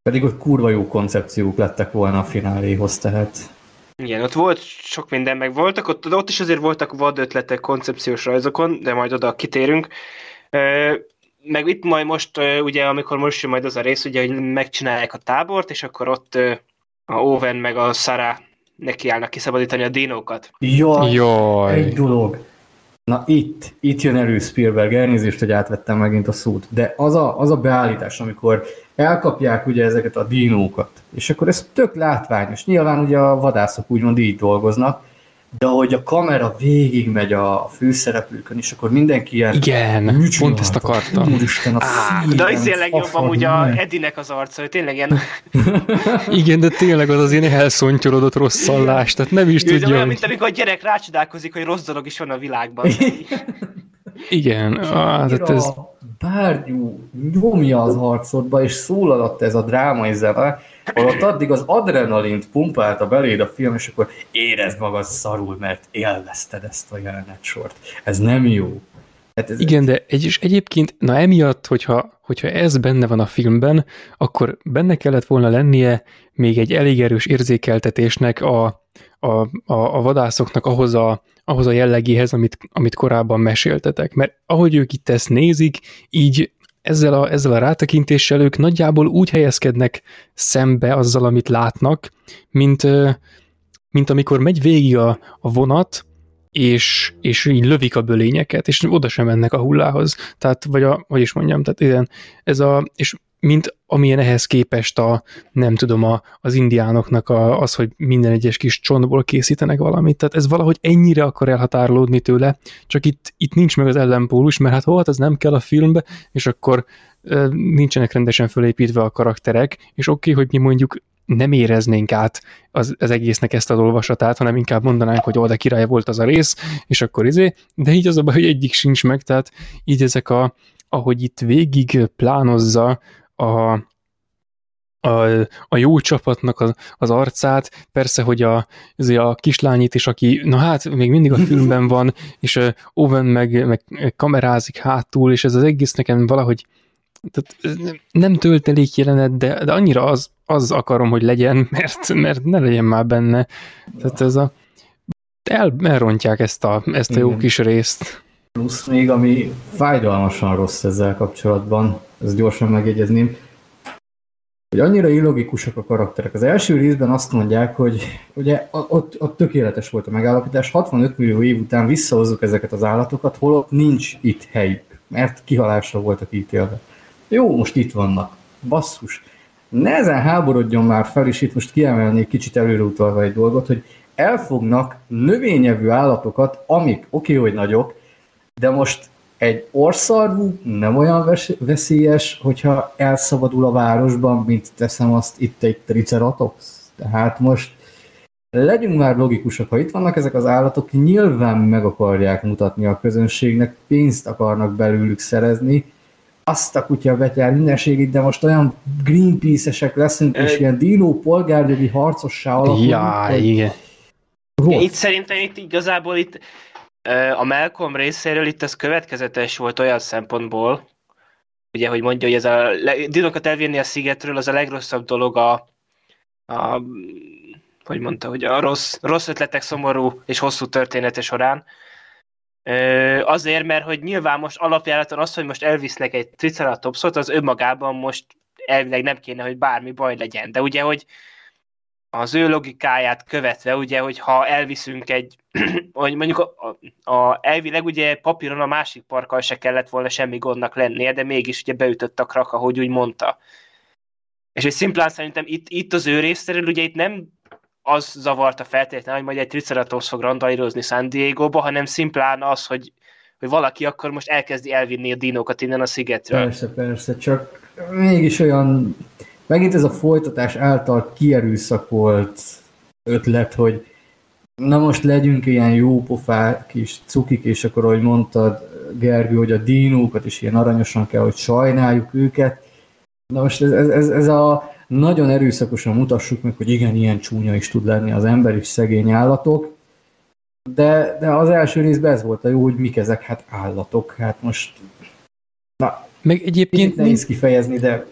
Pedig ott kurva jó koncepciók lettek volna a fináléhoz, tehát... Igen, ott volt sok minden, meg voltak, ott, ott is azért voltak vad ötletek koncepciós rajzokon, de majd oda kitérünk. Meg itt majd most, ugye, amikor most jön majd az a rész, ugye, hogy megcsinálják a tábort, és akkor ott a Owen meg a Sara nekiállnak kiszabadítani a dinókat. Jaj, Jaj. egy dolog. Na itt, itt jön elő Spielberg, elnézést, hogy átvettem megint a szót, de az a, az a beállítás, amikor elkapják ugye ezeket a dinókat, és akkor ez tök látványos. Nyilván ugye a vadászok úgymond így dolgoznak, de hogy a kamera végig megy a főszereplőkön, és akkor mindenki ilyen... Igen, pont ezt akartam. Úristen, a Á, de az ilyen legjobb amúgy a Edinek az arca, hogy tényleg ilyen... Igen, de tényleg az az ilyen elszontyolodott rossz szallás, tehát nem is tudja, olyan, hogy... mint amikor a gyerek rácsodálkozik, hogy rossz dolog is van a világban. Igen, á, tehát ez... Bárgyú nyomja az harcodba, és szólalatt ez a drámai zene, Holott addig az adrenalint pumpálta beléd a film, és akkor érezd magad szarul, mert élvezted ezt a sort. Ez nem jó. Hát ez Igen, de egy, és egyébként, na emiatt, hogyha, hogyha ez benne van a filmben, akkor benne kellett volna lennie még egy elég erős érzékeltetésnek a, a, a, a vadászoknak ahhoz a, ahhoz a jellegéhez, amit, amit korábban meséltetek. Mert ahogy ők itt ezt nézik, így ezzel a, ezzel a rátekintéssel ők nagyjából úgy helyezkednek szembe azzal, amit látnak, mint, mint amikor megy végig a, a vonat, és, és így lövik a bölényeket, és oda sem mennek a hullához. Tehát, vagy a, hogy is mondjam, tehát igen, ez a, és mint amilyen ehhez képest a, nem tudom, a, az indiánoknak a, az, hogy minden egyes kis csontból készítenek valamit, tehát ez valahogy ennyire akar elhatárolódni tőle, csak itt, itt nincs meg az ellenpólus, mert hát hol, az nem kell a filmbe, és akkor e, nincsenek rendesen fölépítve a karakterek, és oké, okay, hogy mi mondjuk nem éreznénk át az, az egésznek ezt az olvasatát, hanem inkább mondanánk, hogy oda király volt az a rész, és akkor izé, de így az a baj, hogy egyik sincs meg, tehát így ezek a, ahogy itt végig plánozza a, a, a jó csapatnak az, az arcát, persze, hogy a, a kislányit is, aki, na hát, még mindig a filmben van, és Owen meg, meg kamerázik hátul, és ez az egész nekem valahogy tehát nem töltelék jelenet, de, de annyira az, az akarom, hogy legyen, mert, mert ne legyen már benne. Tehát ez a el, elrontják ezt a, ezt a jó kis részt. Plusz még, ami fájdalmasan rossz ezzel kapcsolatban, ezt gyorsan megjegyezném, hogy annyira illogikusak a karakterek. Az első részben azt mondják, hogy ugye ott, ott tökéletes volt a megállapítás, 65 millió év után visszahozzuk ezeket az állatokat, holott nincs itt helyük, mert kihalásra voltak ítélve. Jó, most itt vannak. Basszus. Nehezen háborodjon már fel, és itt most kiemelnék kicsit előreutalva egy dolgot, hogy elfognak növényevő állatokat, amik oké, okay, hogy nagyok, de most egy orszarvú nem olyan veszélyes, hogyha elszabadul a városban, mint teszem azt itt egy triceratops. Tehát most legyünk már logikusak, ha itt vannak ezek az állatok, nyilván meg akarják mutatni a közönségnek, pénzt akarnak belőlük szerezni, azt a kutya betyár mindenségét, de most olyan Greenpeace-esek leszünk, és ilyen dino polgárjogi harcossá alakulunk. Ja, igen. Itt szerintem itt igazából itt a Malcolm részéről itt ez következetes volt olyan szempontból, ugye, hogy mondja, hogy ez a dinokat elvinni a szigetről, az a legrosszabb dolog a, a hogy mondta, hogy a rossz, rossz ötletek szomorú és hosszú története során. Azért, mert hogy nyilván most alapjáraton az, hogy most elvisznek egy triceratopsot, az önmagában most elvileg nem kéne, hogy bármi baj legyen. De ugye, hogy az ő logikáját követve, ugye, hogy ha elviszünk egy, hogy mondjuk a, a, a, elvileg ugye papíron a másik parkkal se kellett volna semmi gondnak lennie, de mégis ugye beütött a krak, ahogy úgy mondta. És hogy szimplán szerintem itt, itt az ő részéről ugye itt nem az zavarta feltétlenül, hogy majd egy Triceratops fog randalírozni San Diego-ba, hanem szimplán az, hogy, hogy valaki akkor most elkezdi elvinni a dinókat innen a szigetről. Persze, persze, csak mégis olyan megint ez a folytatás által kierőszakolt ötlet, hogy na most legyünk ilyen jó pofák kis cukik, és akkor, ahogy mondtad, Gergő, hogy a dinókat is ilyen aranyosan kell, hogy sajnáljuk őket. Na most ez, ez, ez, a nagyon erőszakosan mutassuk meg, hogy igen, ilyen csúnya is tud lenni az ember is szegény állatok, de, de az első részben ez volt a jó, hogy mik ezek, hát állatok, hát most na, meg egyébként nehéz kifejezni, de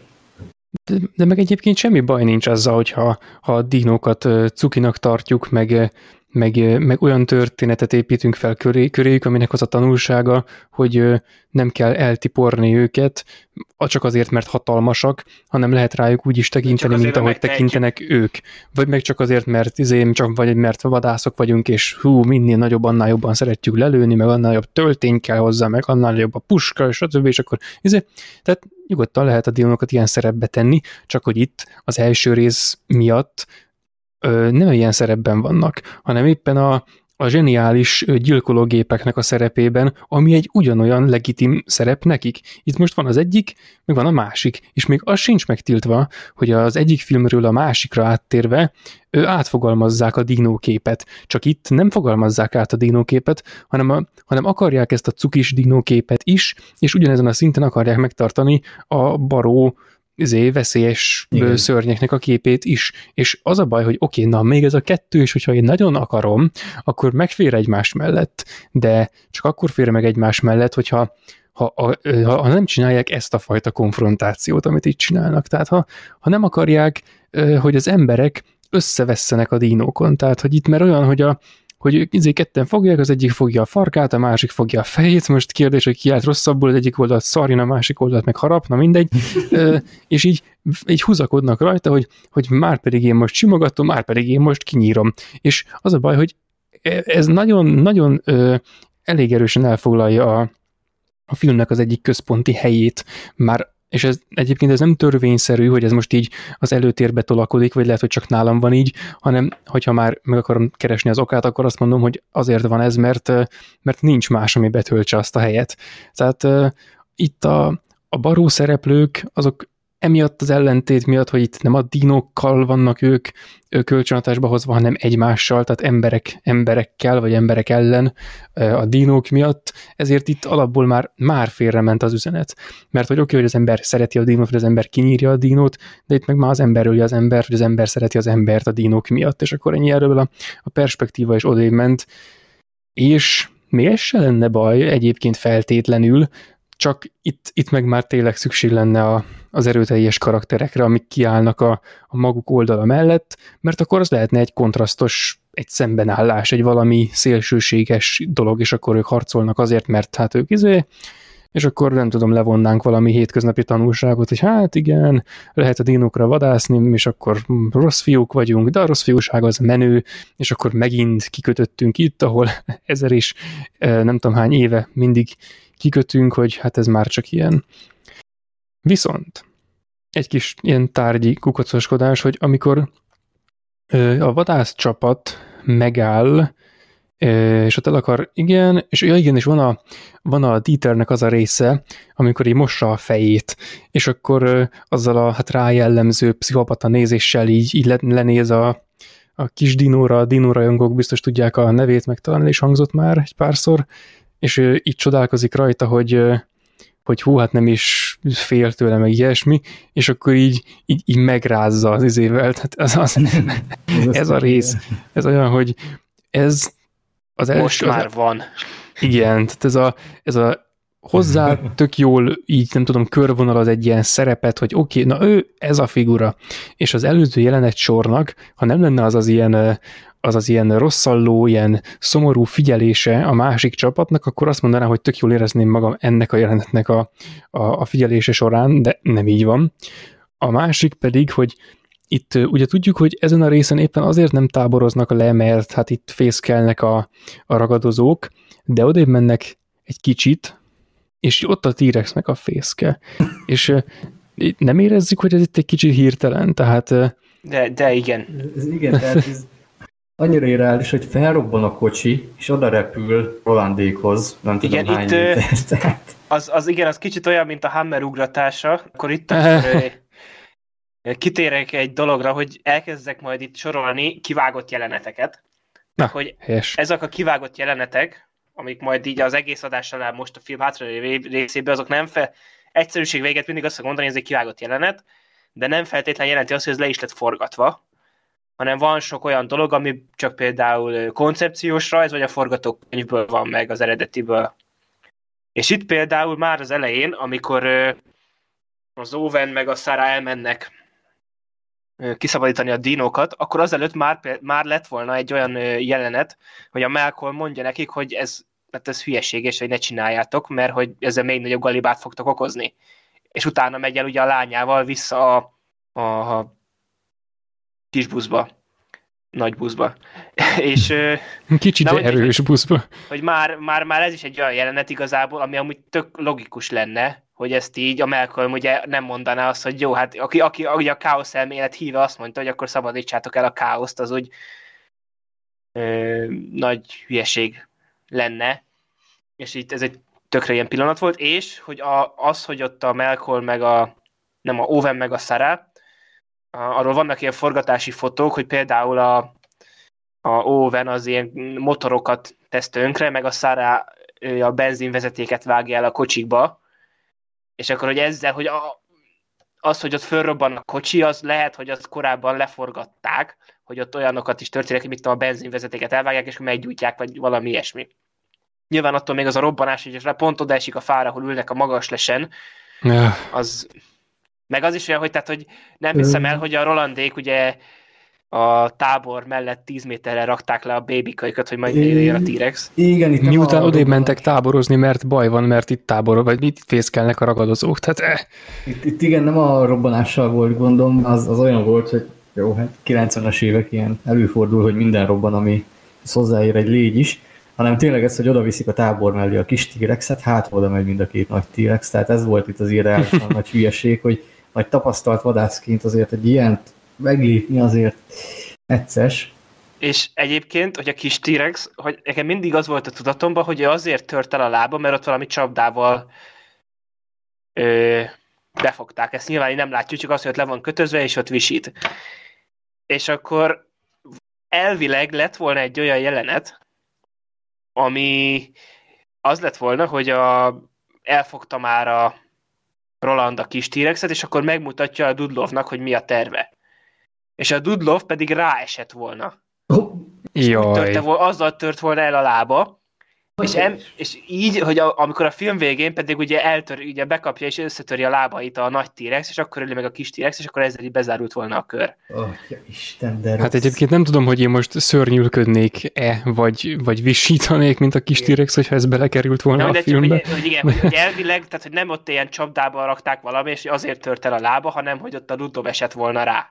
De, de meg egyébként semmi baj nincs azzal, hogyha ha a dinókat cukinak tartjuk, meg meg, meg olyan történetet építünk fel köré, köréjük, aminek az a tanulsága, hogy nem kell eltiporni őket, csak azért, mert hatalmasak, hanem lehet rájuk úgy is tekinteni, mint ahogy tekintenek ők. Vagy meg csak azért, mert izém, csak vagy mert vadászok vagyunk, és hú, minél nagyobb, annál jobban szeretjük lelőni, meg annál jobb töltény kell hozzá, meg annál jobb a puska, és stb. És akkor izé, tehát nyugodtan lehet a dinonokat ilyen szerepbe tenni, csak hogy itt az első rész miatt ö, nem ilyen szerepben vannak, hanem éppen a, a zseniális gyilkológépeknek a szerepében, ami egy ugyanolyan legitim szerep nekik. Itt most van az egyik, meg van a másik, és még az sincs megtiltva, hogy az egyik filmről a másikra áttérve ő átfogalmazzák a dinóképet. Csak itt nem fogalmazzák át a dinóképet, hanem, a, hanem akarják ezt a cukis dinóképet is, és ugyanezen a szinten akarják megtartani a baró izé, veszélyes Igen. szörnyeknek a képét is. És az a baj, hogy oké, okay, na még ez a kettő, és hogyha én nagyon akarom, akkor megfér egymás mellett, de csak akkor fér meg egymás mellett, hogyha ha, ha, ha nem csinálják ezt a fajta konfrontációt, amit itt csinálnak. Tehát ha, ha nem akarják, hogy az emberek összevesszenek a dínókon, tehát hogy itt mert olyan, hogy a, hogy izé ketten fogják, az egyik fogja a farkát, a másik fogja a fejét, most kérdés, hogy ki állt rosszabbul, az egyik oldalt szarjon, a másik oldalt meg harapna, mindegy, és így, így húzakodnak rajta, hogy, hogy már pedig én most simogatom, már pedig én most kinyírom. És az a baj, hogy e, ez nagyon, nagyon elég erősen elfoglalja a, a filmnek az egyik központi helyét, már és ez egyébként ez nem törvényszerű, hogy ez most így az előtérbe tolakodik, vagy lehet, hogy csak nálam van így, hanem hogyha már meg akarom keresni az okát, akkor azt mondom, hogy azért van ez, mert, mert nincs más, ami betöltse azt a helyet. Tehát uh, itt a, a baró szereplők, azok emiatt az ellentét miatt, hogy itt nem a dinókkal vannak ők kölcsönhatásba hozva, hanem egymással, tehát emberek emberekkel, vagy emberek ellen a dinók miatt, ezért itt alapból már, már félrement az üzenet. Mert hogy oké, okay, hogy az ember szereti a dinót, vagy az ember kinyírja a dinót, de itt meg már az ember az ember, hogy az ember szereti az embert a dinók miatt, és akkor ennyi erről a, a perspektíva is odébb ment. És még ez se lenne baj egyébként feltétlenül, csak itt, itt meg már tényleg szükség lenne a, az erőteljes karakterekre, amik kiállnak a, a maguk oldala mellett, mert akkor az lehetne egy kontrasztos, egy szembenállás, egy valami szélsőséges dolog, és akkor ők harcolnak azért, mert hát ők izé, és akkor nem tudom, levonnánk valami hétköznapi tanulságot, hogy hát igen, lehet a dinókra vadászni, és akkor rossz fiúk vagyunk, de a rossz fiúság az menő, és akkor megint kikötöttünk itt, ahol ezer is eh, nem tudom hány éve mindig kikötünk, hogy hát ez már csak ilyen. Viszont egy kis ilyen tárgyi kukacoskodás, hogy amikor a vadász csapat megáll, és ott el akar, igen, és ja, igen, és van a, van a Dieternek az a része, amikor így mossa a fejét, és akkor azzal a hát rájellemző pszichopata nézéssel így, így lenéz a, a kis dinóra, a dinórajongók biztos tudják a nevét, meg talán is hangzott már egy párszor, és ő így csodálkozik rajta, hogy, hogy hú, hát nem is fél tőle, meg ilyesmi, és akkor így, így, így megrázza az izével. Tehát az, az, ez a rész, ez olyan, hogy ez az első... Most már az, van. Igen, tehát ez a, ez a hozzá tök jól így, nem tudom, körvonal az egy ilyen szerepet, hogy oké, okay, na ő ez a figura, és az előző jelenet sornak, ha nem lenne az az ilyen az az ilyen rosszalló, ilyen szomorú figyelése a másik csapatnak, akkor azt mondanám, hogy tök jól érezném magam ennek a jelenetnek a, a, a figyelése során, de nem így van. A másik pedig, hogy itt ugye tudjuk, hogy ezen a részen éppen azért nem táboroznak le, mert hát itt fészkelnek a, a ragadozók, de odébb mennek egy kicsit, és ott a T-rex meg a fészke. és nem érezzük, hogy ez itt egy kicsit hirtelen, tehát... De, de igen. Ez, igen, tehát ez, annyira irreális, hogy felrobban a kocsi, és oda repül Rolandékhoz, nem tudom igen, hány itt, az, az igen, az kicsit olyan, mint a Hammer ugratása, akkor itt akkor, kitérek egy dologra, hogy elkezdek majd itt sorolni kivágott jeleneteket. Na, hogy helyes. ezek a kivágott jelenetek, amik majd így az egész adás alá most a film hátra részében, azok nem fel, egyszerűség véget mindig azt mondani, hogy ez egy kivágott jelenet, de nem feltétlenül jelenti azt, hogy ez le is lett forgatva, hanem van sok olyan dolog, ami csak például koncepciós rajz, vagy a forgatókönyvből van meg az eredetiből. És itt például már az elején, amikor az Owen meg a Sarah elmennek kiszabadítani a dinókat, akkor azelőtt már, már lett volna egy olyan jelenet, hogy a Malcolm mondja nekik, hogy ez, mert ez hülyeség, és hogy ne csináljátok, mert hogy ezzel még nagyobb galibát fogtok okozni. És utána megy el ugye a lányával vissza a, a, a kis buszba, nagy buszba. és, Kicsit de erős hogy, buszba. Hogy már, már, már ez is egy olyan jelenet igazából, ami amúgy tök logikus lenne, hogy ezt így a Malcolm ugye nem mondaná azt, hogy jó, hát aki, aki, aki a káosz elmélet híve azt mondta, hogy akkor szabadítsátok el a káoszt, az úgy ö, nagy hülyeség lenne. És itt ez egy tökre ilyen pillanat volt, és hogy a, az, hogy ott a Malcolm meg a, nem a Owen meg a Sarah, arról vannak ilyen forgatási fotók, hogy például a, a Owen az ilyen motorokat tesz tönkre, meg a Sarah a benzinvezetéket vágja el a kocsikba, és akkor, hogy ezzel, hogy a, az, hogy ott fölrobban a kocsi, az lehet, hogy azt korábban leforgatták, hogy ott olyanokat is történik, hogy mit a benzinvezetéket elvágják, és meggyújtják, vagy valami ilyesmi. Nyilván attól még az a robbanás, hogy pont oda esik a fára, ahol ülnek a magas lesen, ja. az meg az is olyan, hogy, tehát, hogy nem hiszem el, hogy a Rolandék ugye a tábor mellett 10 méterre rakták le a bébikaikat, hogy majd jön a T-rex. Igen, itt Miután odébb mentek táborozni, mert baj van, mert itt tábor, vagy itt fészkelnek a ragadozók. Tehát, eh. itt, itt, igen, nem a robbanással volt gondom, az, az olyan volt, hogy jó, hát 90-es évek ilyen előfordul, hogy minden robban, ami hozzáér egy légy is, hanem tényleg ez, hogy oda viszik a tábor mellé a kis T-rexet, hát oda megy mind a két nagy T-rex, tehát ez volt itt az irányásan nagy hülyeség, hogy nagy tapasztalt vadászként azért egy ilyent meglépni azért egyszer. És egyébként, hogy a kis T-rex, hogy nekem mindig az volt a tudatomban, hogy ő azért tört el a lába, mert ott valami csapdával ö, befogták. Ezt nyilván nem látjuk, csak azt, hogy ott le van kötözve, és ott visít. És akkor elvileg lett volna egy olyan jelenet, ami az lett volna, hogy a, elfogta már a Roland a kis t és akkor megmutatja a Dudlovnak, hogy mi a terve és a Dudlov pedig ráesett volna. Oh. Jaj. Törte, azzal tört volna el a lába, és, em, és így, hogy a, amikor a film végén pedig ugye eltör, ugye bekapja és összetöri a lábait a nagy T-rex, és akkor öli meg a kis T-rex, és akkor ezzel így bezárult volna a kör. Oh, ja, Isten, de Hát egyébként nem tudom, hogy én most szörnyülködnék-e, vagy, vagy visítanék, mint a kis T-rex, hogyha ez belekerült volna nem, a filmbe. Hogy, hogy igen, hogy, elvileg, tehát hogy nem ott ilyen csapdába rakták valami, és azért tört el a lába, hanem hogy ott a Ludov esett volna rá.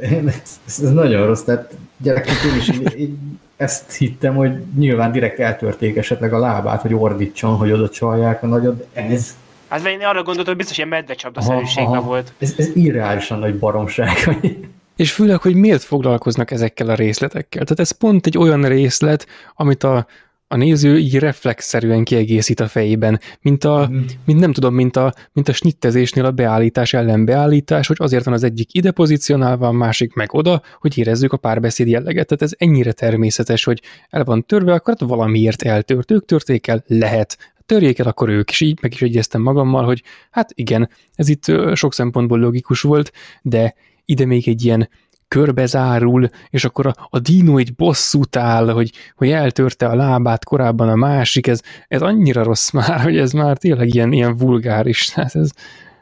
Ez, ez nagyon rossz, tehát gyerekként én is így, így ezt hittem, hogy nyilván direkt eltörték esetleg a lábát, hogy ordítson, hogy oda csalják a nagyot, ez... Hát én arra gondoltam, hogy biztos ilyen medvecsapda volt. Ez, ez irreálisan nagy baromság. És főleg, hogy miért foglalkoznak ezekkel a részletekkel. Tehát ez pont egy olyan részlet, amit a, a néző így reflexzerűen kiegészít a fejében, mint a, mm. mint nem tudom, mint a, mint a snittezésnél a beállítás ellen beállítás, hogy azért van az egyik ide pozícionálva, a másik meg oda, hogy érezzük a párbeszéd jelleget. Tehát ez ennyire természetes, hogy el van törve, akkor hát valamiért eltört, ők törték el, lehet. Törjék el akkor ők, és így meg is egyeztem magammal, hogy hát igen, ez itt sok szempontból logikus volt, de ide még egy ilyen körbezárul, és akkor a, a dino egy bosszút áll, hogy, hogy eltörte a lábát korábban a másik, ez, ez annyira rossz már, hogy ez már tényleg ilyen, ilyen vulgáris. Tehát ez,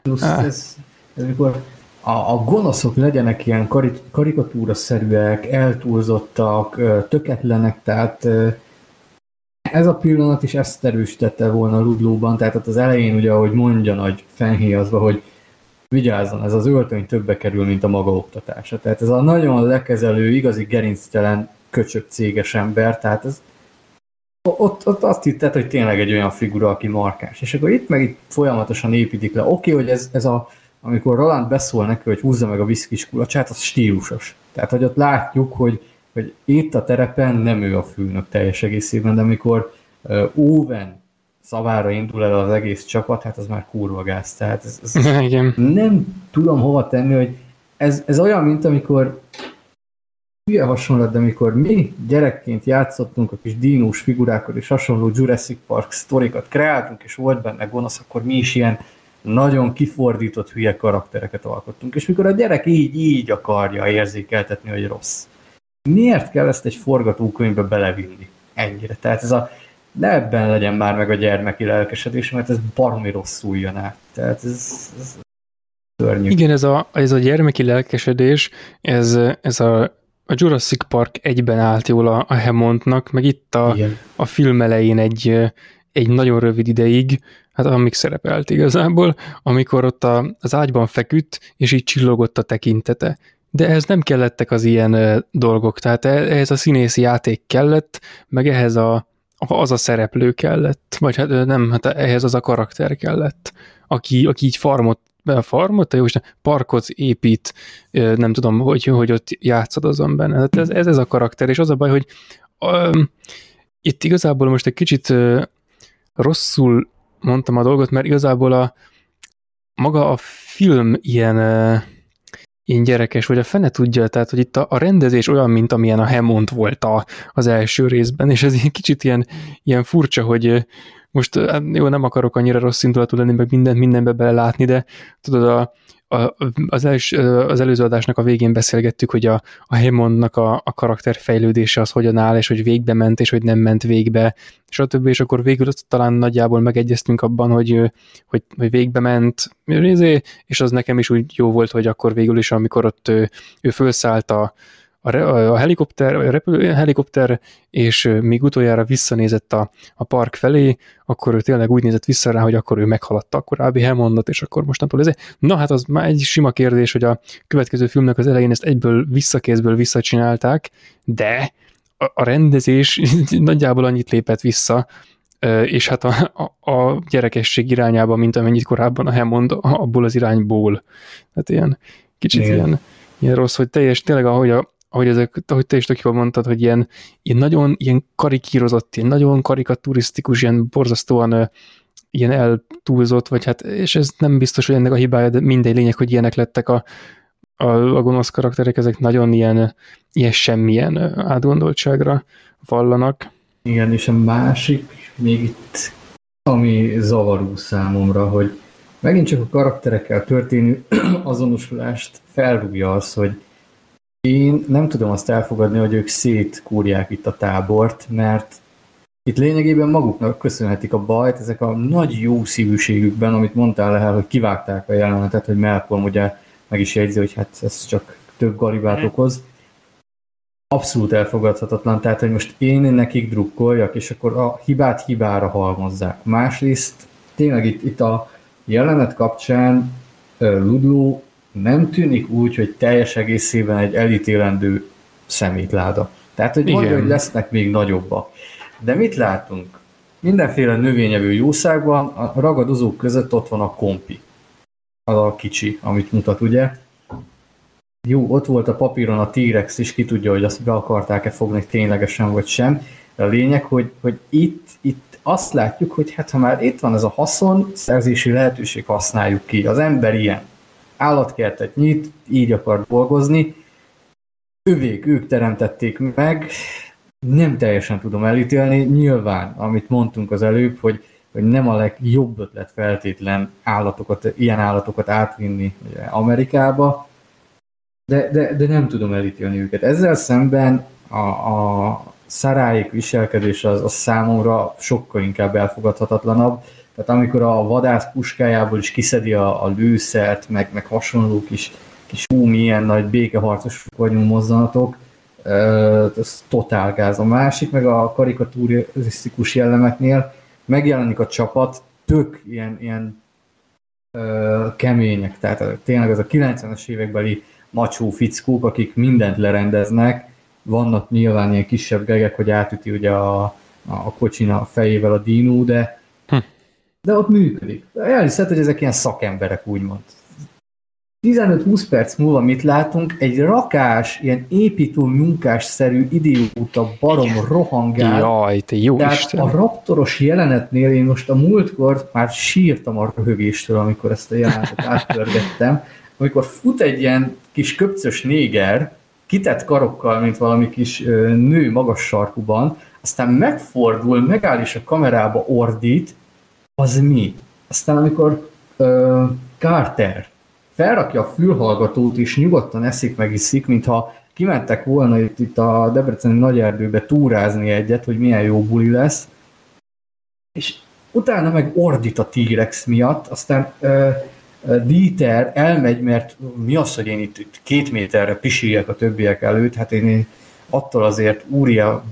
Plusz ez, ez, amikor a, a gonoszok legyenek ilyen karik, karikatúraszerűek, eltúlzottak, töketlenek, tehát ez a pillanat is ezt erősítette volna Ludlóban, tehát az elején ugye, ahogy mondja nagy fenhéjazva, hogy vigyázzon, ez az öltöny többe kerül, mint a maga oktatása. Tehát ez a nagyon lekezelő, igazi gerinctelen köcsög céges ember, tehát ez ott, ott azt hitted, hogy tényleg egy olyan figura, aki markáns. És akkor itt meg itt folyamatosan építik le. Oké, okay, hogy ez, ez a, amikor Roland beszól neki, hogy húzza meg a viszkis kulacsát, az stílusos. Tehát, hogy ott látjuk, hogy, hogy itt a terepen nem ő a főnök teljes egészében, de amikor uh, Owen szavára indul el az egész csapat, hát az már kurva gáz. Tehát ez, ez Igen. nem tudom hova tenni, hogy ez, ez olyan, mint amikor hülye hasonlat, de amikor mi gyerekként játszottunk a kis dínós figurákkal és hasonló Jurassic Park sztorikat kreáltunk, és volt benne gonosz, akkor mi is ilyen nagyon kifordított hülye karaktereket alkottunk. És mikor a gyerek így, így akarja érzékeltetni, hogy rossz. Miért kell ezt egy forgatókönyvbe belevinni? Ennyire. Tehát ez a de ebben legyen már meg a gyermeki lelkesedés, mert ez baromi rosszul jön át. Tehát ez, ez Szörnyű. Igen, ez a, ez a gyermeki lelkesedés, ez, ez a, a Jurassic Park egyben állt jól a, a Hammondnak, meg itt a, Igen. a film elején egy, egy nagyon rövid ideig, hát amíg szerepelt igazából, amikor ott a, az ágyban feküdt, és így csillogott a tekintete. De ehhez nem kellettek az ilyen dolgok, tehát e- ehhez a színészi játék kellett, meg ehhez a, az a szereplő kellett, vagy hát nem, hát ehhez az a karakter kellett, aki, aki így farmot, farmot, jó Isten, parkot épít, nem tudom, hogy, hogy ott játszadozom benne. Tehát ez, ez, ez a karakter, és az a baj, hogy ö, itt igazából most egy kicsit ö, rosszul mondtam a dolgot, mert igazából a maga a film ilyen, ö, ilyen gyerekes, vagy a fene tudja, tehát hogy itt a, a rendezés olyan, mint amilyen a Hammond volt a, az első részben, és ez egy kicsit ilyen, ilyen furcsa, hogy most hát jó, nem akarok annyira rossz indulatú lenni, meg mindent mindenbe belelátni, de tudod, a, a, az, els, az előző adásnak a végén beszélgettük, hogy a, a Hammondnak a, a karakter fejlődése az hogyan áll, és hogy végbe ment, és hogy nem ment végbe, stb. És akkor végül azt talán nagyjából megegyeztünk abban, hogy, hogy, hogy végbe ment, és az nekem is úgy jó volt, hogy akkor végül is, amikor ott ő, ő felszállt a, a, a helikopter, a repülő, a helikopter, és még utoljára visszanézett a, a park felé, akkor ő tényleg úgy nézett vissza rá, hogy akkor ő meghaladta a korábbi Hammondot, és akkor mostantól ez. Na hát az már egy sima kérdés, hogy a következő filmnek az elején ezt egyből visszakézből visszacsinálták, de a, a rendezés nagyjából annyit lépett vissza, és hát a, a, a gyerekesség irányába, mint amennyit korábban a Hammond abból az irányból. Hát ilyen kicsit Igen. ilyen, ilyen rossz, hogy teljes, tényleg ahogy a, ahogy, ezek, ahogy te is tök jól mondtad, hogy ilyen, ilyen nagyon ilyen karikírozott, ilyen nagyon karikaturisztikus, ilyen borzasztóan ilyen eltúlzott, vagy hát, és ez nem biztos, hogy ennek a hibája, de mindegy lényeg, hogy ilyenek lettek a, a, a gonosz karakterek, ezek nagyon ilyen, ilyen semmilyen átgondoltságra vallanak. Igen, és a másik, még itt, ami zavaró számomra, hogy megint csak a karakterekkel történő azonosulást felrúgja az, hogy én nem tudom azt elfogadni, hogy ők szétkúrják itt a tábort, mert itt lényegében maguknak köszönhetik a bajt, ezek a nagy jó szívűségükben, amit mondtál el, hogy kivágták a jelenetet, hogy Malcolm ugye meg is jegyzi, hogy hát ez csak több galibát okoz. Abszolút elfogadhatatlan, tehát hogy most én nekik drukkoljak, és akkor a hibát hibára halmozzák. Másrészt tényleg itt, itt a jelenet kapcsán ö, Ludlow nem tűnik úgy, hogy teljes egészében egy elítélendő szemétláda. Tehát, hogy mondja, hogy lesznek még nagyobbak. De mit látunk? Mindenféle növényevő jószágban a ragadozók között ott van a kompi. Az a kicsi, amit mutat, ugye? Jó, ott volt a papíron a T-rex is, ki tudja, hogy azt be akarták-e fogni ténylegesen, vagy sem. De a lényeg, hogy, hogy itt, itt azt látjuk, hogy hát ha már itt van ez a haszon, szerzési lehetőség, használjuk ki. Az ember ilyen. Állatkertet nyit, így akar dolgozni. Övék, ők teremtették meg, nem teljesen tudom elítélni. Nyilván, amit mondtunk az előbb, hogy, hogy nem a legjobb ötlet feltétlen állatokat, ilyen állatokat átvinni ugye, Amerikába, de, de, de nem tudom elítélni őket. Ezzel szemben a, a szaráik viselkedése az, az számomra sokkal inkább elfogadhatatlanabb. Tehát amikor a vadász puskájából is kiszedi a, a lőszert, meg, meg hasonló kis, kis hú, milyen nagy békeharcosok vagyunk mozzanatok, ez totál gáz. A másik, meg a karikaturisztikus jellemeknél megjelenik a csapat, tök ilyen, ilyen ö, kemények, tehát tényleg az a 90-es évekbeli macsó fickók, akik mindent lerendeznek, vannak nyilván ilyen kisebb gegek, hogy átüti ugye a, a kocsin a fejével a dinó, de. De ott működik. Elhiszed, hogy ezek ilyen szakemberek, úgymond. 15-20 perc múlva mit látunk? Egy rakás, ilyen építő munkásszerű idióta barom rohangál, Jaj, te jó tehát Isten. a raptoros jelenetnél én most a múltkor már sírtam a röhögéstől, amikor ezt a jelenetet átpörgettem, amikor fut egy ilyen kis köpcös néger, kitett karokkal, mint valami kis nő magas sarkuban, aztán megfordul, megáll és a kamerába ordít, az mi? Aztán amikor ö, Carter felrakja a fülhallgatót és nyugodtan eszik meg iszik, mintha kimentek volna itt, itt a Debreceni nagyerdőbe túrázni egyet, hogy milyen jó buli lesz, és utána meg ordít a T-rex miatt, aztán ö, Dieter elmegy, mert mi az, hogy én itt, itt két méterre pisiljek a többiek előtt, hát én, én attól azért úria,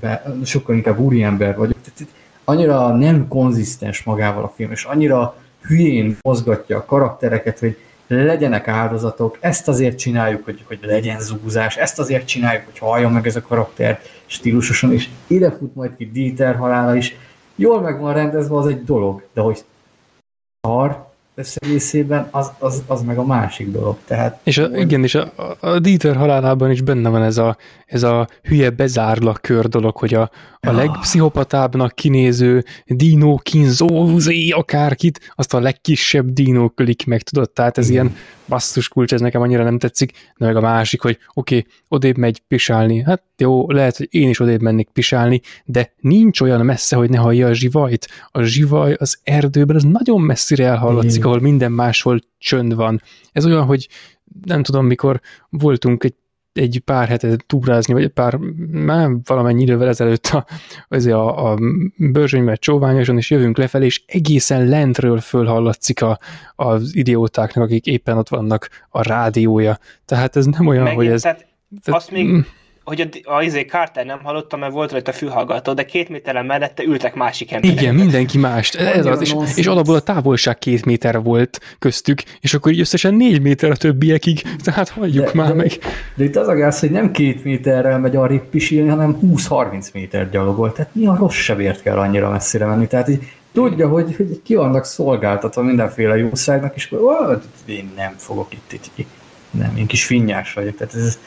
sokkal inkább úriember vagyok. Tehát annyira nem konzisztens magával a film, és annyira hülyén mozgatja a karaktereket, hogy legyenek áldozatok, ezt azért csináljuk, hogy, hogy legyen zúzás, ezt azért csináljuk, hogy halljon meg ez a karakter stílusosan, és ide fut majd ki Dieter halála is. Jól meg van rendezve, az egy dolog, de hogy szar, összegészében, az, az, az meg a másik dolog. Tehát, és a, igen, és a, a Dieter halálában is benne van ez a, ez a hülye bezárlak kör dolog, hogy a, a legpszichopatábbnak kinéző dino kínzózé akárkit, azt a legkisebb dino kölik meg, tudod, tehát ez igen. ilyen basszus kulcs, ez nekem annyira nem tetszik, de meg a másik, hogy oké, okay, odébb megy pisálni, hát jó, lehet, hogy én is odébb mennék pisálni, de nincs olyan messze, hogy ne hallja a zsivajt. A zsivaj az erdőben, az nagyon messzire elhallatszik, ahol minden máshol csönd van. Ez olyan, hogy nem tudom, mikor voltunk egy egy pár hetet túrázni, vagy egy pár, már valamennyi idővel ezelőtt a, azért a, a bőrzsönymet csóványosan, és jövünk lefelé, és egészen lentről fölhallatszik a, az idiótáknak, akik éppen ott vannak a rádiója. Tehát ez nem olyan, Megint, hogy ez... Tehát, azt még hogy a, a izé Carter nem hallotta, mert volt rajta fülhallgató, de két méteren mellette ültek másik emberek. Igen, mindenki más. Ez az, és, és alapból a távolság két méter volt köztük, és akkor így összesen négy méter a többiekig, tehát hagyjuk de, már de, meg. De itt az a gáz, hogy nem két méterrel megy arra pisilni, hanem 20-30 méter gyalogol, tehát mi a rossz sebért kell annyira messzire menni, tehát így tudja, hogy, hogy ki vannak szolgáltatva mindenféle jószágnak, és akkor én nem fogok itt, itt, itt nem, én kis finnyás vagyok, tehát ez,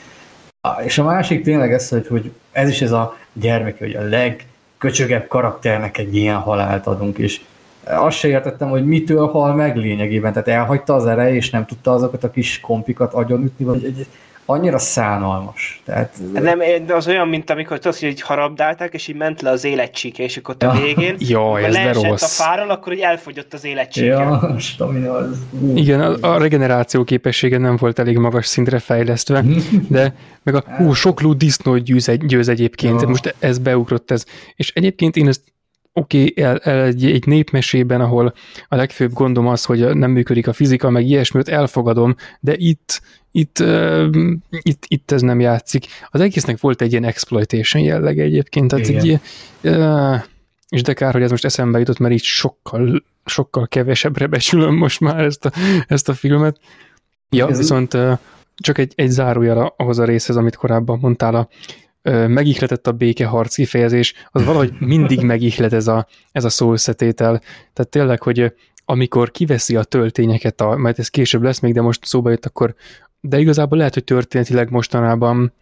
és a másik tényleg ez, hogy, hogy ez is ez a gyermek, hogy a legköcsögebb karakternek egy ilyen halált adunk, és azt se értettem, hogy mitől hal meg lényegében, tehát elhagyta az erej, és nem tudta azokat a kis kompikat agyonütni, vagy egy, annyira szánalmas. Tehát... Nem, de az olyan, mint amikor tudod, hogy így harabdálták, és így ment le az életcsíke, és akkor a végén, ja, ez de rossz. a fáról, akkor hogy elfogyott az életcsíke. Ja, stamina az... Igen, a, a regeneráció képessége nem volt elég magas szintre fejlesztve, de meg a hú, sok lú disznó győz, egy, győz egyébként, ja. most ez beugrott ez. És egyébként én ezt oké, okay, el, el, egy, egy népmesében, ahol a legfőbb gondom az, hogy nem működik a fizika, meg ilyesmit elfogadom, de itt, itt, uh, itt, itt ez nem játszik. Az egésznek volt egy ilyen exploitation jellege egyébként, tehát egy, uh, és de kár, hogy ez most eszembe jutott, mert így sokkal, sokkal kevesebbre becsülöm most már ezt a, ezt a filmet. Ja, ez viszont uh, csak egy, egy zárójel ahhoz a részhez, amit korábban mondtál, a, megihletett a békeharc kifejezés, az valahogy mindig megihlet ez a, ez a szószetétel. Tehát tényleg, hogy amikor kiveszi a töltényeket, a, majd ez később lesz még, de most szóba jött, akkor de igazából lehet, hogy történetileg mostanában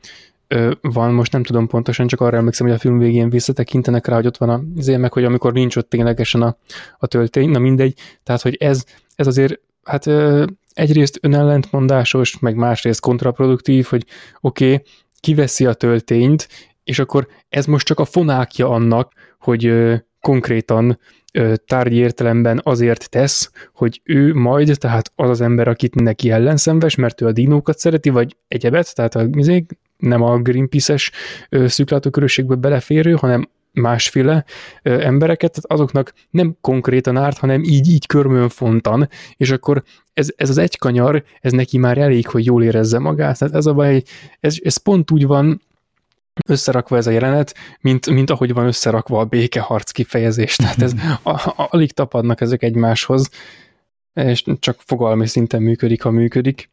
ö, van, most nem tudom pontosan, csak arra emlékszem, hogy a film végén visszatekintenek rá, hogy ott van az meg, hogy amikor nincs ott ténylegesen a, a töltény, na mindegy, tehát, hogy ez, ez azért, hát ö, egyrészt önellentmondásos, meg másrészt kontraproduktív, hogy oké, okay, kiveszi a töltényt, és akkor ez most csak a fonákja annak, hogy ö, konkrétan ö, tárgyi értelemben azért tesz, hogy ő majd, tehát az az ember, akit neki ellenszenves, mert ő a dinókat szereti, vagy egyebet, tehát a, nem a Greenpeace-es szűklátókörösségből beleférő, hanem másféle embereket, tehát azoknak nem konkrétan árt, hanem így-így körmön fontan, és akkor ez, ez az egy kanyar, ez neki már elég, hogy jól érezze magát. Tehát ez a baj, ez, ez pont úgy van összerakva ez a jelenet, mint, mint ahogy van összerakva a békeharc kifejezés. Tehát ez, a, a, alig tapadnak ezek egymáshoz, és csak fogalmi szinten működik, ha működik.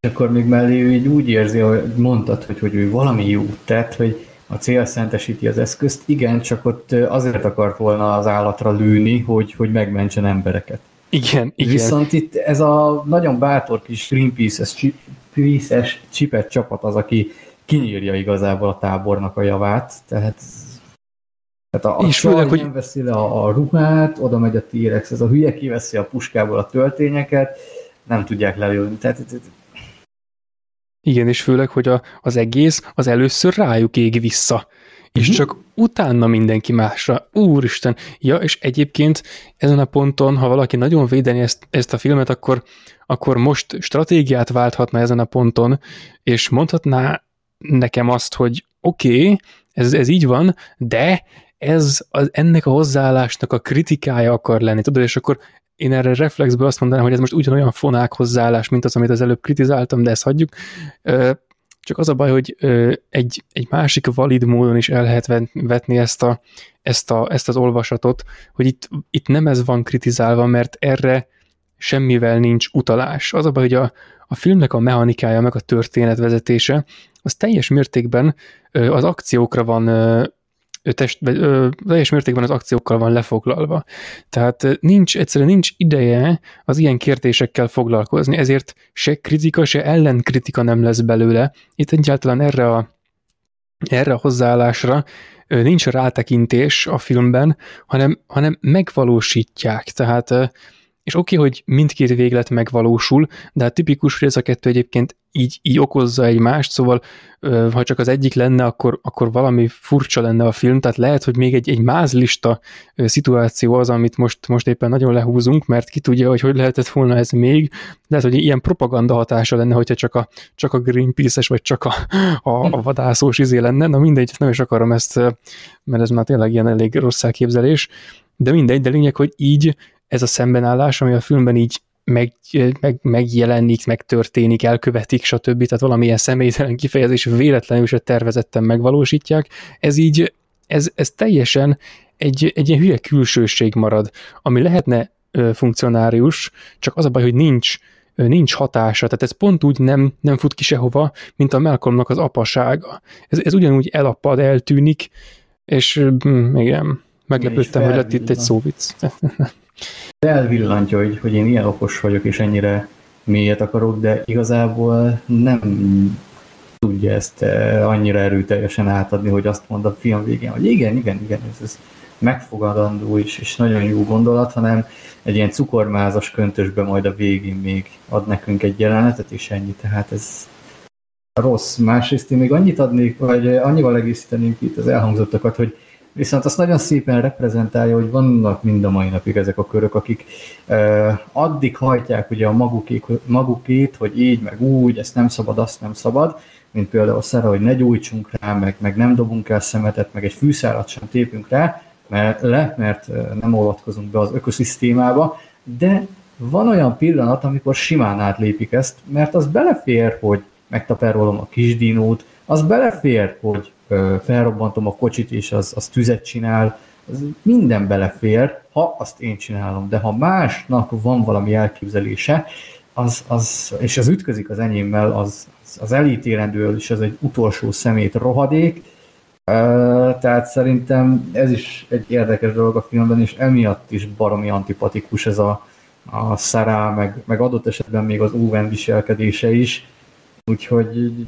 És akkor még mellé ő így úgy érzi, hogy mondtad, hogy, hogy ő valami jó tett, hogy a cél szentesíti az eszközt. Igen, csak ott azért akart volna az állatra lőni, hogy, hogy megmentsen embereket. Igen, igen. Viszont itt ez a nagyon bátor kis Greenpeace-es csipet csapat az, aki kinyírja igazából a tábornak a javát, tehát tehát a, a főleg, hogy nem veszi le a, a ruhát, oda megy a T-rex, ez a hülye kiveszi a puskából a töltényeket, nem tudják lelőni. Tehát igen, és főleg, hogy a, az egész az először rájuk ég vissza. És uh-huh. csak utána mindenki másra. Úristen! Ja, és egyébként ezen a ponton, ha valaki nagyon védeni ezt, ezt a filmet, akkor, akkor most stratégiát válthatna ezen a ponton, és mondhatná nekem azt, hogy oké, okay, ez, ez így van, de ez az, ennek a hozzáállásnak a kritikája akar lenni, tudod, és akkor én erre reflexből azt mondanám, hogy ez most ugyanolyan fonák hozzáállás, mint az, amit az előbb kritizáltam, de ezt hagyjuk. Csak az a baj, hogy egy, egy másik valid módon is el lehet vetni ezt, a, ezt, a, ezt az olvasatot, hogy itt, itt nem ez van kritizálva, mert erre semmivel nincs utalás. Az a baj, hogy a, a filmnek a mechanikája, meg a történetvezetése, az teljes mértékben az akciókra van test, ö, teljes mértékben az akciókkal van lefoglalva. Tehát nincs, egyszerűen nincs ideje az ilyen kérdésekkel foglalkozni, ezért se kritika, se ellenkritika nem lesz belőle. Itt egyáltalán erre a, erre a hozzáállásra nincs rátekintés a filmben, hanem, hanem megvalósítják. Tehát és oké, okay, hogy mindkét véglet megvalósul, de hát tipikus, hogy ez a kettő egyébként így, így okozza egymást, szóval ha csak az egyik lenne, akkor, akkor valami furcsa lenne a film, tehát lehet, hogy még egy, egy mázlista szituáció az, amit most, most éppen nagyon lehúzunk, mert ki tudja, hogy hogy lehetett volna ez még, lehet, hogy ilyen propaganda hatása lenne, hogyha csak a, csak a Greenpeace-es, vagy csak a, a, a vadászós izé lenne, na mindegy, nem is akarom ezt, mert ez már tényleg ilyen elég rossz elképzelés, de mindegy, de lényeg, hogy így ez a szembenállás, ami a filmben így meg, meg, megjelenik, megtörténik, elkövetik, stb. Tehát valamilyen személytelen kifejezés véletlenül se tervezetten megvalósítják. Ez így, ez, ez teljesen egy, egy ilyen hülye külsőség marad, ami lehetne ö, funkcionárius, csak az a baj, hogy nincs, ö, nincs hatása, tehát ez pont úgy nem, nem fut ki sehova, mint a Malcolmnak az apasága. Ez, ez ugyanúgy elapad, eltűnik, és mm, igen, meglepődtem, hogy lett itt egy szóvic. elvillantja, hogy, hogy én ilyen okos vagyok, és ennyire mélyet akarok, de igazából nem tudja ezt eh, annyira erőteljesen átadni, hogy azt mond a film végén, hogy igen, igen, igen, ez, ez megfogadandó is, és nagyon jó gondolat, hanem egy ilyen cukormázas köntösbe majd a végén még ad nekünk egy jelenetet, és ennyi, tehát ez rossz. Másrészt én még annyit adnék, vagy annyival egészíteném itt az elhangzottakat, hogy Viszont azt nagyon szépen reprezentálja, hogy vannak mind a mai napig ezek a körök, akik uh, addig hajtják ugye a magukék, magukét, hogy így, meg úgy, ezt nem szabad, azt nem szabad, mint például a szere, hogy ne gyújtsunk rá, meg, meg nem dobunk el szemetet, meg egy fűszálat sem tépünk rá, mert, le, mert nem olvatkozunk be az ökoszisztémába, de van olyan pillanat, amikor simán átlépik ezt, mert az belefér, hogy megtaperolom a kisdinót, az belefér, hogy felrobbantom a kocsit, és az, az tüzet csinál, az minden belefér, ha azt én csinálom, de ha másnak van valami elképzelése, az, az, és az ütközik az enyémmel, az, az elítélendő, és az egy utolsó szemét rohadék, tehát szerintem ez is egy érdekes dolog a filmben, és emiatt is baromi antipatikus ez a, a szará, meg, meg adott esetben még az Owen viselkedése is, úgyhogy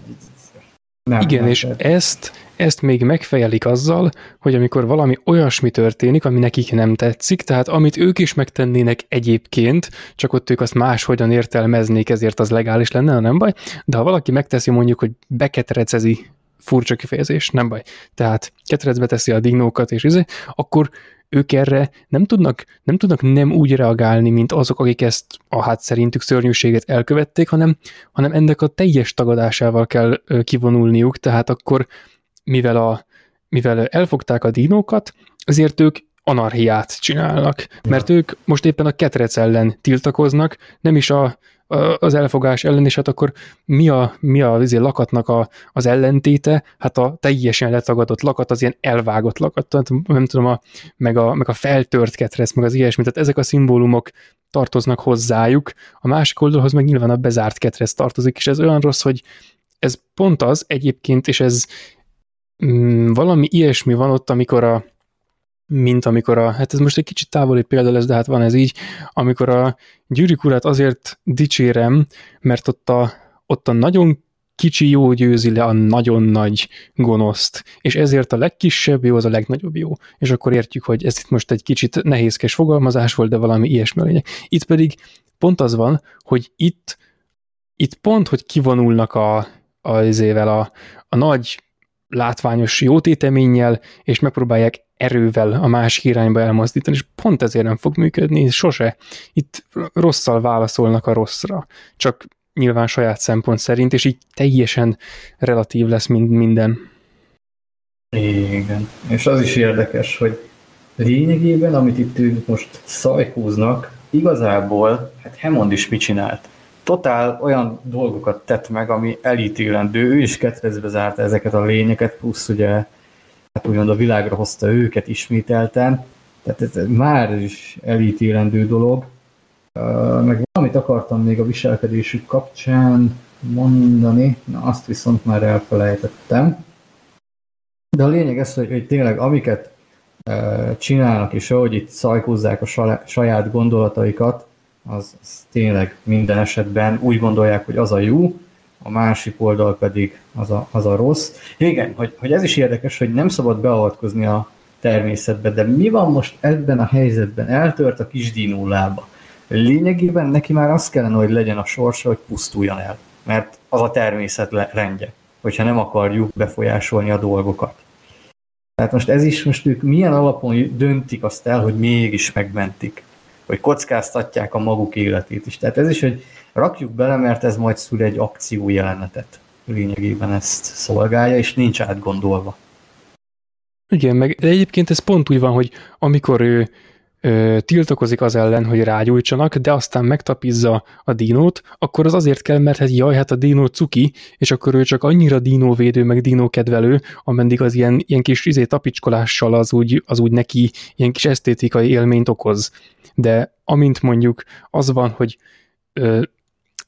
nem, Igen, nem, és nem. ezt, ezt még megfejelik azzal, hogy amikor valami olyasmi történik, ami nekik nem tetszik, tehát amit ők is megtennének egyébként, csak ott ők azt máshogyan értelmeznék, ezért az legális lenne, nem baj, de ha valaki megteszi mondjuk, hogy beketrecezi furcsa kifejezés, nem baj. Tehát ketrecbe teszi a dignókat, és izé, akkor ők erre nem tudnak, nem tudnak nem úgy reagálni, mint azok, akik ezt a hát szerintük szörnyűséget elkövették, hanem, hanem ennek a teljes tagadásával kell kivonulniuk, tehát akkor mivel, a, mivel elfogták a dinókat, ezért ők anarhiát csinálnak, mert ők most éppen a ketrec ellen tiltakoznak, nem is a, az elfogás ellen, és hát akkor mi a, mi a azért lakatnak a, az ellentéte? Hát a teljesen letagadott lakat, az ilyen elvágott lakat, tehát nem tudom, a, meg, a, meg a feltört ketrec, meg az ilyesmi, tehát ezek a szimbólumok tartoznak hozzájuk, a másik oldalhoz meg nyilván a bezárt ketrec tartozik, és ez olyan rossz, hogy ez pont az egyébként, és ez mm, valami ilyesmi van ott, amikor a, mint amikor a, hát ez most egy kicsit távoli példa lesz, de hát van ez így, amikor a Gyűrűk urát azért dicsérem, mert ott a, ott a nagyon kicsi jó győzi le a nagyon nagy gonoszt, és ezért a legkisebb jó az a legnagyobb jó. És akkor értjük, hogy ez itt most egy kicsit nehézkes fogalmazás volt, de valami ilyesmi lényeg. Itt pedig pont az van, hogy itt, itt pont, hogy kivonulnak a, a, a, a nagy látványos jótéteménnyel, és megpróbálják erővel a másik irányba elmozdítani, és pont ezért nem fog működni, sose. Itt rosszal válaszolnak a rosszra, csak nyilván saját szempont szerint, és így teljesen relatív lesz mind, minden. Igen, és az is érdekes, hogy lényegében, amit itt ők most szajkóznak, igazából, hát Hammond is mit csinált? Totál olyan dolgokat tett meg, ami elítélendő, ő is ketrezbe zárta ezeket a lényeket, plusz ugye, hát úgymond a világra hozta őket ismételten, tehát ez már is elítélendő dolog. Meg valamit akartam még a viselkedésük kapcsán mondani, na azt viszont már elfelejtettem. De a lényeg ez, hogy, hogy tényleg amiket csinálnak, és ahogy itt szajkózzák a saját gondolataikat, az, az tényleg minden esetben úgy gondolják, hogy az a jó, a másik oldal pedig az a, az a rossz. Igen, hogy, hogy ez is érdekes, hogy nem szabad beavatkozni a természetbe, de mi van most ebben a helyzetben? Eltört a kis dinó lába. Lényegében neki már az kellene, hogy legyen a sorsa, hogy pusztuljon el, mert az a természet rendje, hogyha nem akarjuk befolyásolni a dolgokat. Tehát most ez is, most ők milyen alapon döntik azt el, hogy mégis megmentik, hogy kockáztatják a maguk életét is. Tehát ez is, hogy rakjuk bele, mert ez majd szül egy akció jelenetet. Lényegében ezt szolgálja, és nincs átgondolva. Igen, meg egyébként ez pont úgy van, hogy amikor ő tiltakozik az ellen, hogy rágyújtsanak, de aztán megtapizza a dinót, akkor az azért kell, mert hát jaj, hát a dinó cuki, és akkor ő csak annyira dinóvédő, meg dinókedvelő, ameddig az ilyen, ilyen kis izé tapicskolással az úgy, az úgy neki ilyen kis esztétikai élményt okoz. De amint mondjuk az van, hogy ö,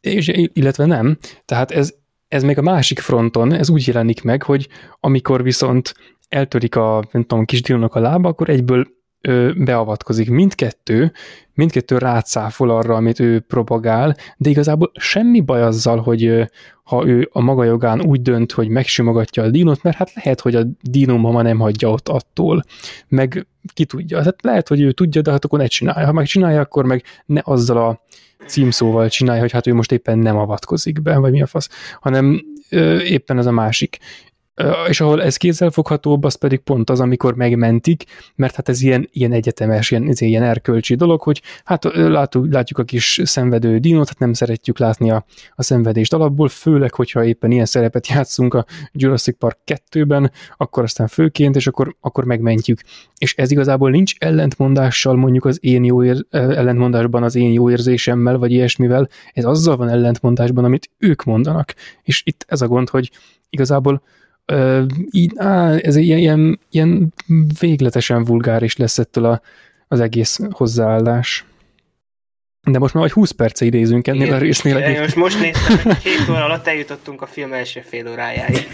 és, illetve nem, tehát ez, ez még a másik fronton, ez úgy jelenik meg, hogy amikor viszont eltörik a, nem tudom, kis dinónak a lába, akkor egyből ö, beavatkozik. Mindkettő, mindkettő rátszáfol arra, amit ő propagál, de igazából semmi baj azzal, hogy ö, ha ő a maga jogán úgy dönt, hogy megsimogatja a dinót, mert hát lehet, hogy a dinó mama nem hagyja ott attól, meg ki tudja. Hát lehet, hogy ő tudja, de hát akkor ne csinálja. Ha megcsinálja, akkor meg ne azzal a címszóval csinálja, hogy hát ő most éppen nem avatkozik be, vagy mi a fasz, hanem ö, éppen ez a másik és ahol ez kézzelfoghatóbb, az pedig pont az, amikor megmentik, mert hát ez ilyen, ilyen egyetemes, ilyen, ez ilyen erkölcsi dolog, hogy hát látjuk, látjuk a kis szenvedő dinót, hát nem szeretjük látni a, a szenvedést alapból, főleg, hogyha éppen ilyen szerepet játszunk a Jurassic Park 2-ben, akkor aztán főként, és akkor, akkor megmentjük. És ez igazából nincs ellentmondással mondjuk az én jó ér, ellentmondásban az én jó érzésemmel, vagy ilyesmivel, ez azzal van ellentmondásban, amit ők mondanak. És itt ez a gond, hogy igazából ö, így, á, ez ilyen, ilyen, ilyen végletesen vulgáris lesz ettől a, az egész hozzáállás. De most már vagy 20 perce idézünk ennél Igen, a résznél. Igen, most, most néztem, hogy két óra alatt eljutottunk a film első fél órájáig.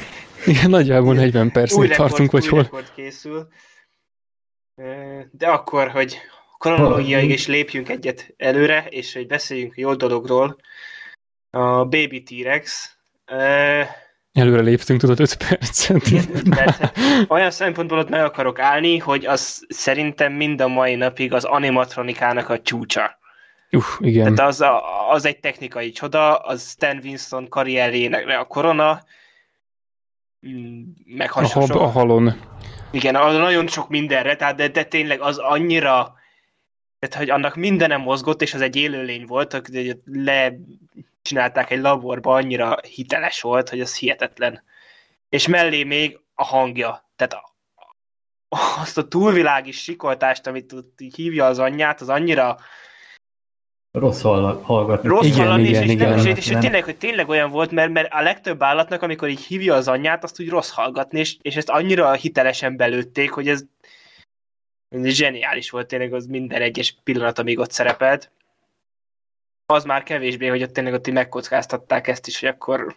Igen, nagyjából 40 percig tartunk, vagy hol. készül. De akkor, hogy kronológiaig is lépjünk egyet előre, és hogy beszéljünk jó dologról. A Baby T-Rex. Előre léptünk, tudod, 5 percet. percet. Olyan szempontból ott meg akarok állni, hogy az szerintem mind a mai napig az animatronikának a csúcsa. Uh, igen. Tehát az, a, az egy technikai csoda, az Stan Winston karrierjének a korona, mm, meg hasonló. A, a halon. Igen, az nagyon sok mindenre, tehát de, de tényleg az annyira, tehát hogy annak mindenem mozgott, és az egy élőlény volt, hogy le csinálták egy laborba, annyira hiteles volt, hogy az hihetetlen. És mellé még a hangja. Tehát azt a túlvilági sikoltást, amit hívja az anyját, az annyira Rossz hallgatni. Rossz igen, hallani, igen, és, igen, és, és, és, és tényleg, hogy tényleg olyan volt, mert, mert a legtöbb állatnak, amikor így hívja az anyját, azt úgy rossz hallgatni, és, és ezt annyira hitelesen belőtték, hogy ez, ez zseniális volt tényleg, az minden egyes pillanat, amíg ott szerepelt az már kevésbé, hogy ott tényleg ott megkockáztatták ezt is, hogy akkor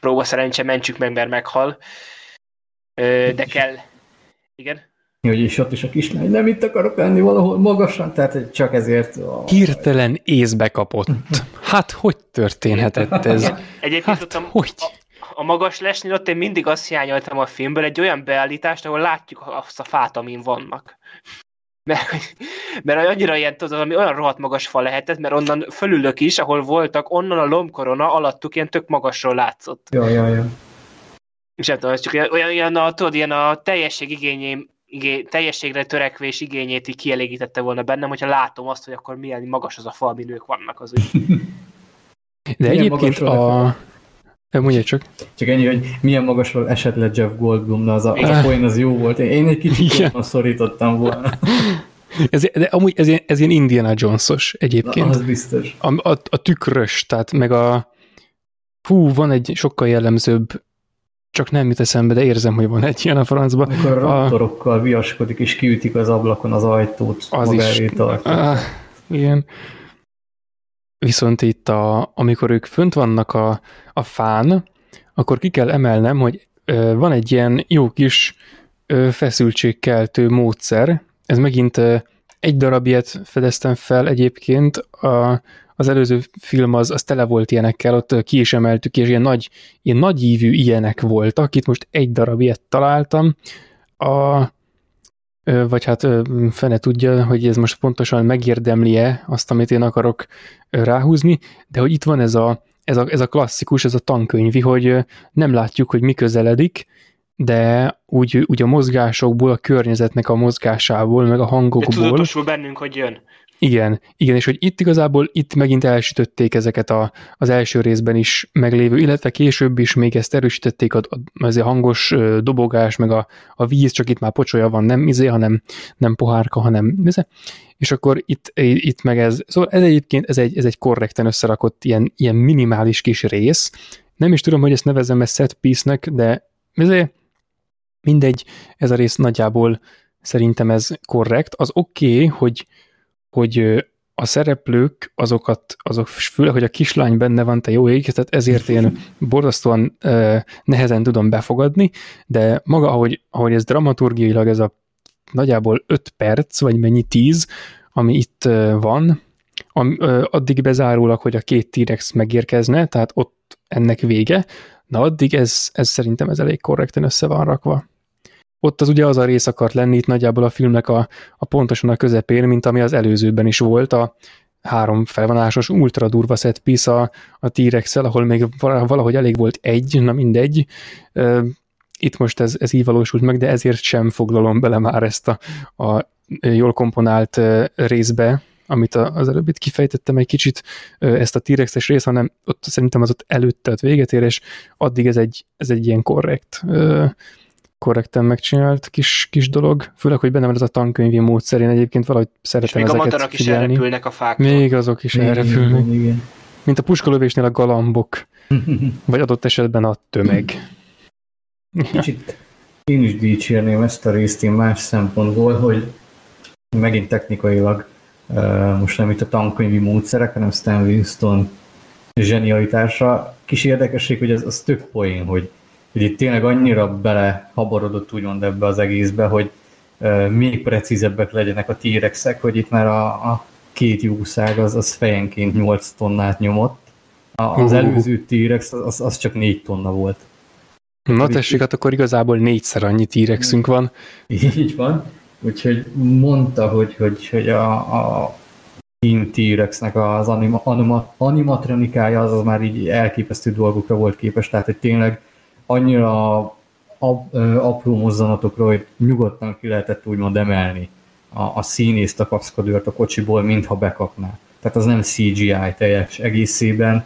próba szerencse, mentsük meg, mert meghal. De kell. Igen? Hogy is ott is a kislány, nem itt akarok lenni valahol magasan, tehát csak ezért... Hirtelen észbe kapott. Hát, hogy történhetett ez? Egyébként hát, ott a, hogy? A, a magas lesnél ott én mindig azt hiányoltam a filmből, egy olyan beállítást, ahol látjuk azt a fát, amin vannak. Mert, mert annyira ilyen, tudod, ami olyan rohadt magas fa lehetett, mert onnan fölülök is, ahol voltak, onnan a lombkorona alattuk ilyen tök magasról látszott. Ja, ja, ja. És nem tudom, ez csak olyan, olyan a, tudod, ilyen a teljesség igényém, igé, teljességre törekvés igényét így kielégítette volna bennem, hogyha látom azt, hogy akkor milyen magas az a fa, amin ők vannak az úgy. De egyébként a, Mondja csak. Csak ennyi, hogy milyen magasról esett le Jeff Goldblum, az a, az a poén az jó volt. Én egy kicsit jobban szorítottam volna. Ez, de amúgy ez ilyen, ez ilyen Indiana Jones-os egyébként. Na, az biztos. A, a, a tükrös, tehát meg a hú, van egy sokkal jellemzőbb csak nem jut eszembe, de érzem, hogy van egy ilyen a francba. Amikor a raptorokkal viaskodik, és kiütik az ablakon az ajtót, az is. Ah, igen. Viszont itt, a, amikor ők fönt vannak a, a fán, akkor ki kell emelnem, hogy ö, van egy ilyen jó kis ö, feszültségkeltő módszer. Ez megint ö, egy darab ilyet fedeztem fel egyébként, a, az előző film az, az tele volt ilyenekkel, ott ki is emeltük, és ilyen nagy, ilyen nagy ívű ilyenek voltak, itt most egy darab ilyet találtam, a, vagy hát fene tudja, hogy ez most pontosan megérdemli-e azt, amit én akarok ráhúzni, de hogy itt van ez a, ez a, ez a klasszikus, ez a tankönyvi, hogy nem látjuk, hogy mi közeledik, de úgy, úgy a mozgásokból, a környezetnek a mozgásából, meg a hangokból. De tudatosul bennünk, hogy jön. Igen, igen, és hogy itt igazából itt megint elsütötték ezeket a, az első részben is meglévő, illetve később is még ezt erősítették, a, a, az a hangos dobogás, meg a, a víz, csak itt már pocsolya van, nem izé, hanem nem pohárka, hanem izé. És akkor itt, itt meg ez, szóval ez egyébként ez egy, ez egy korrekten összerakott ilyen, ilyen minimális kis rész. Nem is tudom, hogy ezt nevezem ezt set piece-nek, de izé, mindegy, ez a rész nagyjából szerintem ez korrekt. Az oké, okay, hogy hogy a szereplők, azokat, azok főleg, hogy a kislány benne van, te jó ég, tehát ezért én borzasztóan uh, nehezen tudom befogadni, de maga, ahogy, ahogy ez dramaturgiailag ez a nagyjából 5 perc, vagy mennyi 10, ami itt van, am, uh, addig bezárólag, hogy a két T-rex megérkezne, tehát ott ennek vége, na addig ez, ez szerintem ez elég korrekten össze van rakva ott az ugye az a rész akart lenni itt nagyjából a filmnek a, a pontosan a közepén, mint ami az előzőben is volt, a három felvonásos ultra durva set piece a, a t ahol még valahogy elég volt egy, na mindegy. Itt most ez, ez így valósult meg, de ezért sem foglalom bele már ezt a, a jól komponált részbe, amit az előbb itt kifejtettem egy kicsit, ezt a T-Rex-es részt, hanem ott szerintem az ott előtte ott véget ér, és addig ez egy, ez egy ilyen korrekt korrekten megcsinált kis, kis dolog, főleg, hogy benne van ez a tankönyvi módszer, én egyébként valahogy szeretem és még ezeket a is elrepülnek a fáktól. Még azok is elrepülnek. Igen. Mint a puskolövésnél a galambok, vagy adott esetben a tömeg. Kicsit én is dicsérném ezt a részt én más szempontból, hogy megint technikailag most nem itt a tankönyvi módszerek, hanem Stan Winston zsenialitása. Kis érdekesség, hogy ez az tök poén, hogy hogy itt tényleg annyira belehabarodott úgymond ebbe az egészbe, hogy még precízebbek legyenek a tírexek, hogy itt már a, a két jószág az, az fejenként 8 tonnát nyomott. A, az előző tírex az, az csak 4 tonna volt. Na tessék, hát akkor igazából négyszer annyi tírexünk van. Így van. Úgyhogy mondta, hogy, hogy, hogy a, a Team T-Rexnek az anima, anima, animatronikája az, az már így elképesztő dolgokra volt képes, tehát hogy tényleg annyira ap, apró mozzanatokról, hogy nyugodtan ki lehetett úgymond emelni a, a színészt, a kaszkadőrt a kocsiból, mintha bekapná. Tehát az nem CGI teljes egészében.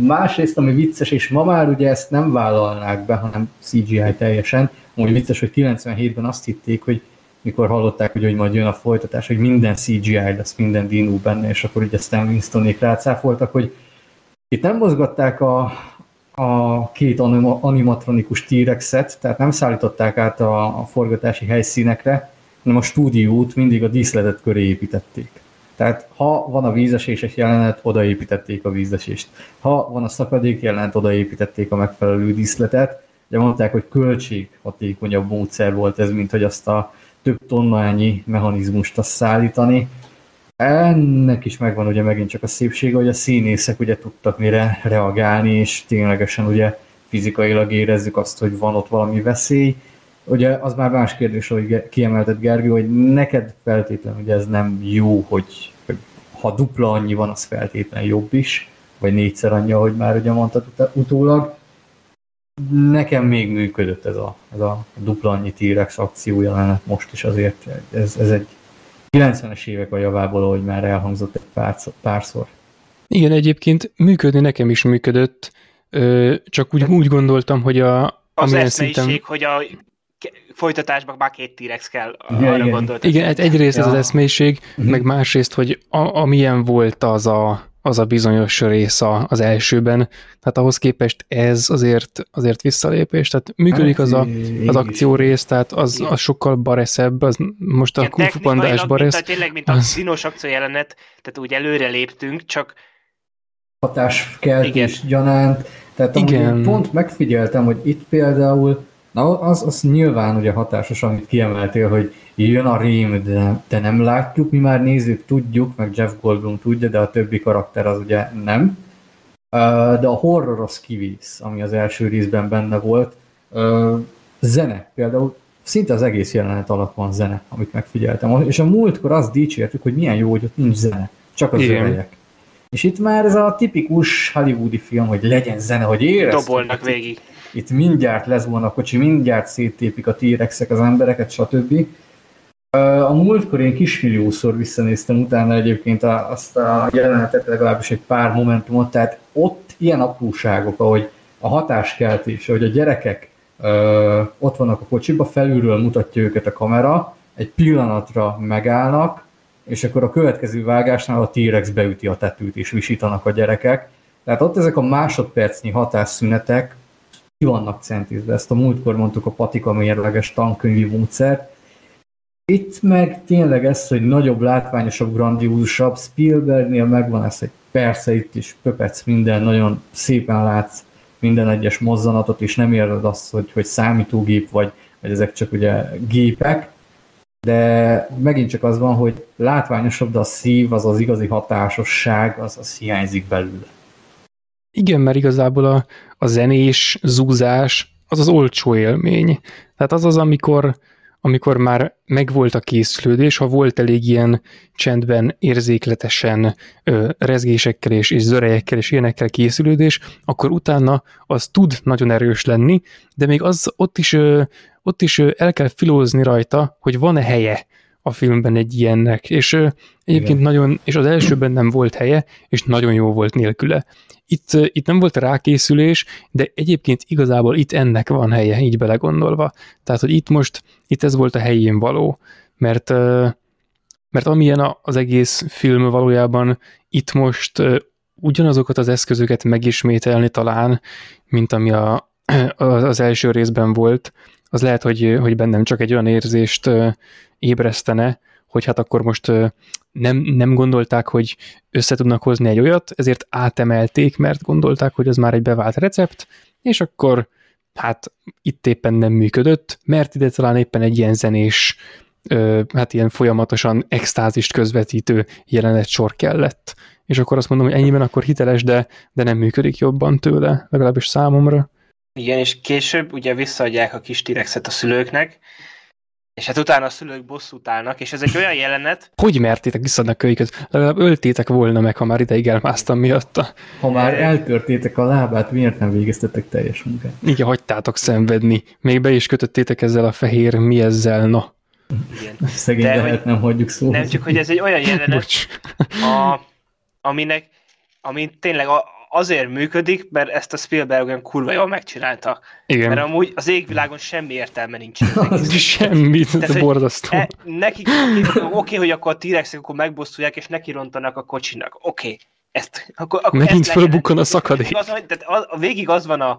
Másrészt, ami vicces, és ma már ugye ezt nem vállalnák be, hanem CGI teljesen. Úgy vicces, hogy 97-ben azt hitték, hogy mikor hallották, hogy, hogy majd jön a folytatás, hogy minden CGI lesz, minden dinó benne, és akkor ugye Stan Winstonék rácáfoltak, hogy itt nem mozgatták a, a két animatronikus T-rexet, tehát nem szállították át a, a forgatási helyszínekre, hanem a stúdiót mindig a díszletet köré építették. Tehát ha van a vízeséses jelenet, odaépítették a vízesést. Ha van a szakadék jelenet, odaépítették a megfelelő díszletet. Ugye mondták, hogy költséghatékonyabb módszer volt ez, mint hogy azt a több tonnányi mechanizmust azt szállítani. Ennek is megvan ugye megint csak a szépsége, hogy a színészek ugye tudtak mire reagálni, és ténylegesen ugye fizikailag érezzük azt, hogy van ott valami veszély. Ugye az már más kérdés, hogy kiemelted Gergő, hogy neked feltétlenül ugye ez nem jó, hogy, ha dupla annyi van, az feltétlenül jobb is, vagy négyszer annyi, ahogy már ugye mondtad utólag. Nekem még működött ez a, ez a dupla annyi T-Rex akció jelenet most is azért. Ez, ez egy 90-es évek a javából, ahogy már elhangzott egy párszor. párszor. Igen, egyébként működni nekem is működött. Csak úgy, úgy gondoltam, hogy a, Az eszmeiség, szinten... hogy a folytatásban már két T-rex kell, Ja, arra igen. gondoltam. Igen, hát egyrészt ez Ja. az eszmélység, Mhm. meg másrészt, hogy a, amilyen volt az a, az a bizonyos rész a, az elsőben, tehát ahhoz képest ez azért, azért visszalépés, tehát működik az, a, az akció rész, tehát az, az sokkal bareszebb, az most a Kung Fu Pandás baresz, mint a, tényleg, mint a az- dinos akció jelenet, tehát úgy előre léptünk, csak hatáskeltés gyanánt. Tehát amúgy Igen. pont megfigyeltem, hogy itt például, na az, az nyilván ugye hatásos, amit kiemeltél, hogy jön a rém, de, de nem látjuk, mi már nézők tudjuk, meg Jeff Goldblum tudja, de a többi karakter az ugye nem. De a horror az kivész, ami az első részben benne volt. Zene például, szinte az egész jelenet alatt van zene, amit megfigyeltem. És a múltkor azt dicsértük, hogy milyen jó, hogy ott nincs zene, csak az örejek. És itt már ez a tipikus hollywoodi film, hogy legyen zene, hogy érezd. dobolnak végig. Itt mindjárt lezvon a kocsi, mindjárt széttépik a T-rexek az embereket, stb. A múltkor én kismilliószor visszanéztem utána egyébként azt a jelenetet, legalábbis egy pár momentumot, tehát ott ilyen apróságok, ahogy a hatáskeltés, hogy a gyerekek ott vannak a kocsiba, felülről mutatja őket a kamera, egy pillanatra megállnak, és akkor a következő vágásnál a T-rex beüti a tetőt, és visítanak a gyerekek. Tehát ott ezek a másodpercnyi hatásszünetek ki vannak centízve. Ezt a múltkor mondtuk a patika mérleges tankönyvi módszert. Itt meg tényleg ez, hogy nagyobb, látványosabb, grandiózusabb, Spielbergnél megvan ez, hogy persze itt is pöpec minden, nagyon szépen látsz minden egyes mozzanatot, és nem érzed azt, hogy, hogy számítógép vagy, vagy ezek csak ugye gépek, de megint csak az van, hogy látványosabb, de a szív, az az igazi hatásosság, az, az hiányzik belőle. Igen, mert igazából a, a zenés zúzás az az olcsó élmény. Tehát az az, amikor, amikor már megvolt a készülődés, ha volt elég ilyen csendben, érzékletesen, ö, rezgésekkel és, és zörejekkel és ilyenekkel készülődés, akkor utána az tud nagyon erős lenni, de még az ott is, ö, ott is ö, el kell filózni rajta, hogy van-e helye a filmben egy ilyennek, és ö, egyébként Igen. nagyon, és az elsőben nem volt helye, és nagyon jó volt nélküle. Itt, ö, itt nem volt rákészülés, de egyébként igazából itt ennek van helye, így belegondolva. Tehát, hogy itt most, itt ez volt a helyén való, mert, ö, mert amilyen a- az egész film valójában itt most ugyanazokat az eszközöket megismételni talán, mint ami a, az első részben volt, az lehet, hogy, hogy bennem csak egy olyan érzést ébresztene, hogy hát akkor most nem, nem gondolták, hogy össze tudnak hozni egy olyat, ezért átemelték, mert gondolták, hogy az már egy bevált recept, és akkor hát itt éppen nem működött, mert ide talán éppen egy ilyen zenés, hát ilyen folyamatosan extázist közvetítő jelenet sor kellett. És akkor azt mondom, hogy ennyiben akkor hiteles, de, de nem működik jobban tőle, legalábbis számomra. Igen, és később ugye visszaadják a kis T-rexet a szülőknek, és hát utána a szülők bosszút állnak, és ez egy olyan jelenet, Hogy mertétek visszadni a kölyköt? Legalább öltétek volna meg, ha már ideig elmásztam miatta. Ha már eltörtétek a lábát, miért nem végeztetek teljes munkát? Igen, hagytátok szenvedni. Még be is kötöttétek ezzel a fehér mi ezzel, no. igen. Szegény De lehet, hogy- nem hagyjuk szó. nem csak, hogy ez egy olyan jelenet, Bocs. a, aminek, ami tényleg a, azért működik, mert ezt a Spielberg olyan kurva jól megcsinálta. Igen. Mert amúgy az égvilágon semmi értelme nincs. Tehát, ez borzasztó. E, nekik oké, okay, hogy akkor a t akkor megbosszulják, és nekirontanak a kocsinak. Oké, okay. ezt, akkor, akkor Megint fölbukkan a szakadék. Az, tehát a, a, végig az van a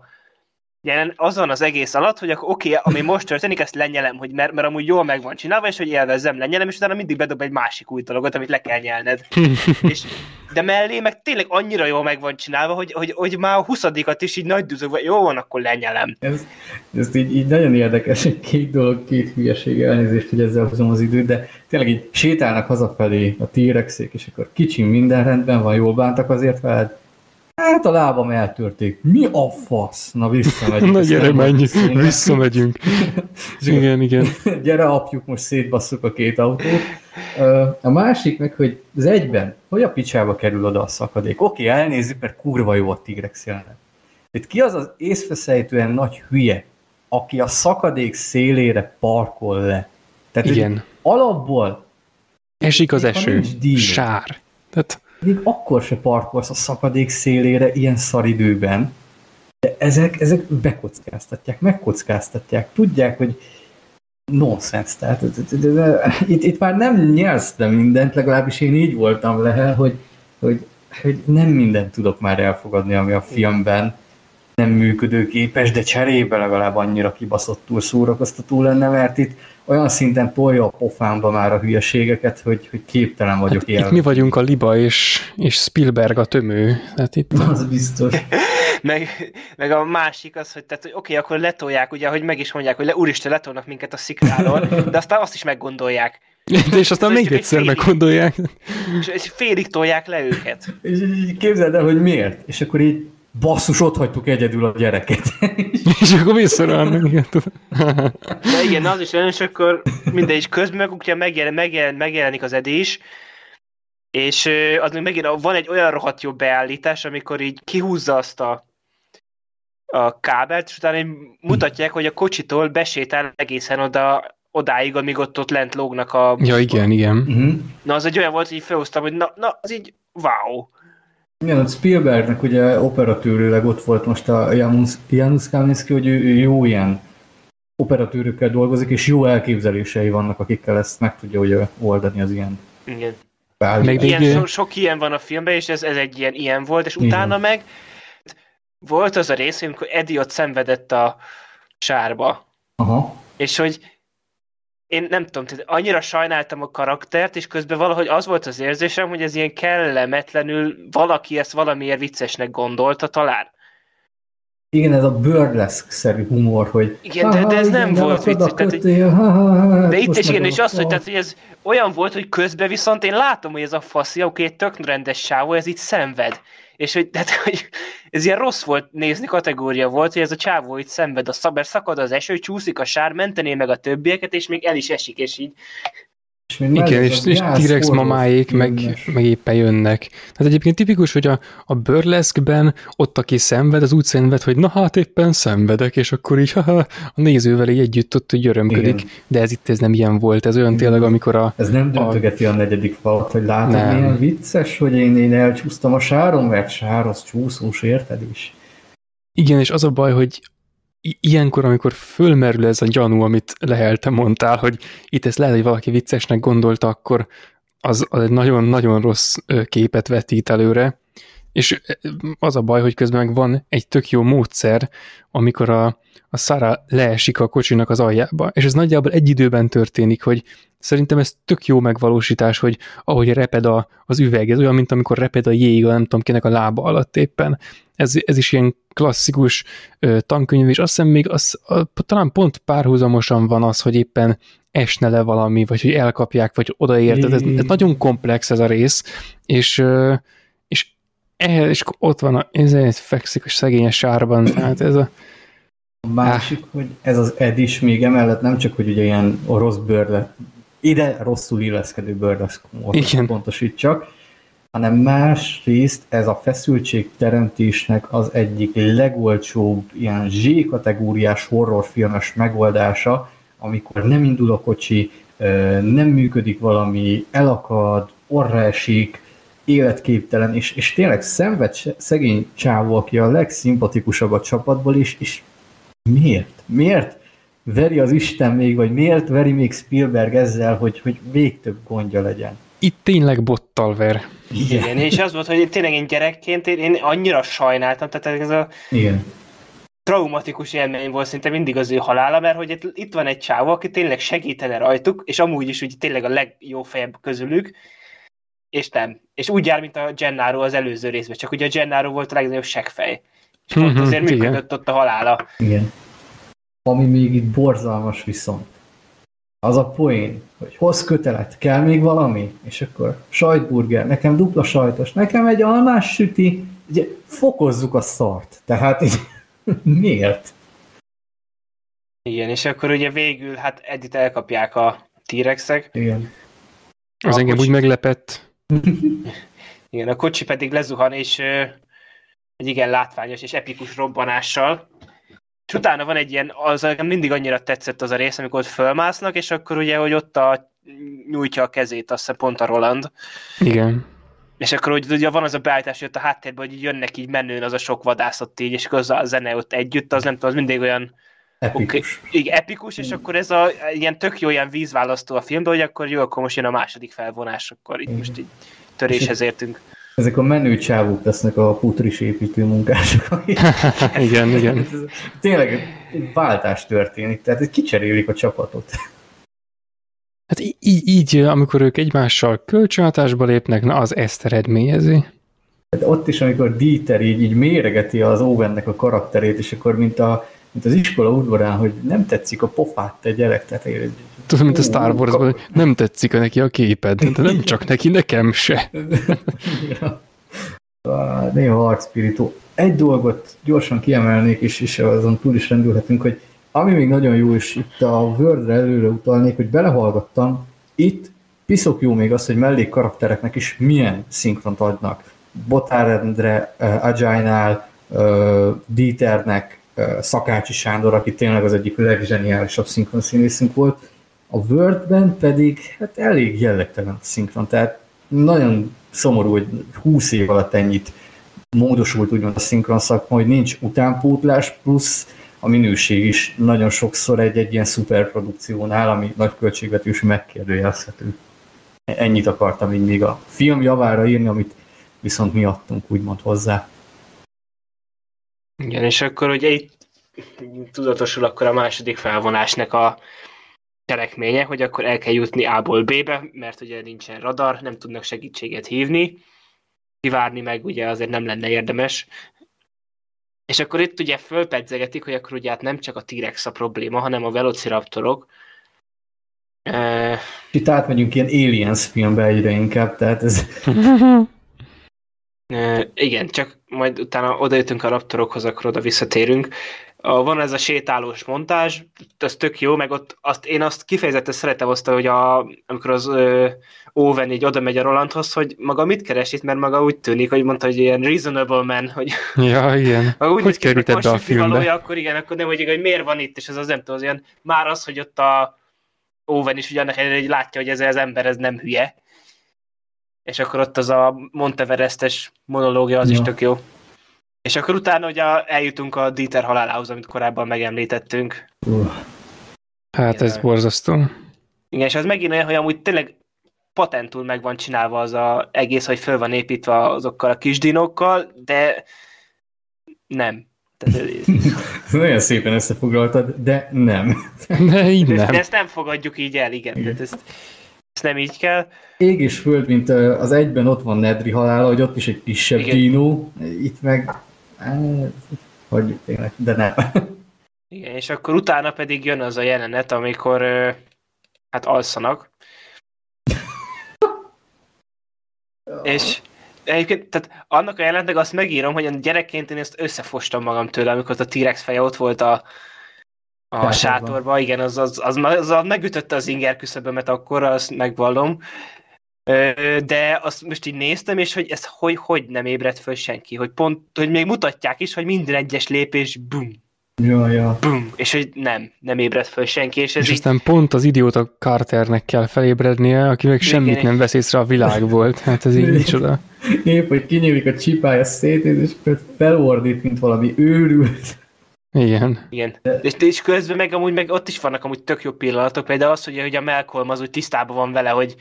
jelen, az van az egész alatt, hogy akkor oké, okay, ami most történik, ezt lenyelem, hogy mert, mert amúgy jól meg van csinálva, és hogy élvezzem, lenyelem, és utána mindig bedob egy másik új dolgot, amit le kell nyelned. és, de mellé meg tényleg annyira jól meg van csinálva, hogy, hogy, hogy már a huszadikat is így nagy düzögve, jó van, akkor lenyelem. Ez, ez így, így nagyon érdekes, két dolog, két hülyeség, elnézést, hogy ezzel hozom az időt, de tényleg így sétálnak hazafelé a t és akkor kicsi minden rendben van, jól bántak azért veled. Hát a lábam eltörték. Mi a fasz? Na visszamegyünk. Na gyere, szónak. visszamegyünk. Igen, igen. gyere apjuk, most szétbasszuk a két autót. A másik meg, hogy az egyben, hogy a picsába kerül oda a szakadék. Oké, elnézzük, mert kurva jó a T-rex jelenet. Itt ki az az észveszejtően nagy hülye, aki a szakadék szélére parkol le? Tehát Igen. alapból Esik az eső. Sár. Tehát még akkor se parkolsz a szakadék szélére ilyen szaridőben, De ezek, ezek bekockáztatják, megkockáztatják, tudják, hogy nonsens, tehát itt, itt már nem nyelsz de mindent, legalábbis én így voltam le, hogy, hogy, hogy nem mindent tudok már elfogadni, ami a filmben nem működőképes, de cserébe legalább annyira kibaszottul szórakoztató lenne, mert itt olyan szinten tolja a pofámba már a hülyeségeket, hogy, hogy képtelen vagyok hát Itt mi vagyunk a liba, és, és Spielberg a tömő. Hát itt... Az biztos. meg, meg a másik az, hogy, tehát, hogy oké, okay, akkor letolják, ugye, hogy meg is mondják, hogy le, úristen, letolnak minket a szikráról, de aztán azt is meggondolják. De és aztán még egyszer félig, meggondolják. És, és félig tolják le őket. És képzeld el, hogy miért? És akkor így basszus, ott hagytuk egyedül a gyereket. és akkor visszarálnak. De igen, az is olyan, és akkor mindegy, közben meg ugye megjelen, megjelen, megjelenik az edés, és az még megint van egy olyan rohadt jó beállítás, amikor így kihúzza azt a, a kábelt, és utána mutatják, hogy a kocsitól besétál egészen oda, odáig, amíg ott, ott lent lógnak a... Ja, igen, igen. Uh-huh. Na, az egy olyan volt, hogy így felhoztam, hogy na, na, az így wow. Igen, a Spielbergnek ugye operatőrőleg ott volt most a Janusz, Kaminski, hogy ő, ő jó ilyen operatőrökkel dolgozik, és jó elképzelései vannak, akikkel ezt meg tudja ugye oldani az ilyen Igen. Még ilyen, so, sok ilyen van a filmben, és ez, ez egy ilyen, ilyen volt, és utána Igen. meg volt az a rész, amikor Eddie ott szenvedett a sárba. Aha. És hogy én nem tudom, tehát annyira sajnáltam a karaktert, és közben valahogy az volt az érzésem, hogy ez ilyen kellemetlenül valaki ezt valamiért viccesnek gondolta talán. Igen, ez a burlesque-szerű humor, hogy... Igen, de, de ez nem igen, volt vicces. Tehát, hogy, ha, ha, ha, de itt is igen, és azt, hogy, tehát, hogy ez olyan volt, hogy közben viszont én látom, hogy ez a faszi, oké, tök rendes sávó, ez itt szenved. És hogy, tehát, hogy ez ilyen rossz volt nézni kategória volt, hogy ez a csávó itt szenved, a szaber szakad az eső, csúszik a sár, mentené meg a többieket, és még el is esik, és így és Igen, és, és T-Rex mamáik meg, meg éppen jönnek. Tehát egyébként tipikus, hogy a, a burleskben ott, aki szenved, az úgy szenved, hogy na hát éppen szenvedek, és akkor így haha, a nézővel így együtt ott hogy örömködik. Igen. De ez itt ez nem ilyen volt, ez olyan Igen. tényleg, amikor a... Ez nem döntögeti a, a negyedik falat, hogy látod, nem. milyen vicces, hogy én, én elcsúsztam a sáron, mert sár az csúszós, érted is? Igen, és az a baj, hogy ilyenkor, amikor fölmerül ez a gyanú, amit lehelte mondtál, hogy itt ezt lehet, hogy valaki viccesnek gondolta, akkor az, az egy nagyon-nagyon rossz képet vetít előre, és az a baj, hogy közben meg van egy tök jó módszer, amikor a, a Sara leesik a kocsinak az aljába, és ez nagyjából egy időben történik, hogy szerintem ez tök jó megvalósítás, hogy ahogy reped a, az üveg, ez olyan, mint amikor reped a jég, nem tudom kinek a lába alatt éppen. Ez, ez is ilyen klasszikus ö, tankönyv, és azt hiszem még az, a, talán pont párhuzamosan van az, hogy éppen esne le valami, vagy hogy elkapják, vagy odaérted. Ez, ez nagyon komplex ez a rész, és ö, és ehhez, és ott van a, ez egy fekszik a szegényes sárban, tehát ez a a másik, ah. hogy ez az Ed is még emellett nem csak, hogy ugye ilyen rossz bőrle, ide rosszul illeszkedő bőrleszkomot pontosítsak, hanem másrészt ez a feszültség teremtésnek az egyik legolcsóbb ilyen Z-kategóriás horrorfilmes megoldása, amikor nem indul a kocsi, nem működik valami, elakad, orra esik, életképtelen, és, és tényleg szenved szegény csávó, aki a legszimpatikusabb a csapatból, is, és miért? Miért veri az Isten még, vagy miért veri még Spielberg ezzel, hogy, hogy még több gondja legyen? Itt tényleg bottal ver. Igen, Igen és az volt, hogy tényleg én gyerekként én, én annyira sajnáltam, tehát ez a Igen. traumatikus élmény volt szinte mindig az ő halála, mert hogy itt van egy csávó, aki tényleg segítene rajtuk, és amúgy is úgy tényleg a legjófejebb közülük, és nem. És úgy jár, mint a Gennaro az előző részben, csak ugye a Gennaro volt a legnagyobb segfej. És pont mm-hmm, azért működött ott a halála. Igen. Ami még itt borzalmas viszont, az a poén, hogy hoz kötelet, kell még valami? És akkor sajtburger, nekem dupla sajtos, nekem egy almás süti, ugye fokozzuk a szart. Tehát így, miért? Igen, és akkor ugye végül, hát Edit elkapják a T-rexek. Igen. Az a engem úgy meglepett. Igen, a kocsi pedig lezuhan, és egy igen látványos és epikus robbanással. És utána van egy ilyen, az nekem mindig annyira tetszett az a rész, amikor ott fölmásznak, és akkor ugye, hogy ott a, nyújtja a kezét, azt hiszem pont a Roland. Igen. És akkor hogy ugye van az a beállítás, hogy ott a háttérben, hogy jönnek így menőn az a sok vadászat így, és akkor az a zene ott együtt, az nem tudom, az mindig olyan Epikus. Okay. Igen, epikus, és akkor ez a ilyen tök jó ilyen vízválasztó a filmben, hogy akkor jó, akkor most jön a második felvonás, akkor itt most így töréshez értünk. Ezek a menő csávók lesznek a putris építő munkások. igen, igen. Tényleg váltás történik, tehát kicserélik a csapatot. Hát így, így, amikor ők egymással kölcsönhatásba lépnek, na az ezt eredményezi. Hát ott is, amikor Dieter így, így méregeti az Owennek a karakterét, és akkor mint, a, mint az iskola udvarán, hogy nem tetszik a pofát te gyerek, tehát Tudod, mint a Star wars hogy nem tetszik a neki a képed, de nem csak neki, nekem se. Néha harcspirító. Egy dolgot gyorsan kiemelnék, és, és azon túl is rendülhetünk, hogy ami még nagyon jó, és itt a Wordre előre utalnék, hogy belehallgattam, itt piszok jó még az, hogy mellék karaktereknek is milyen szinkront adnak. Botárendre, uh, Agile-nál, uh, Dieternek, Szakácsi Sándor, aki tényleg az egyik legzseniálisabb szinkron színészünk volt, a Wordben pedig hát elég jellegtelen a szinkron, tehát nagyon szomorú, hogy 20 év alatt ennyit módosult úgymond a szinkron szakma, hogy nincs utánpótlás, plusz a minőség is nagyon sokszor egy-egy ilyen szuperprodukciónál, ami nagy költségvetős megkérdőjelezhető. Ennyit akartam így még a film javára írni, amit viszont mi adtunk úgymond hozzá. Igen, és akkor ugye itt tudatosul akkor a második felvonásnak a cselekménye, hogy akkor el kell jutni A-ból B-be, mert ugye nincsen radar, nem tudnak segítséget hívni, kivárni meg ugye azért nem lenne érdemes, és akkor itt ugye fölpedzegetik, hogy akkor ugye hát nem csak a T-Rex a probléma, hanem a velociraptorok. Uh, itt átmegyünk ilyen Aliens filmbe egyre inkább, tehát ez... igen, csak majd utána odajutunk a raptorokhoz, akkor oda visszatérünk van ez a sétálós montázs, az tök jó, meg ott azt, én azt kifejezetten szeretem azt, hogy a, amikor az ö, Owen így oda megy a Rolandhoz, hogy maga mit keres itt, mert maga úgy tűnik, hogy mondta, hogy ilyen reasonable man, hogy ja, igen. úgy hogy került ebbe a filmbe? Valója, akkor igen, akkor nem hogy, hogy miért van itt, és ez az nem tudom, az ilyen, már az, hogy ott a Owen is ugyanak hogy látja, hogy ez az ember, ez nem hülye. És akkor ott az a Monteverestes monológia, az ja. is tök jó. És akkor utána ugye eljutunk a Dieter halálához, amit korábban megemlítettünk. Uh. Hát ez borzasztó. Igen, és ez megint olyan, hogy amúgy tényleg patentul meg van csinálva az a egész, hogy föl van építve azokkal a kis dinokkal, de nem. Tehát, Nagyon szépen összefoglaltad, de nem. De így nem. De ezt nem fogadjuk így el, igen. igen. Tehát ezt, ezt nem így kell. Ég és föld, mint az egyben ott van Nedri halála, hogy ott is egy kisebb igen. dino, itt meg hogy tényleg, de nem. Igen, és akkor utána pedig jön az a jelenet, amikor hát alszanak. és egyébként, tehát annak a jelenetnek azt megírom, hogy gyerekként én ezt összefostam magam tőle, amikor a T-Rex feje ott volt a, a sátorban, igen, az, az, az, az, az megütötte az inger küszöbömet akkor, azt megvallom, de azt most így néztem, és hogy ez hogy, hogy nem ébredt föl senki, hogy pont, hogy még mutatják is, hogy minden egyes lépés bum, Ja, ja. Bum, és hogy nem, nem ébredt föl senki. És, ez és így... aztán pont az idióta Carternek kell felébrednie, aki meg semmit Igen. nem vesz észre a világból. Hát ez így micsoda. Épp, hogy kinyílik a csipája szét, és felordít, mint valami őrült. Igen. Igen. És, és közben meg amúgy meg ott is vannak amúgy tök jó pillanatok, például az, hogy, hogy a Malcolm az úgy tisztában van vele, hogy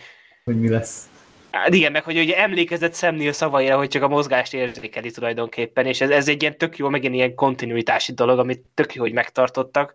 hogy mi lesz. Hát igen, meg hogy ugye emlékezett Szemnél szavaira, hogy csak a mozgást érzékeli tulajdonképpen, és ez, ez egy ilyen tök jó, megint ilyen kontinuitási dolog, amit tök jó, hogy megtartottak.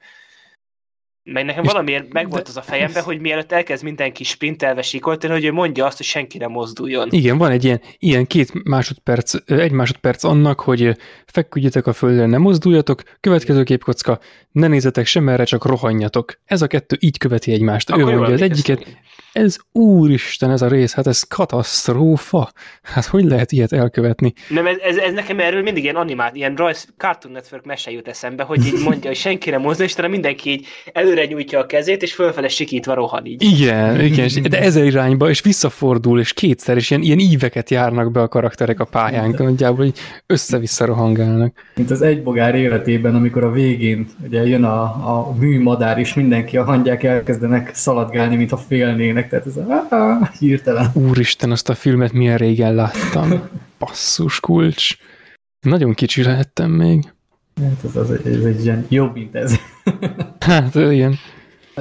Meg nekem valamiért megvolt az a fejemben, hogy mielőtt elkezd mindenki sprintelve sikoltani, hogy ő mondja azt, hogy senki nem mozduljon. Igen, van egy ilyen, ilyen két másodperc, egy másodperc annak, hogy feküdjetek a földön, nem mozduljatok, következő képkocka, ne nézzetek sem erre, csak rohanjatok. Ez a kettő így követi egymást. Akkor ő mondja az egyiket, ez úristen ez a rész, hát ez katasztrófa. Hát hogy lehet ilyet elkövetni? Nem, ez, ez, ez nekem erről mindig ilyen animált, ilyen rajz, Cartoon Network mese jut eszembe, hogy így mondja, hogy senki nem mozdul, és mindenki így előre nyújtja a kezét, és fölfele sikítva rohan így. Igen, igen, de ezer irányba, és visszafordul, és kétszer, és ilyen, ilyen íveket járnak be a karakterek a pályán, nagyjából így össze-vissza rohangálnak. Mint az egybogár életében, amikor a végén ugye jön a, a műmadár, és mindenki a hangyák elkezdenek szaladgálni, mintha félnének, tehát ez a ah, hirtelen. Úristen, azt a filmet milyen régen láttam. Basszus kulcs. Nagyon kicsi lehettem még. Hát ez, az, ez egy ilyen jobb, mint ez. Hát, igen.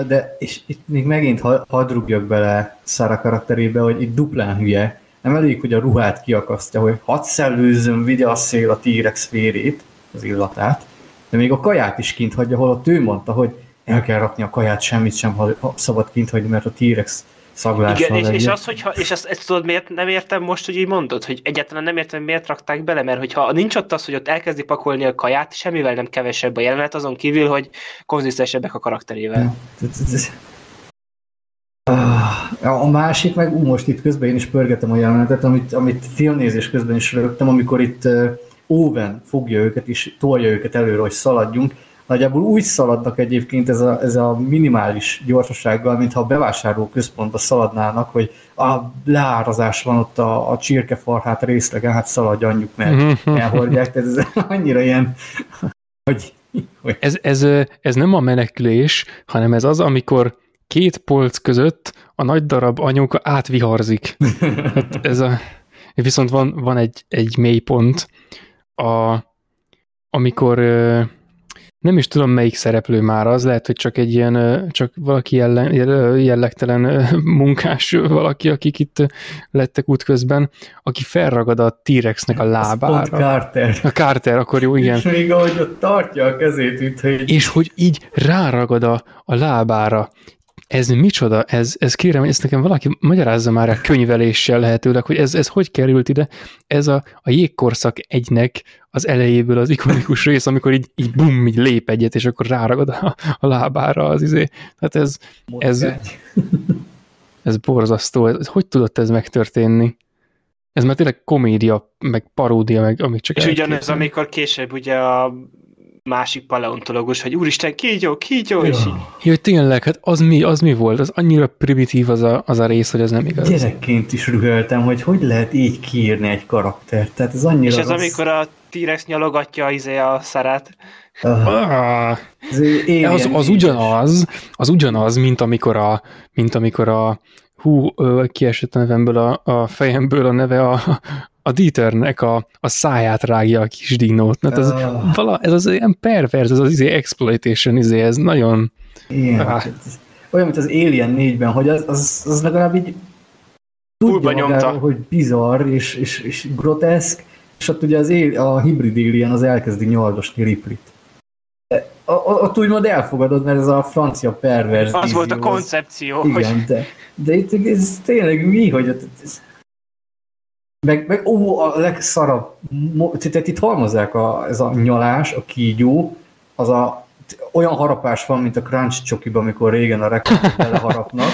De, és itt még megint ha- hadd rúgjak bele Szara karakterébe, hogy itt duplán hülye. Nem elég, hogy a ruhát kiakasztja, hogy hadd szellőzzön, vigye a szél a T-rex vérét, az illatát, de még a kaját is kint hagyja, holott ő mondta, hogy el kell rakni a kaját, semmit sem ha szabad kint hagyni, mert a T-rex szaglással Igen, és, és az, hogyha, és ezt, ezt tudod, miért nem értem most, hogy így mondod, hogy egyáltalán nem értem, miért rakták bele, mert hogyha nincs ott az, hogy ott elkezdi pakolni a kaját, semmivel nem kevesebb a jelenet, azon kívül, hogy konzisztensebbek a karakterével. Ah, A másik meg, ú, most itt közben én is pörgetem a jelenetet, amit, amit filmnézés közben is rögtem, amikor itt Owen fogja őket és tolja őket előre, hogy szaladjunk. Nagyjából úgy szaladnak egyébként ez a, ez a minimális gyorsasággal, mintha a bevásárló központba szaladnának, hogy a leárazás van ott a, a csirkefarhát részlegen, hát szaladjanjuk meg, elhordják. Tehát ez annyira ilyen, hogy, hogy Ez, ez, ez nem a menekülés, hanem ez az, amikor két polc között a nagy darab anyuka átviharzik. Hát ez a, viszont van, van egy, egy mélypont, a, amikor nem is tudom melyik szereplő már az, lehet, hogy csak egy ilyen, csak valaki jelle, jelle- jellegtelen munkás valaki, akik itt lettek útközben, aki felragad a T-rexnek a az pont lábára. Carter. A Carter, akkor jó, igen. És még ahogy ott tartja a kezét, mint hogy és hogy így ráragad a, a lábára. Ez micsoda? Ez, ez kérem, ezt nekem valaki magyarázza már a könyveléssel lehetőleg, hogy ez, ez hogy került ide. Ez a, a jégkorszak egynek az elejéből az ikonikus rész, amikor így, így bum, így lép egyet, és akkor ráragad a, a lábára az izé. Tehát ez, ez, ez borzasztó. Ez, hogy tudott ez megtörténni? Ez már tényleg komédia, meg paródia, meg amik csak És ugyanez, elképzelni. amikor később ugye a másik paleontológus, hogy úristen, kígyó, kígyó, és így. Jó, tényleg, hát az mi, az mi volt? Az annyira primitív az a, az a rész, hogy az nem igaz. Gyerekként is rühöltem, hogy hogy lehet így kiírni egy karaktert. Tehát ez annyira És ez rossz. amikor a T-rex nyalogatja izé a szarát. Ah, Ah, ez az, az négyes. ugyanaz, az ugyanaz, mint amikor a, mint amikor a hú, kiesett a nevemből a, a fejemből a neve a, a Dieternek a, a száját rágja a kis dinót. Hát ez, Ah. vala, ez az ilyen pervers, ez az izé exploitation, izé, ez nagyon, Igen, Ah. ez olyan, mint az Alien 4-ben, hogy az, az, az legalább így tudja magáról, hogy bizarr és, és, és groteszk, és ott ugye az él, a hibrid Alien az elkezdi nyaldosni o- o- Ott úgymond elfogadod, mert ez a francia pervers Az volt a koncepció, hogy Igen, de, de itt ez tényleg mi, hogy ott, ez, meg, meg ó, a legszarabb, tehát itt halmozzák a, ez a nyalás, a kígyó, az a, olyan harapás van, mint a Crunch csokiban, amikor régen a rekordot beleharapnak,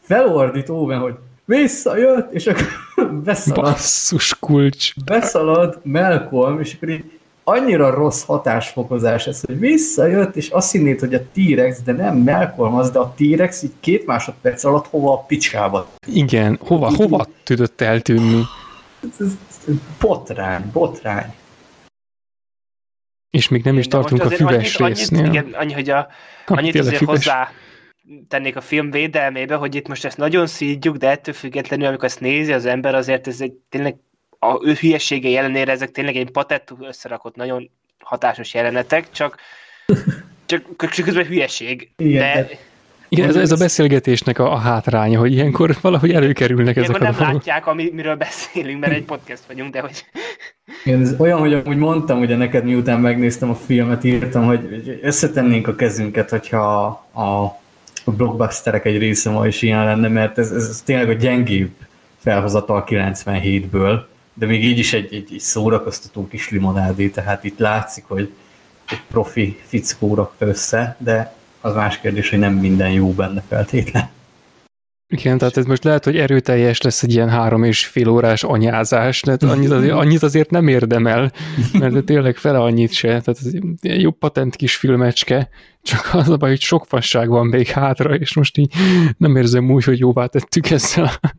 felordít Owen, hogy visszajött, és akkor beszalad, basszus kulcs. beszalad Malcolm, és akkor így annyira rossz hatásfokozás ez, hogy visszajött, és azt hinnéd, hogy a T-Rex, de nem Malcolm az, de a T-Rex így két másodperc alatt hova a picskába. Igen, hova, hova tudott eltűnni? Ez, ez, ez botrány, botrány. És még nem is De tartunk a füves annyit, résznél. Annyit, igen, annyi, hogy a, annyit azért füves. hozzá tennék a film védelmébe, hogy itt most ezt nagyon szídjuk, de ettől függetlenül, amikor ezt nézi az ember, azért ez egy tényleg a ő hülyesége ellenére ezek tényleg egy patettú összerakott nagyon hatásos jelenetek, csak csak, csak közben hülyeség. Igen, de Igen, ez, ez a beszélgetésnek a, a hátránya, hogy ilyenkor valahogy előkerülnek ezek a nem dolgok. látják, ami, miről beszélünk, mert egy podcast vagyunk, de hogy Igen, ez olyan, hogy amúgy mondtam, ugye neked miután megnéztem a filmet, írtam, hogy összetennénk a kezünket, hogyha a, a blockbusterek egy része ma is ilyen lenne, mert ez, ez tényleg a gyengébb felhozatal 97-ből, de még így is egy, egy, egy szórakoztató kis limonádé, tehát itt látszik, hogy egy profi fickó rakta össze, de az más kérdés, hogy nem minden jó benne feltétlen. Igen, tehát ez most lehet, hogy erőteljes lesz egy ilyen három és fél órás anyázás, de annyit azért, annyit azért nem érdemel, mert tényleg fele annyit se. Tehát ez egy jó patent kis filmecske, csak az a baj, hogy sok fasság van még hátra, és most így nem érzem úgy, hogy jóvá tettük ezzel a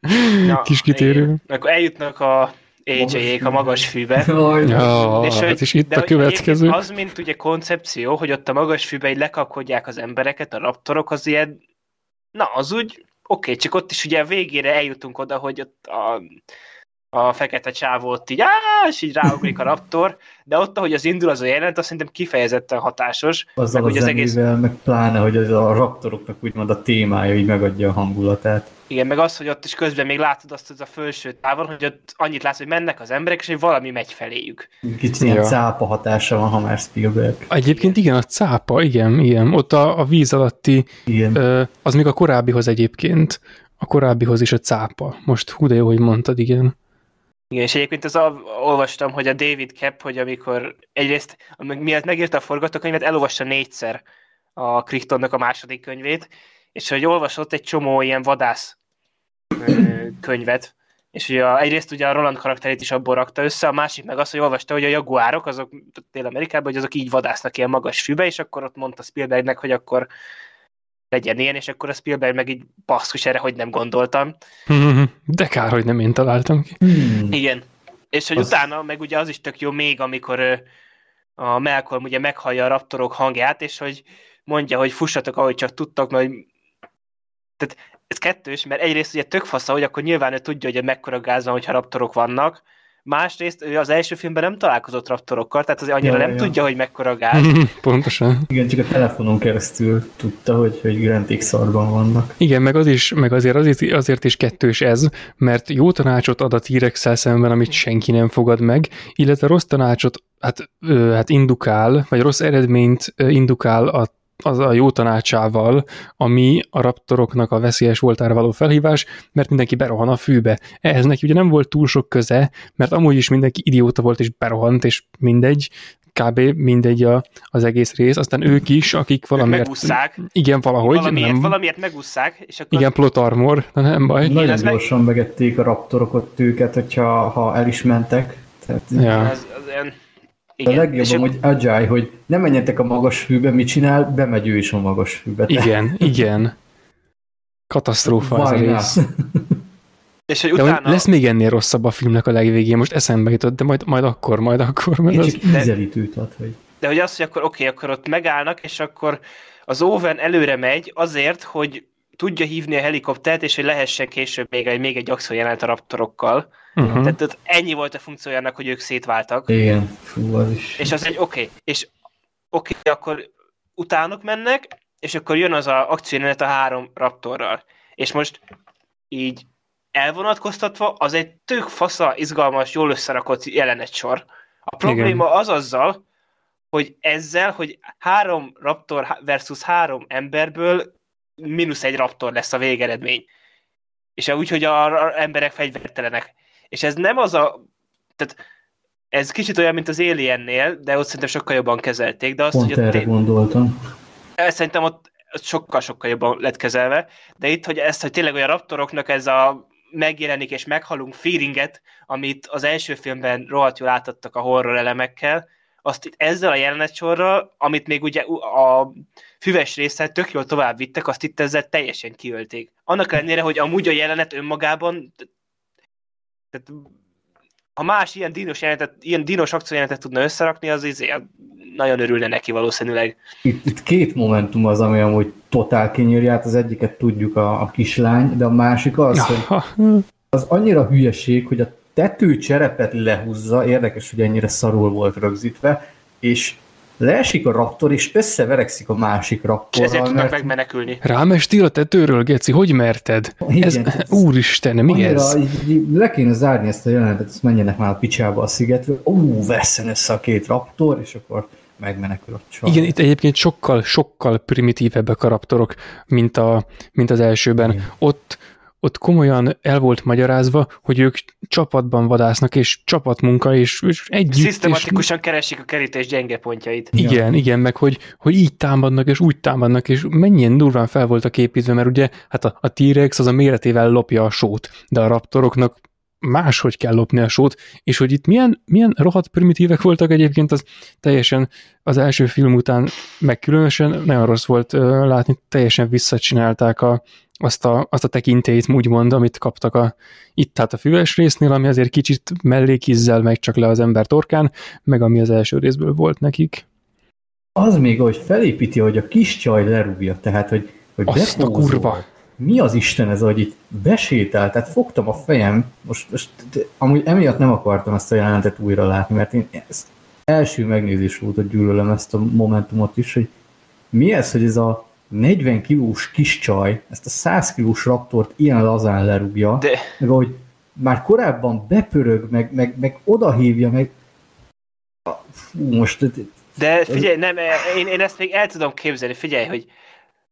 ja, kis kitérő. Akkor eljutnak a aj a magas fűbe. ja, és, hogy, és itt a következő. Az, mint ugye koncepció, hogy ott a magas fűbe így lekapkodják az embereket, a raptorok, az ilyen, na, az úgy oké, csak ott is ugye a végére eljutunk oda, hogy ott a, a fekete csávó ott így, áh, és így ráugrik a raptor, de ott, ahogy az indul az a jelent, azt szerintem kifejezetten hatásos. Azzal meg, a az egész... meg pláne, hogy az a raptoroknak úgymond a témája így megadja a hangulatát. Igen, meg az, hogy ott is közben még látod azt az a felső távon, hogy ott annyit látsz, hogy mennek az emberek, és hogy valami megy feléjük. Kicsit ilyen ja. cápa hatása van, ha már Spielberg. Egyébként igen, a cápa, igen, igen. Ott a, a víz alatti, igen. Ö, az még a korábbihoz egyébként. A korábbihoz is a cápa. Most hú de jó, hogy mondtad, igen. Igen, és egyébként az a, olvastam, hogy a David Kep, hogy amikor egyrészt, miatt megírta a forgatókönyvet, elolvasta négyszer a Crichtonnak a második könyvét, és hogy olvasott egy csomó ilyen vadász könyvet, és ugye a, egyrészt ugye a Roland karakterét is abból rakta össze, a másik meg az, hogy olvasta, hogy a jaguárok, azok Dél-Amerikában, hogy azok így vadásznak ilyen magas fűbe, és akkor ott mondta Spielbergnek, hogy akkor legyen ilyen, és akkor a Spielberg meg így basszus erre, hogy nem gondoltam. De kár, hogy nem én találtam ki. Hmm. Igen. És hogy az... utána meg ugye az is tök jó még, amikor a Malcolm ugye meghallja a raptorok hangját, és hogy mondja, hogy fussatok, ahogy csak tudtok, mert tehát ez kettős, mert egyrészt ugye tök fasza, hogy akkor nyilván ő tudja, hogy mekkora gáz van, hogyha raptorok vannak, másrészt ő az első filmben nem találkozott raptorokkal, tehát azért annyira ja, nem ja. tudja, hogy mekkora gáz. Pontosan. Igen, csak a telefonon keresztül tudta, hogy, hogy Grand x vannak. Igen, meg, az is, meg azért, azért, azért is kettős ez, mert jó tanácsot ad a t szemben, amit senki nem fogad meg, illetve rossz tanácsot hát, ö, hát indukál, vagy rossz eredményt indukál a az a jó tanácsával, ami a raptoroknak a veszélyes voltára való felhívás, mert mindenki berohan a fűbe. Ehhez neki ugye nem volt túl sok köze, mert amúgy is mindenki idióta volt és berohant, és mindegy, kb. mindegy a, az egész rész, aztán ők is, akik valamiért... Megúszszák. Igen, valahogy. Valamiért, nem, valamiért megúszszák. És akkor... Igen, plot armor, de nem baj. Nagyon gyorsan meg... megették a raptorok őket, hogyha ha el is mentek. Tehát... Ja. Ez, az olyan igen. A legjobban, hogy Agile, hogy nem menjetek a magas fűbe, mit csinál, bemegy ő is a magas fűbe. Igen, igen. Katasztrófa az a rész. És hogy utána... De lesz még ennél rosszabb a filmnek a legvégén, most eszembe jutott, de majd, majd akkor, majd akkor. Mert Én csak az... ízelítőt ad, hogy... De hogy az, hogy akkor oké, okay, akkor ott megállnak, és akkor az Owen előre megy azért, hogy tudja hívni a helikoptert, és hogy lehessen később még egy, még egy akció jelent a raptorokkal. Uh-huh. Tehát, tehát ennyi volt a funkciója annak, hogy ők szétváltak. Igen, fú, az is. És az egy oké, okay. és oké, okay, akkor utánok mennek, és akkor jön az a akciójelenet a három raptorral. És most így elvonatkoztatva, az egy tök fasza, izgalmas, jól összerakott jelenet sor. A probléma Igen. az azzal, hogy ezzel, hogy három raptor versus három emberből mínusz egy raptor lesz a végeredmény. És úgy, hogy a emberek fegyvertelenek. És ez nem az a... Tehát ez kicsit olyan, mint az Aliennél, de ott szerintem sokkal jobban kezelték. De azt, Pont hogy erre én... gondoltam. Szerintem ott sokkal-sokkal jobban lett kezelve, de itt, hogy ezt, hogy tényleg olyan raptoroknak ez a megjelenik és meghalunk feelinget, amit az első filmben rohadt jól átadtak a horror elemekkel, azt itt ezzel a jelenetsorral, amit még ugye a füves résszel tök jól tovább vittek, azt itt ezzel teljesen kiölték. Annak ellenére, hogy amúgy a jelenet önmagában tehát, ha más ilyen dínos, jelenetet, ilyen dínos akciójelenetet tudna összerakni, az izé, nagyon örülne neki valószínűleg. Itt, itt két momentum az, ami amúgy totál kinyírja, hát az egyiket tudjuk a, a kislány, de a másik az, hogy az annyira hülyeség, hogy a tetőcserepet lehúzza, érdekes, hogy ennyire szarul volt rögzítve, és leesik a raptor, és összeverekszik a másik raptorral. És ezért tudnak mert... megmenekülni. Rámestél a tetőről, Geci, hogy merted? Igen, ez, úristen, mi annyira, ez? Le kéne zárni ezt a jelenetet, ezt menjenek már a picsába a szigetről, ú, vesszen össze a két raptor, és akkor megmenekül a csaj. Igen, itt egyébként sokkal, sokkal primitívebbek a raptorok, mint, a, mint az elsőben. Igen. Ott ott komolyan el volt magyarázva, hogy ők csapatban vadásznak, és csapatmunka, és, és együtt... Szisztematikusan és... keresik a kerítés gyenge pontjait. Igen, ja. igen, meg hogy, hogy így támadnak, és úgy támadnak, és mennyien durván fel volt a képítve, mert ugye hát a, a T-Rex az a méretével lopja a sót, de a raptoroknak máshogy kell lopni a sót, és hogy itt milyen, milyen rohadt primitívek voltak egyébként, az teljesen az első film után, meg különösen nagyon rossz volt látni, teljesen visszacsinálták a, azt, a, azt a tekintélyt, úgymond, amit kaptak a, itt hát a füves résznél, ami azért kicsit mellékizzel megy csak le az ember torkán, meg ami az első részből volt nekik. Az még, hogy felépíti, hogy a kis csaj lerúgja, tehát, hogy, hogy azt a kurva mi az Isten ez, hogy itt besétál, tehát fogtam a fejem, most, most amúgy emiatt nem akartam ezt a jelentet újra látni, mert én ez első megnézés volt, hogy gyűlölöm ezt a momentumot is, hogy mi ez, hogy ez a 40 kilós kis csaj, ezt a 100 kilós raptort ilyen lazán lerúgja, De... meg hogy már korábban bepörög, meg, meg, meg odahívja, meg fú, most... De figyelj, nem, én, én ezt még el tudom képzelni, figyelj, hogy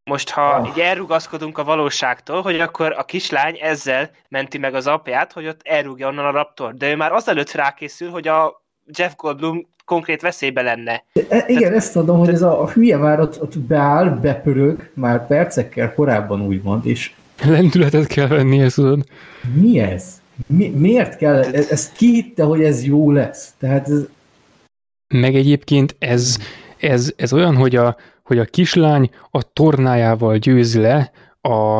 most, ha oh. így elrugaszkodunk a valóságtól, hogy akkor a kislány ezzel menti meg az apját, hogy ott elrúgja onnan a raptor, de ő már azelőtt rákészül, hogy a Jeff Goldblum konkrét veszélybe lenne. E, igen, Tehát, ezt mondom, hogy ez a, a hülye már ott, ott beáll, bepörög, már percekkel korábban úgymond, és... Lendületet kell venni, ezt tudod. Mi ez? Mi, miért kell? Ez, ez ki hitte, hogy ez jó lesz? Tehát ez... Meg egyébként ez, ez, ez olyan, hogy a, hogy a kislány a tornájával győzi le a,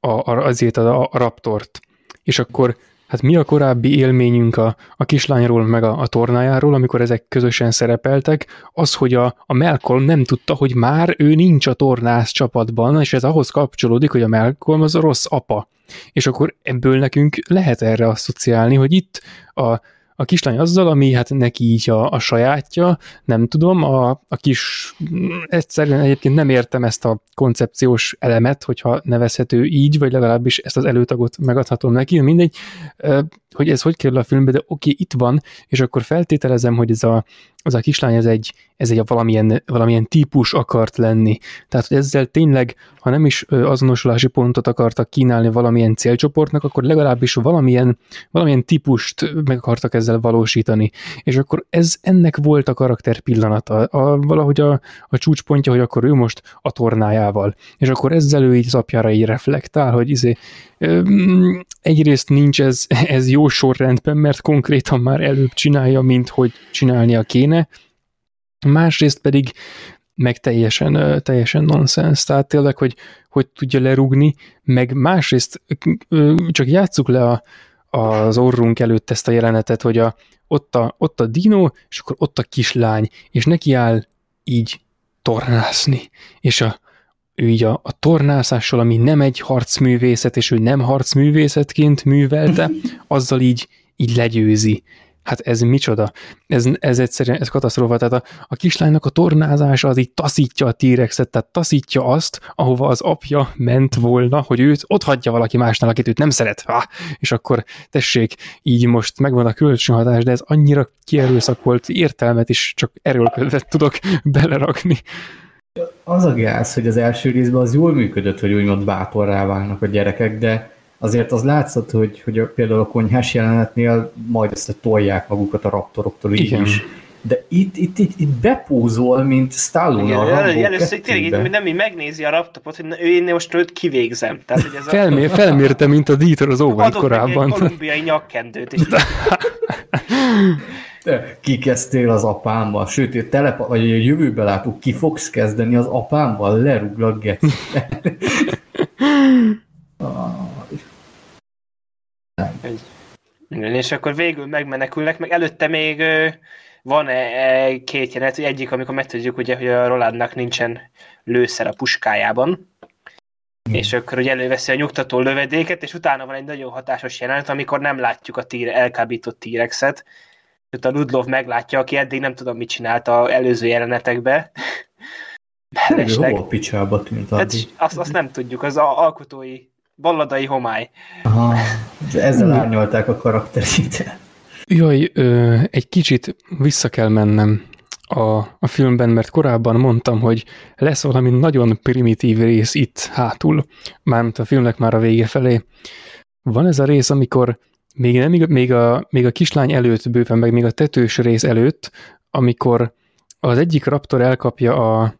a, azért a, a raptort. És akkor hát mi a korábbi élményünk a, a kislányról meg a, a tornájáról, amikor ezek közösen szerepeltek, az, hogy a, a Malcolm nem tudta, hogy már ő nincs a tornász csapatban, és ez ahhoz kapcsolódik, hogy a Malcolm az a rossz apa. És akkor ebből nekünk lehet erre asszociálni, hogy itt a, a kislány azzal, ami hát neki így a, a sajátja, nem tudom, a, a kis, egyszerűen egyébként nem értem ezt a koncepciós elemet, hogyha nevezhető így, vagy legalábbis ezt az előtagot megadhatom neki, mindegy, hogy ez hogy kerül a filmbe, de oké, okay, itt van, és akkor feltételezem, hogy ez a, az a kislány ez egy, ez egy valamilyen, valamilyen típus akart lenni. Tehát, hogy ezzel tényleg, ha nem is azonosulási pontot akartak kínálni valamilyen célcsoportnak, akkor legalábbis valamilyen, valamilyen típust meg akartak ezzel valósítani. És akkor ez ennek volt a karakter pillanata. A, valahogy a, a csúcspontja, hogy akkor ő most a tornájával. És akkor ezzel ő így az apjára így reflektál, hogy izé, egyrészt nincs ez, ez jó sorrendben, mert konkrétan már előbb csinálja, mint hogy csinálnia kéne, másrészt pedig meg teljesen, teljesen nonsens, tehát tényleg, hogy hogy tudja lerúgni, meg másrészt csak játsszuk le a, az orrunk előtt ezt a jelenetet, hogy a, ott, a, ott a dino, és akkor ott a kislány, és neki áll így tornászni, és a, ő így a, a tornászással, ami nem egy harcművészet, és ő nem harcművészetként művelte, azzal így, így legyőzi. Hát ez micsoda? Ez, ez egyszerűen, ez katasztrófa. Tehát a, a kislánynak a tornázása az így taszítja a T-rexet, tehát taszítja azt, ahova az apja ment volna, hogy őt ott hagyja valaki másnál, akit őt nem szeret. Ah, és akkor tessék, így most megvan a kölcsönhatás, de ez annyira kierőszakolt értelmet is csak erőlködvet tudok belerakni. Az a gáz, hogy az első részben az jól működött, hogy úgymond bátorrá válnak a gyerekek, de azért az látszott, hogy, hogy a, például a konyhás jelenetnél majd ezt a tolják magukat a raptoroktól így Igen. is. De itt, itt, itt, itt bepúzol, mint Stallone Igen, a Rambo Először tényleg nem így megnézi a raptopot, hogy ő, én most őt kivégzem. Tehát, hogy ez Felmér, a... Felmérte, mint a Dieter az óvai korábban. Adok egy kolumbiai nyakkendőt. És Te kikezdtél az apámmal, sőt, a telepa, vagy a jövőbe látok, ki fogsz kezdeni az apámmal, lerúglak geci. Igen, és akkor végül megmenekülnek, meg előtte még van -e, -e két jelenet, egyik, amikor megtudjuk, ugye, hogy a Rolandnak nincsen lőszer a puskájában, Mm. És akkor ugye előveszi a nyugtató lövedéket, és utána van egy nagyon hatásos jelenet, amikor nem látjuk a tír, elkábított T-rexet, a Ludlov meglátja, aki eddig nem tudom, mit csinált a előző jelenetekbe. Mellesleg. Hol picsába tűnt hát, azt, azt nem tudjuk, az a alkotói, balladai homály. Aha, ezzel árnyolták a karakterét. Jaj, ö, egy kicsit vissza kell mennem a, a filmben, mert korábban mondtam, hogy lesz valami nagyon primitív rész itt hátul, mármint a filmnek már a vége felé. Van ez a rész, amikor még, nem, még, a, még a kislány előtt bőven, meg még a tetős rész előtt, amikor az egyik raptor elkapja a,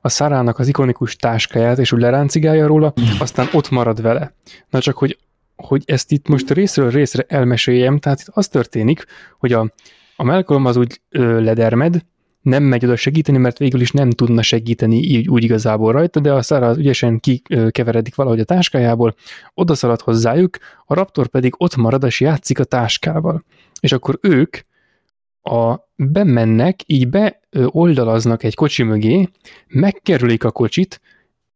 a Szárának az ikonikus táskáját, és úgy leráncigálja róla, aztán ott marad vele. Na csak, hogy, hogy ezt itt most részről részre elmeséljem, tehát itt az történik, hogy a, a Malcolm az úgy ö, ledermed, nem megy oda segíteni, mert végül is nem tudna segíteni így úgy igazából rajta, de a Szára az ügyesen kikeveredik valahogy a táskájából, oda szalad hozzájuk, a Raptor pedig ott marad és játszik a táskával. És akkor ők a, bemennek, így beoldalaznak egy kocsi mögé, megkerülik a kocsit,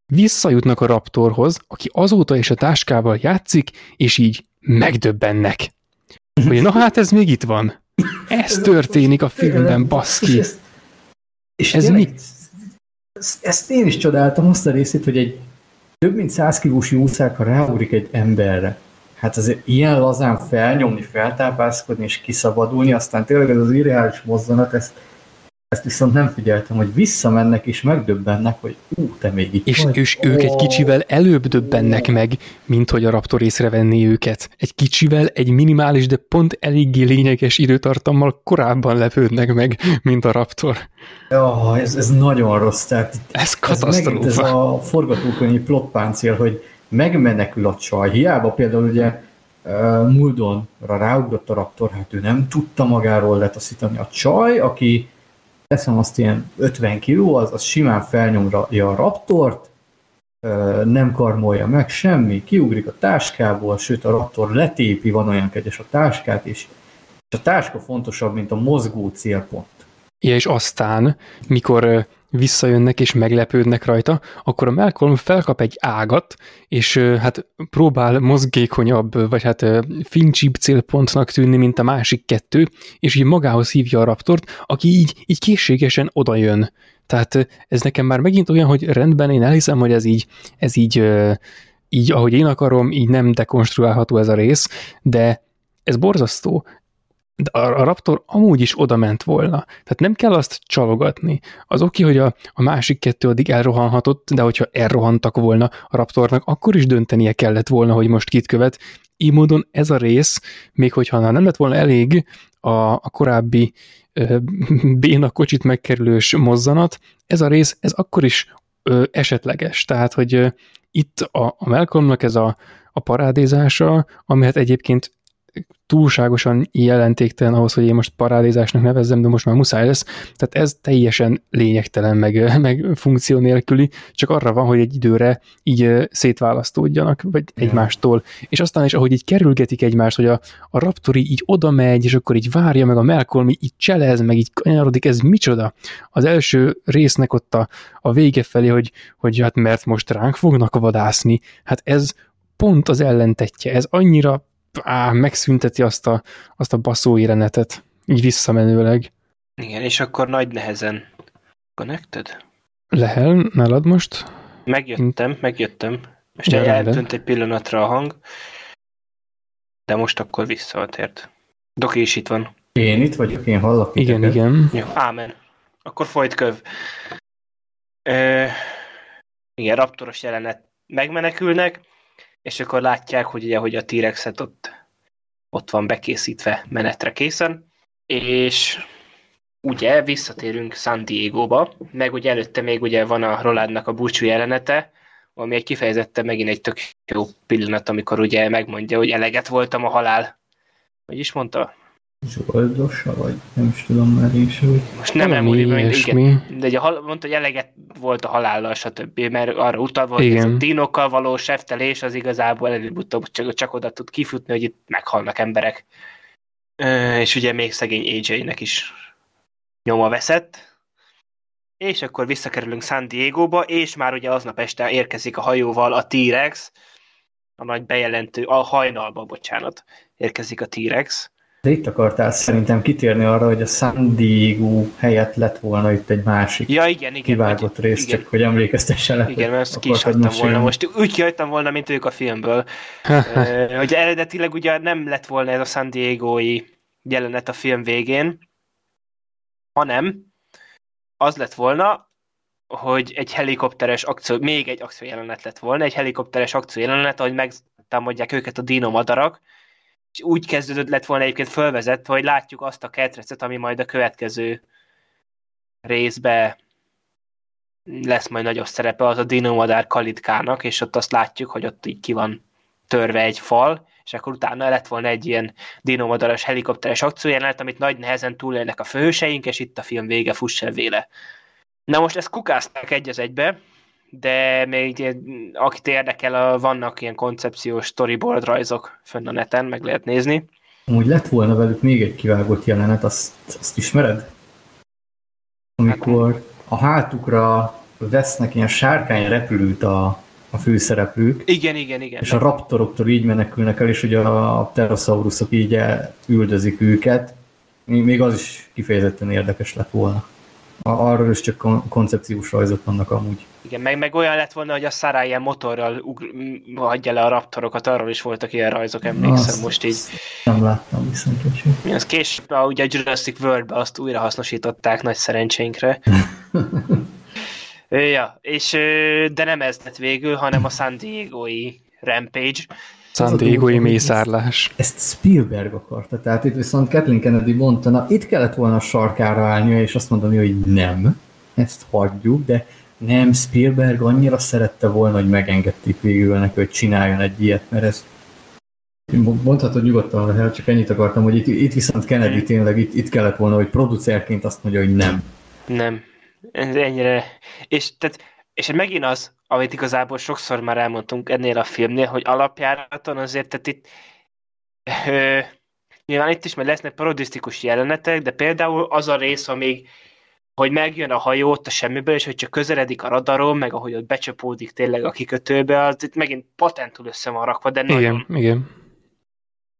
visszajutnak a Raptorhoz, aki azóta is a táskával játszik, és így megdöbbennek. Hogy na hát ez még itt van. Ez történik a filmben, baszki. És ez mi? Ezt, ezt én is csodáltam, azt a részét, hogy egy több mint száz kilós jószág, ha ráugrik egy emberre, hát azért ilyen lazán felnyomni, feltápászkodni és kiszabadulni, aztán tényleg ez az irreális mozzanat, ezt ezt viszont nem figyeltem, hogy visszamennek és megdöbbennek, hogy ú, te még itt És, vagy. és ők egy kicsivel előbb döbbennek meg, mint hogy a Raptor észrevenni őket. Egy kicsivel, egy minimális, de pont eléggé lényeges időtartammal korábban lepődnek meg, mint a Raptor. Ja, ez, ez nagyon rossz. Tehát ez katasztrófa. Ez, ez a forgatókönyvi plotpáncél, hogy megmenekül a csaj. Hiába például ugye Muldonra ráugrott a Raptor, hát ő nem tudta magáról letaszítani a csaj, aki teszem azt ilyen 50 kiló, az, az simán felnyomja a raptort, nem karmolja meg semmi, kiugrik a táskából, sőt a raptor letépi, van olyan kegyes a táskát is, és a táska fontosabb, mint a mozgó célpont. Ja, és aztán, mikor visszajönnek és meglepődnek rajta, akkor a Malcolm felkap egy ágat, és hát próbál mozgékonyabb, vagy hát fincsibb célpontnak tűnni, mint a másik kettő, és így magához hívja a raptort, aki így, így készségesen odajön. Tehát ez nekem már megint olyan, hogy rendben, én elhiszem, hogy ez így, ez így, így ahogy én akarom, így nem dekonstruálható ez a rész, de ez borzasztó, de a Raptor amúgy is oda ment volna. Tehát nem kell azt csalogatni. Az oké, hogy a, a másik kettő addig elrohanhatott, de hogyha elrohantak volna a Raptornak, akkor is döntenie kellett volna, hogy most kit követ. Így módon ez a rész, még hogyha nem lett volna elég a, a korábbi ö, béna kocsit megkerülős mozzanat, ez a rész, ez akkor is ö, esetleges. Tehát, hogy ö, itt a, a Malcolmnak ez a, a parádézása, ami hát egyébként túlságosan jelentéktelen ahhoz, hogy én most parádézásnak nevezzem, de most már muszáj lesz. Tehát ez teljesen lényegtelen, meg, meg funkció nélküli, csak arra van, hogy egy időre így szétválasztódjanak, vagy egymástól. És aztán is, ahogy így kerülgetik egymást, hogy a, a Raptori így oda megy, és akkor így várja, meg a Malcolm így cselez, meg így kanyarodik, ez micsoda? Az első résznek ott a, a vége felé, hogy, hogy hát mert most ránk fognak vadászni, hát ez pont az ellentetje, ez annyira á, megszünteti azt a, azt a baszó jelenetet, így visszamenőleg. Igen, és akkor nagy nehezen connected? Lehel, nálad most? Megjöttem, megjöttem. Most egy eltűnt egy pillanatra a hang, de most akkor visszatért. Doki is itt van. Én itt vagyok, én hallok. Igen, teket. igen. Jó, ámen. Akkor folyt köv. Ö, igen, raptoros jelenet megmenekülnek, és akkor látják, hogy ugye, hogy a T-rexet ott, ott van bekészítve menetre készen, és ugye visszatérünk San Diego-ba, meg ugye előtte még ugye van a Rolandnak a búcsú jelenete, ami egy kifejezetten megint egy tök jó pillanat, amikor ugye megmondja, hogy eleget voltam a halál. Hogy is mondta? Zsoldosa, vagy nem is tudom már is, hogy... Most nem emlékszem, igen, de ugye mondta, hogy eleget volt a halállal, stb., mert arra utalva, hogy ez a dinokkal való seftelés az igazából előbb-utóbb csak, csak oda tud kifutni, hogy itt meghalnak emberek. És ugye még szegény AJ-nek is nyoma veszett. És akkor visszakerülünk San Diego-ba, és már ugye aznap este érkezik a hajóval a T-Rex, a nagy bejelentő, a hajnalba, bocsánat, érkezik a T-Rex, de itt akartál szerintem kitérni arra, hogy a San Diego helyett lett volna itt egy másik ja, igen, igen, kivágott hogy, rész, igen. csak hogy emlékeztessen le. Igen, mert ezt ki is hagytam volna. Most úgy kihagytam volna, mint ők a filmből. hogy eredetileg ugye nem lett volna ez a San Diego-i jelenet a film végén, hanem az lett volna, hogy egy helikopteres akció, még egy akciójelenet lett volna, egy helikopteres akciójelenet, ahogy megtámadják őket a dinomadarak, és úgy kezdődött lett volna egyébként fölvezett, hogy látjuk azt a ketrecet, ami majd a következő részbe lesz majd nagyobb szerepe, az a dinomadár kalitkának, és ott azt látjuk, hogy ott így ki van törve egy fal, és akkor utána lett volna egy ilyen dinomadaras helikopteres akciójelenet, amit nagy nehezen túlélnek a főhőseink, és itt a film vége, fuss el véle. Na most ezt kukázták egy az egybe, de még akit érdekel, vannak ilyen koncepciós storyboard rajzok fönn a neten, meg lehet nézni. Amúgy lett volna velük még egy kivágott jelenet, azt, azt ismered? Amikor a hátukra vesznek ilyen sárkány repülőt a, a főszereplők. Igen, igen, igen. És a raptoroktól így menekülnek el, és ugye a pterosaurusok így üldözik őket. Még az is kifejezetten érdekes lett volna. Arról is csak kon- koncepciós rajzok vannak amúgy. Igen, meg, meg olyan lett volna, hogy a Sarah ilyen motorral ugr- hagyja le a raptorokat, arról is voltak ilyen rajzok, emlékszem azt most így. Nem láttam viszont, úgyhogy. Az később, ugye a Jurassic world azt újra hasznosították nagy szerencsénkre. ja, és, de nem ez lett végül, hanem a San Diego-i Rampage. San Diego-i mészárlás. Ezt Spielberg akarta, tehát itt viszont Kathleen Kennedy mondta, na itt kellett volna a sarkára állnia, és azt mondani, hogy nem, ezt hagyjuk, de nem, Spielberg annyira szerette volna, hogy megengedték végül neki, hogy csináljon egy ilyet, mert ez mondhatod nyugodtan, hát csak ennyit akartam, hogy itt, itt viszont Kennedy tényleg itt, itt kellett volna, hogy producerként azt mondja, hogy nem. Nem. Ez ennyire. És, tehát, és megint az, amit igazából sokszor már elmondtunk ennél a filmnél, hogy alapjáraton azért, tehát itt ö, nyilván itt is majd lesznek parodisztikus jelenetek, de például az a rész, amíg hogy megjön a hajó ott a semmiből, és hogy csak közeledik a radaron, meg ahogy ott becsapódik tényleg a kikötőbe, az itt megint patentul össze van rakva, de igen, nagyon. Igen,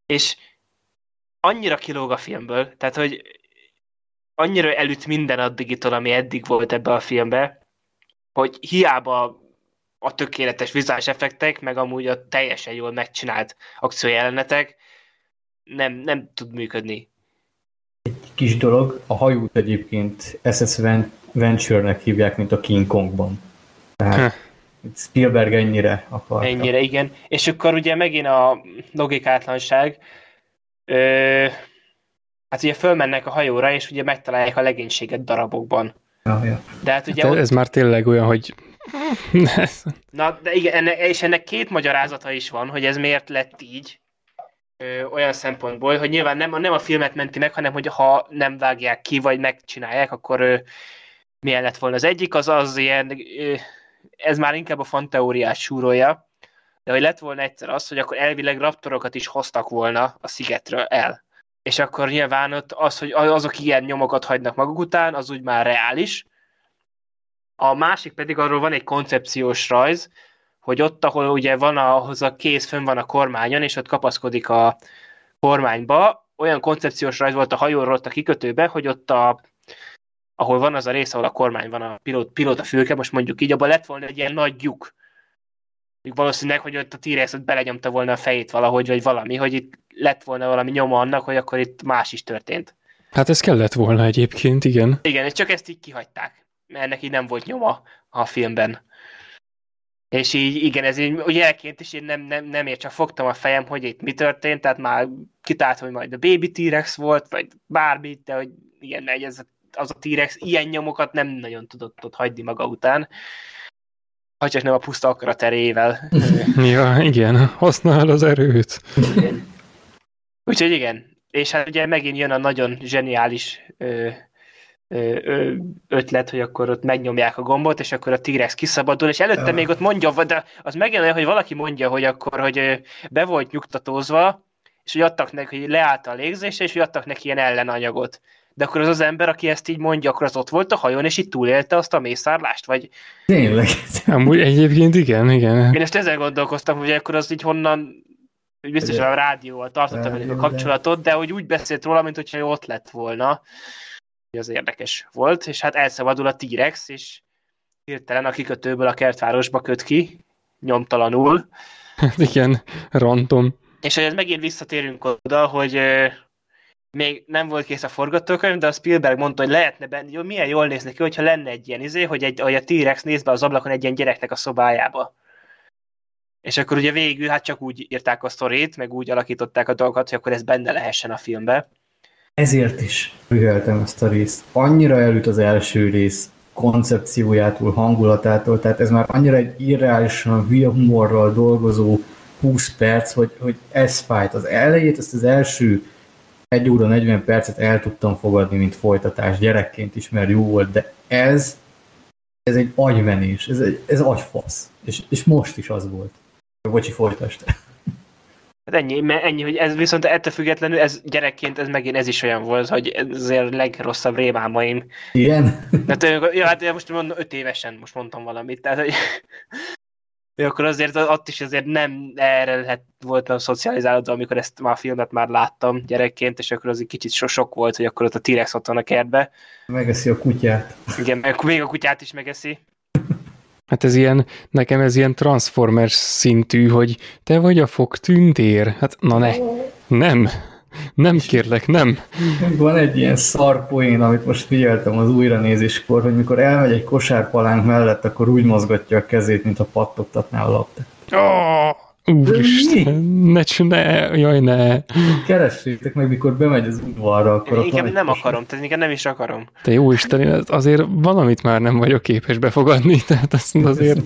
És annyira kilóg a filmből, tehát hogy annyira elüt minden addigitól, ami eddig volt ebbe a filmbe, hogy hiába a tökéletes vizuális effektek, meg amúgy a teljesen jól megcsinált akciójelenetek nem, nem tud működni. Egy kis dolog, a hajót egyébként SS Venture-nek hívják, mint a King Kongban. Tehát Spielberg ennyire akarta. Ennyire, igen. És akkor ugye megint a logikátlanság, ö, hát ugye fölmennek a hajóra, és ugye megtalálják a legénységet darabokban. Ja, ja. De hát ugye hát ott... ez már tényleg olyan, hogy Na, de igen, ennek, és ennek két magyarázata is van, hogy ez miért lett így, ö, olyan szempontból, hogy nyilván nem, nem a filmet menti meg, hanem hogy ha nem vágják ki, vagy megcsinálják, akkor ö, milyen lett volna. Az egyik az az ilyen, ö, ez már inkább a fanteóriás súrója, de hogy lett volna egyszer az, hogy akkor elvileg raptorokat is hoztak volna a szigetről el. És akkor nyilván ott az, hogy azok ilyen nyomokat hagynak maguk után, az úgy már reális. A másik pedig arról van egy koncepciós rajz, hogy ott, ahol ugye van ahhoz a kéz fönn van a kormányon, és ott kapaszkodik a kormányba, olyan koncepciós rajz volt a hajóról ott a kikötőbe, hogy ott a, ahol van az a rész, ahol a kormány van, a pilóta, pilóta fülke, most mondjuk így, abban lett volna egy ilyen nagy lyuk. Valószínűleg, hogy ott a t belenyomta volna a fejét valahogy, vagy valami, hogy itt lett volna valami nyoma annak, hogy akkor itt más is történt. Hát ez kellett volna egyébként, igen. Igen, és csak ezt így kihagyták, mert ennek így nem volt nyoma a filmben. És így, igen, ez így jelként is én nem, nem, nem ért, csak fogtam a fejem, hogy itt mi történt, tehát már kitált, hogy majd a Baby T-Rex volt, vagy bármi, de hogy igen, ez, az a T-Rex ilyen nyomokat nem nagyon tudott ott hagyni maga után. Ha csak nem a puszta akarat erejével. ja, igen, használ az erőt. Igen. Úgyhogy igen, és hát ugye megint jön a nagyon zseniális ö, ö, ötlet, hogy akkor ott megnyomják a gombot, és akkor a T-Rex kiszabadul, és előtte még ott mondja, de az megint olyan, hogy valaki mondja, hogy akkor, hogy be volt nyugtatózva, és hogy adtak neki, hogy leállt a légzése, és hogy adtak neki ilyen ellenanyagot. De akkor az az ember, aki ezt így mondja, akkor az ott volt a hajón, és itt túlélte azt a mészárlást, vagy... Tényleg. Amúgy egyébként igen, igen. Én ezt ezzel gondolkoztam, hogy akkor az így honnan hogy biztos a rádióval tartotta velük a kapcsolatot, de hogy úgy beszélt róla, mint hogyha ott lett volna. Az érdekes volt, és hát elszabadul a T-Rex, és hirtelen a kikötőből a kertvárosba köt ki, nyomtalanul. Hát igen, random. És hogy ez megint visszatérünk oda, hogy még nem volt kész a forgatókönyv, de a Spielberg mondta, hogy lehetne benne, jó, milyen jól néz neki, hogyha lenne egy ilyen izé, hogy, egy, hogy a T-Rex néz be az ablakon egy ilyen gyereknek a szobájába. És akkor ugye végül hát csak úgy írták a sztorét, meg úgy alakították a dolgokat, hogy akkor ez benne lehessen a filmbe. Ezért is üheltem ezt a részt. Annyira elüt az első rész koncepciójától, hangulatától, tehát ez már annyira egy irreálisan hülye humorral dolgozó 20 perc, hogy, hogy ez fájt. Az elejét, ezt az első 1 óra 40 percet el tudtam fogadni, mint folytatás gyerekként is, mert jó volt, de ez ez egy agymenés, ez, egy, ez agyfasz. És, és most is az volt. Bocsi, folytasd. Hát ennyi, mert ennyi, hogy ez viszont ettől függetlenül, ez gyerekként, ez megint ez is olyan volt, hogy ez azért a legrosszabb rémámaim. Igen? Hát, ja, hát most mondom, öt évesen most mondtam valamit, tehát hogy akkor azért ott is azért nem erre lehet voltam szocializálódva, amikor ezt már a filmet már láttam gyerekként, és akkor az egy kicsit so sok volt, hogy akkor ott a T-Rex ott van a kertbe. Megeszi a kutyát. Igen, meg még a kutyát is megeszi. Hát ez ilyen, nekem ez ilyen Transformers szintű, hogy te vagy a fog tüntér. Hát na ne, nem. Nem kérlek, nem. Van egy ilyen szarpoén, amit most figyeltem az újranézéskor, hogy mikor elmegy egy kosárpalánk mellett, akkor úgy mozgatja a kezét, mint a pattogtatná a labdát. Oh, úristen, ne, ne, jaj ne. Keressétek meg, mikor bemegy az udvarra, akkor Én inkább nem akarom, tehát inkább nem is akarom. Te jó Isten, azért valamit már nem vagyok képes befogadni, tehát azt azért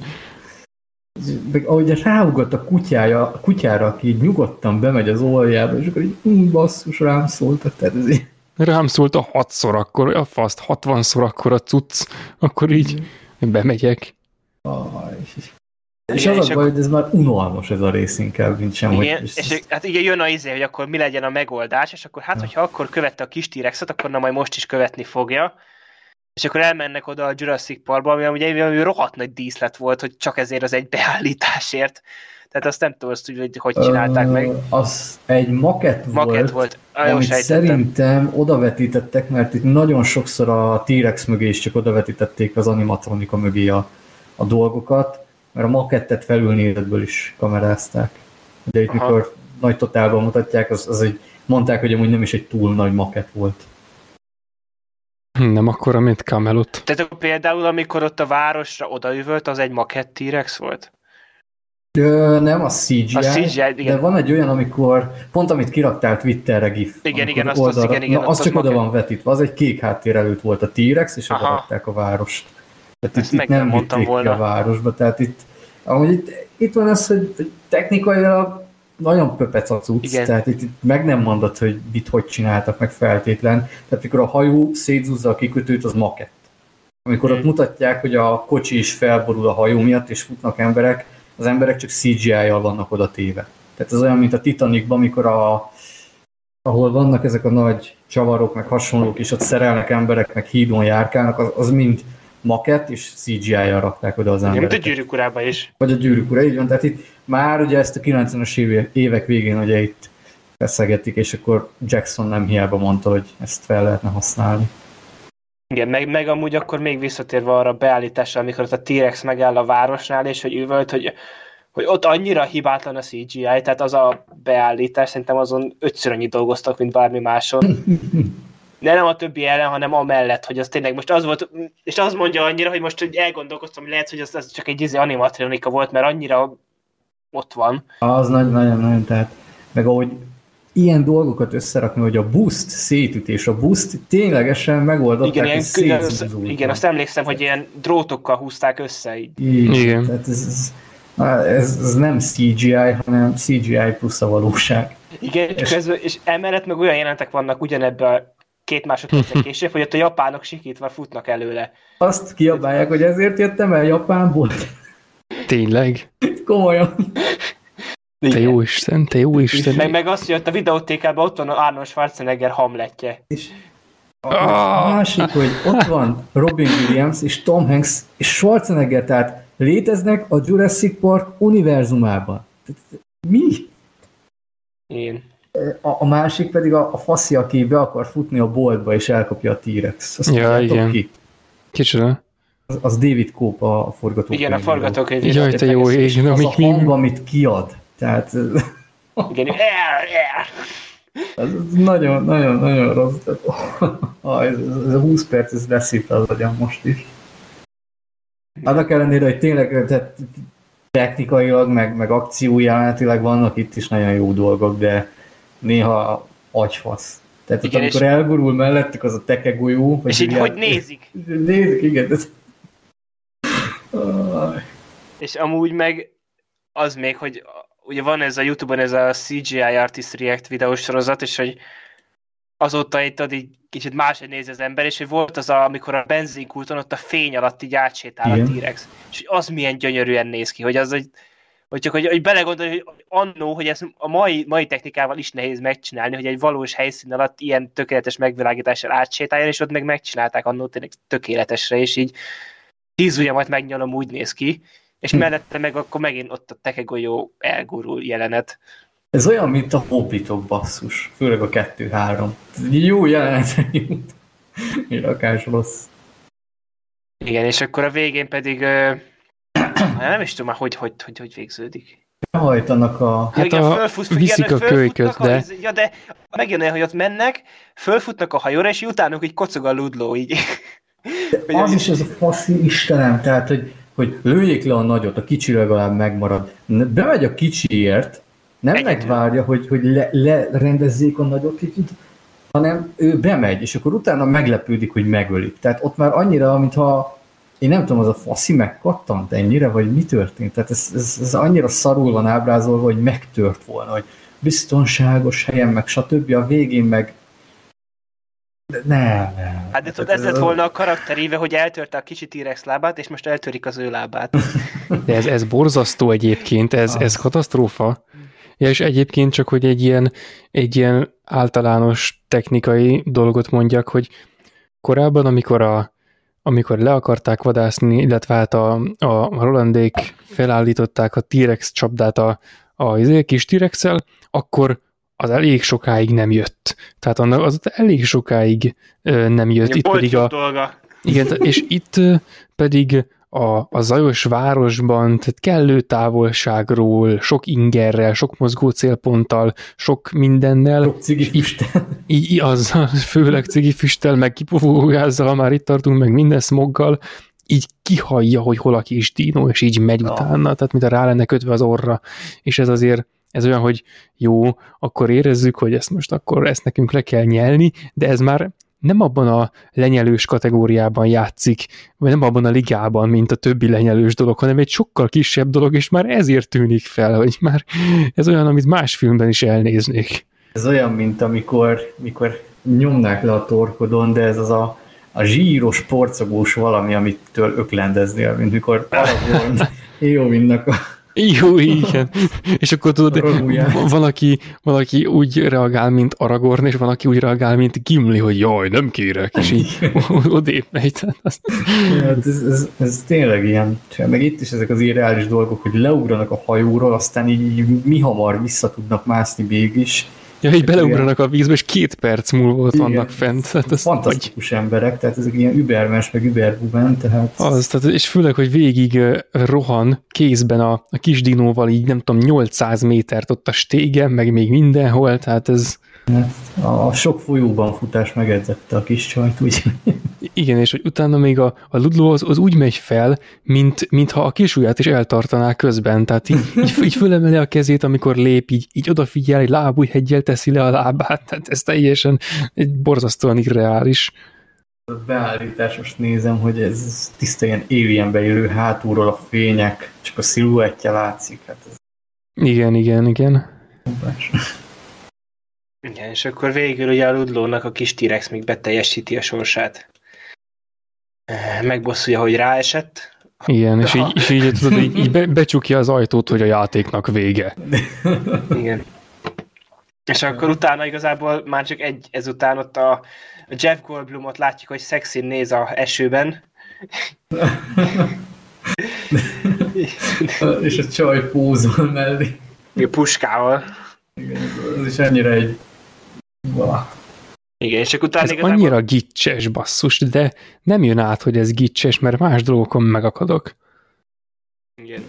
meg ahogy ráugat a kutyája, a kutyára, aki így nyugodtan bemegy az oljába, és akkor így, hm, basszus, rám szóltak, tehát ez így. Rám szólt a hatszor akkor, a faszt, hatvanszor akkor a cucc, akkor így bemegyek. Ah, és, és igen, az a baj, hogy ez már unalmas ez a rész inkább, mint sem, igen, hogy... És, és hát igen, jön a izé, hogy akkor mi legyen a megoldás, és akkor hát, hogyha akkor követte a kis t akkor na majd most is követni fogja és akkor elmennek oda a Jurassic Parkba, ami ugye ami rohadt nagy díszlet volt, hogy csak ezért az egy beállításért. Tehát azt nem tudom, azt, hogy hogy csinálták uh, meg. Az egy maket, maket volt, volt. Ah, amit szerintem odavetítettek, mert itt nagyon sokszor a T-Rex mögé is csak odavetítették az animatronika mögé a, a dolgokat, mert a makettet felülnézetből is kamerázták. De itt Aha. mikor nagy totálban mutatják, az, az egy, mondták, hogy amúgy nem is egy túl nagy maket volt. Nem akkora, mint Camelot. Tehát például, amikor ott a városra odaüvölt, az egy makett T-Rex volt? Ö, nem, a CGI, a CGI igen. de van egy olyan, amikor, pont amit kiraktál Twitterre GIF. Igen, igen, azt, oldalra, az, igen, igen. Na, az, az csak oda van vetítve, az egy kék háttér előtt volt a T-Rex, és oda a várost. Tehát itt, itt nem mondtam volna. a városba, tehát itt, amúgy itt, itt van az, hogy technikailag nagyon pöpec a cucc, Igen. tehát itt, itt meg nem mondod, hogy mit hogy csináltak meg feltétlen. Tehát amikor a hajó szétzúzza a kikötőt, az makett. Amikor hmm. ott mutatják, hogy a kocsi is felborul a hajó miatt, és futnak emberek, az emberek csak CGI-jal vannak oda téve. Tehát ez olyan, mint a Titanicban, amikor a, ahol vannak ezek a nagy csavarok, meg hasonlók, és ott szerelnek emberek, meg hídon járkálnak, az, az mind makett, és CGI-jal rakták oda az embereket. Mint a gyűrűk is. Vagy a gyűrűk ura, így van. Tehát itt már ugye ezt a 90-es évek végén ugye itt feszegetik, és akkor Jackson nem hiába mondta, hogy ezt fel lehetne használni. Igen, meg, meg amúgy akkor még visszatérve arra a beállításra, amikor ott a T-Rex megáll a városnál, és hogy üvölt, hogy, hogy ott annyira hibátlan a CGI, tehát az a beállítás, szerintem azon ötször annyit dolgoztak, mint bármi máson. De nem a többi ellen, hanem amellett, hogy az tényleg most az volt, és az mondja annyira, hogy most hogy elgondolkoztam, hogy lehet, hogy az, az csak egy izé animatronika volt, mert annyira ott van. Az nagyon-nagyon, tehát meg ahogy ilyen dolgokat összerakni, hogy a boost szétütés, a boost ténylegesen megoldották, igen, ilyen, igen, az, igen, azt emlékszem, hogy ilyen drótokkal húzták össze. Így. így igen. Tehát ez, ez, ez, ez, nem CGI, hanem CGI plusz a valóság. Igen, és, ez, és emellett meg olyan jelentek vannak ugyanebben a két másodpercen később, hogy ott a japánok sikítva futnak előle. Azt kiabálják, hogy ezért jöttem el Japánból. Tényleg? Komolyan. Te jó Isten, te jó Isten. Meg, meg azt, hogy ott a videótékában ott van Arnold Schwarzenegger hamletje. És a oh. másik, hogy ott van Robin Williams és Tom Hanks és Schwarzenegger, tehát léteznek a Jurassic Park univerzumában. Mi? Én. A, a másik pedig a, a faszi, aki be akar futni a boltba és elkapja a T-rex. Azt ja, igen. Ki? Kicsoda? Az, az David Cope a forgatókönyv. Igen, a forgatókönyv. Jaj, te jó ég. Az a hang, amit kiad. Tehát... Igen, er, er. Ez nagyon, nagyon, nagyon rossz. ez, ez a 20 perc, ez leszít az agyam most is. Annak ellenére, hogy tényleg tehát technikailag, meg, meg akciójelentileg vannak itt is nagyon jó dolgok, de néha agyfasz. Tehát igen, ott, amikor és... elgurul mellettük az a tekegolyó. És így hogy nézik. Nézik, igen. Ez... És amúgy meg az még, hogy ugye van ez a Youtube-on ez a CGI Artist React videós sorozat, és hogy azóta itt ad így kicsit máshogy néz az ember, és hogy volt az, a, amikor a benzinkúton ott a fény alatt így átsétál Igen. a T-rex, és az milyen gyönyörűen néz ki, hogy az, hogy, hogy csak hogy, hogy belegondolni, hogy annó, hogy ezt a mai, mai technikával is nehéz megcsinálni, hogy egy valós helyszín alatt ilyen tökéletes megvilágítással átsétáljon, és ott meg megcsinálták annó tényleg tökéletesre, és így tíz ujjamat megnyalom, úgy néz ki, és hm. mellette meg akkor megint ott a tekegolyó elgurul jelenet. Ez olyan, mint a hobbitok basszus, főleg a 2-3. Jó jelenet, mi rakás rossz. Igen, és akkor a végén pedig nem is tudom már, hogy, hogy, hogy, hogy végződik. Hajtanak a... Hát ja, a, fölfut, viszik igen, a kölyköt, de... A, ja, de megjön olyan, hogy ott mennek, fölfutnak a hajóra, és utánuk így kocog a ludló, így. De az is ez a faszi Istenem, tehát, hogy, hogy lőjék le a nagyot, a kicsi legalább megmarad. Bemegy a kicsiért, nem Egyetlen. megvárja, hogy, hogy le, lerendezzék a nagyot kicsit, hanem ő bemegy, és akkor utána meglepődik, hogy megölik. Tehát ott már annyira, mintha én nem tudom, az a faszi megkattant ennyire, vagy mi történt? Tehát ez, ez, ez annyira szarul van ábrázolva, hogy megtört volna, hogy biztonságos helyen, meg stb. A végén meg nem, nem. Hát de tudod, ez lett volna a karakteréve, hogy eltörte a kicsi T-rex lábát, és most eltörik az ő lábát. De ez, ez borzasztó egyébként, ez, ez katasztrófa. Ja, és egyébként csak, hogy egy ilyen, egy ilyen általános technikai dolgot mondjak, hogy korábban, amikor a, amikor le akarták vadászni, illetve hát a, a Rolandék felállították a T-rex csapdát a, a, a izé, kis t akkor az elég sokáig nem jött. Tehát annak az elég sokáig nem jött. Itt pedig a, dolga. Igen, és itt pedig a, a zajos városban, tehát kellő távolságról, sok ingerrel, sok mozgó célponttal, sok mindennel. Sok cigifüsttel. Így, azzal, főleg cigifüsttel, meg kipufógázzal, már itt tartunk, meg minden smoggal, így kihallja, hogy hol a kis dino, és így megy utána, tehát mint a rá lenne kötve az orra, és ez azért ez olyan, hogy jó, akkor érezzük, hogy ezt most akkor ezt nekünk le kell nyelni, de ez már nem abban a lenyelős kategóriában játszik, vagy nem abban a ligában, mint a többi lenyelős dolog, hanem egy sokkal kisebb dolog, és már ezért tűnik fel, hogy már ez olyan, amit más filmben is elnéznék. Ez olyan, mint amikor mikor nyomnák le a torkodon, de ez az a, a zsíros, porcogós valami, amitől öklendeznél, mint mikor Aragorn Éovinnak a jó, igen. És akkor tudod, valaki, valaki úgy reagál, mint Aragorn, és valaki úgy reagál, mint Gimli, hogy jaj, nem kérek, és így odébb megy. Ja, ez, ez, ez, tényleg ilyen. Meg itt is ezek az irreális dolgok, hogy leugranak a hajóról, aztán így, így mi hamar vissza tudnak mászni mégis Ja, így beleugranak a vízbe, és két perc múlva ott Igen, vannak fent. Hát ez fantasztikus hogy... emberek, tehát ezek ilyen übermens, meg überbuben, tehát... Az, tehát, és főleg, hogy végig rohan kézben a, a kis dinóval így nem tudom, 800 métert ott a stégen, meg még mindenhol, tehát ez... Hát, a sok folyóban futás megedzette a kis csajt, úgy. Igen, és hogy utána még a, a ludló az, az úgy megy fel, mint, mintha a kisujját is eltartaná közben, tehát így, így, így fölemeli a kezét, amikor lép, így, így odafigyel, egy lábújhegyel teszi le a lábát, tehát ez teljesen egy borzasztóan irreális. A beállítás, most nézem, hogy ez tiszta ilyen alienbe élő hátulról a fények, csak a sziluettje látszik. Hát ez... Igen, igen, igen. Igen, és akkor végül ugye a Ludlónak a kis T-rex még beteljesíti a sorsát. Megbosszulja, hogy ráesett. Igen, és így, és így, tudod, így, így be, becsukja az ajtót, hogy a játéknak vége. Igen. És akkor utána igazából már csak egy ezután ott a Jeff Goldblumot látjuk, hogy szexin néz a esőben. és a csaj pózol mellé. A puskával. Igen, ez is ennyire egy... Igen, és akkor utána ez igazából... annyira gicses basszus, de nem jön át, hogy ez gicses, mert más dolgokon megakadok. Igen.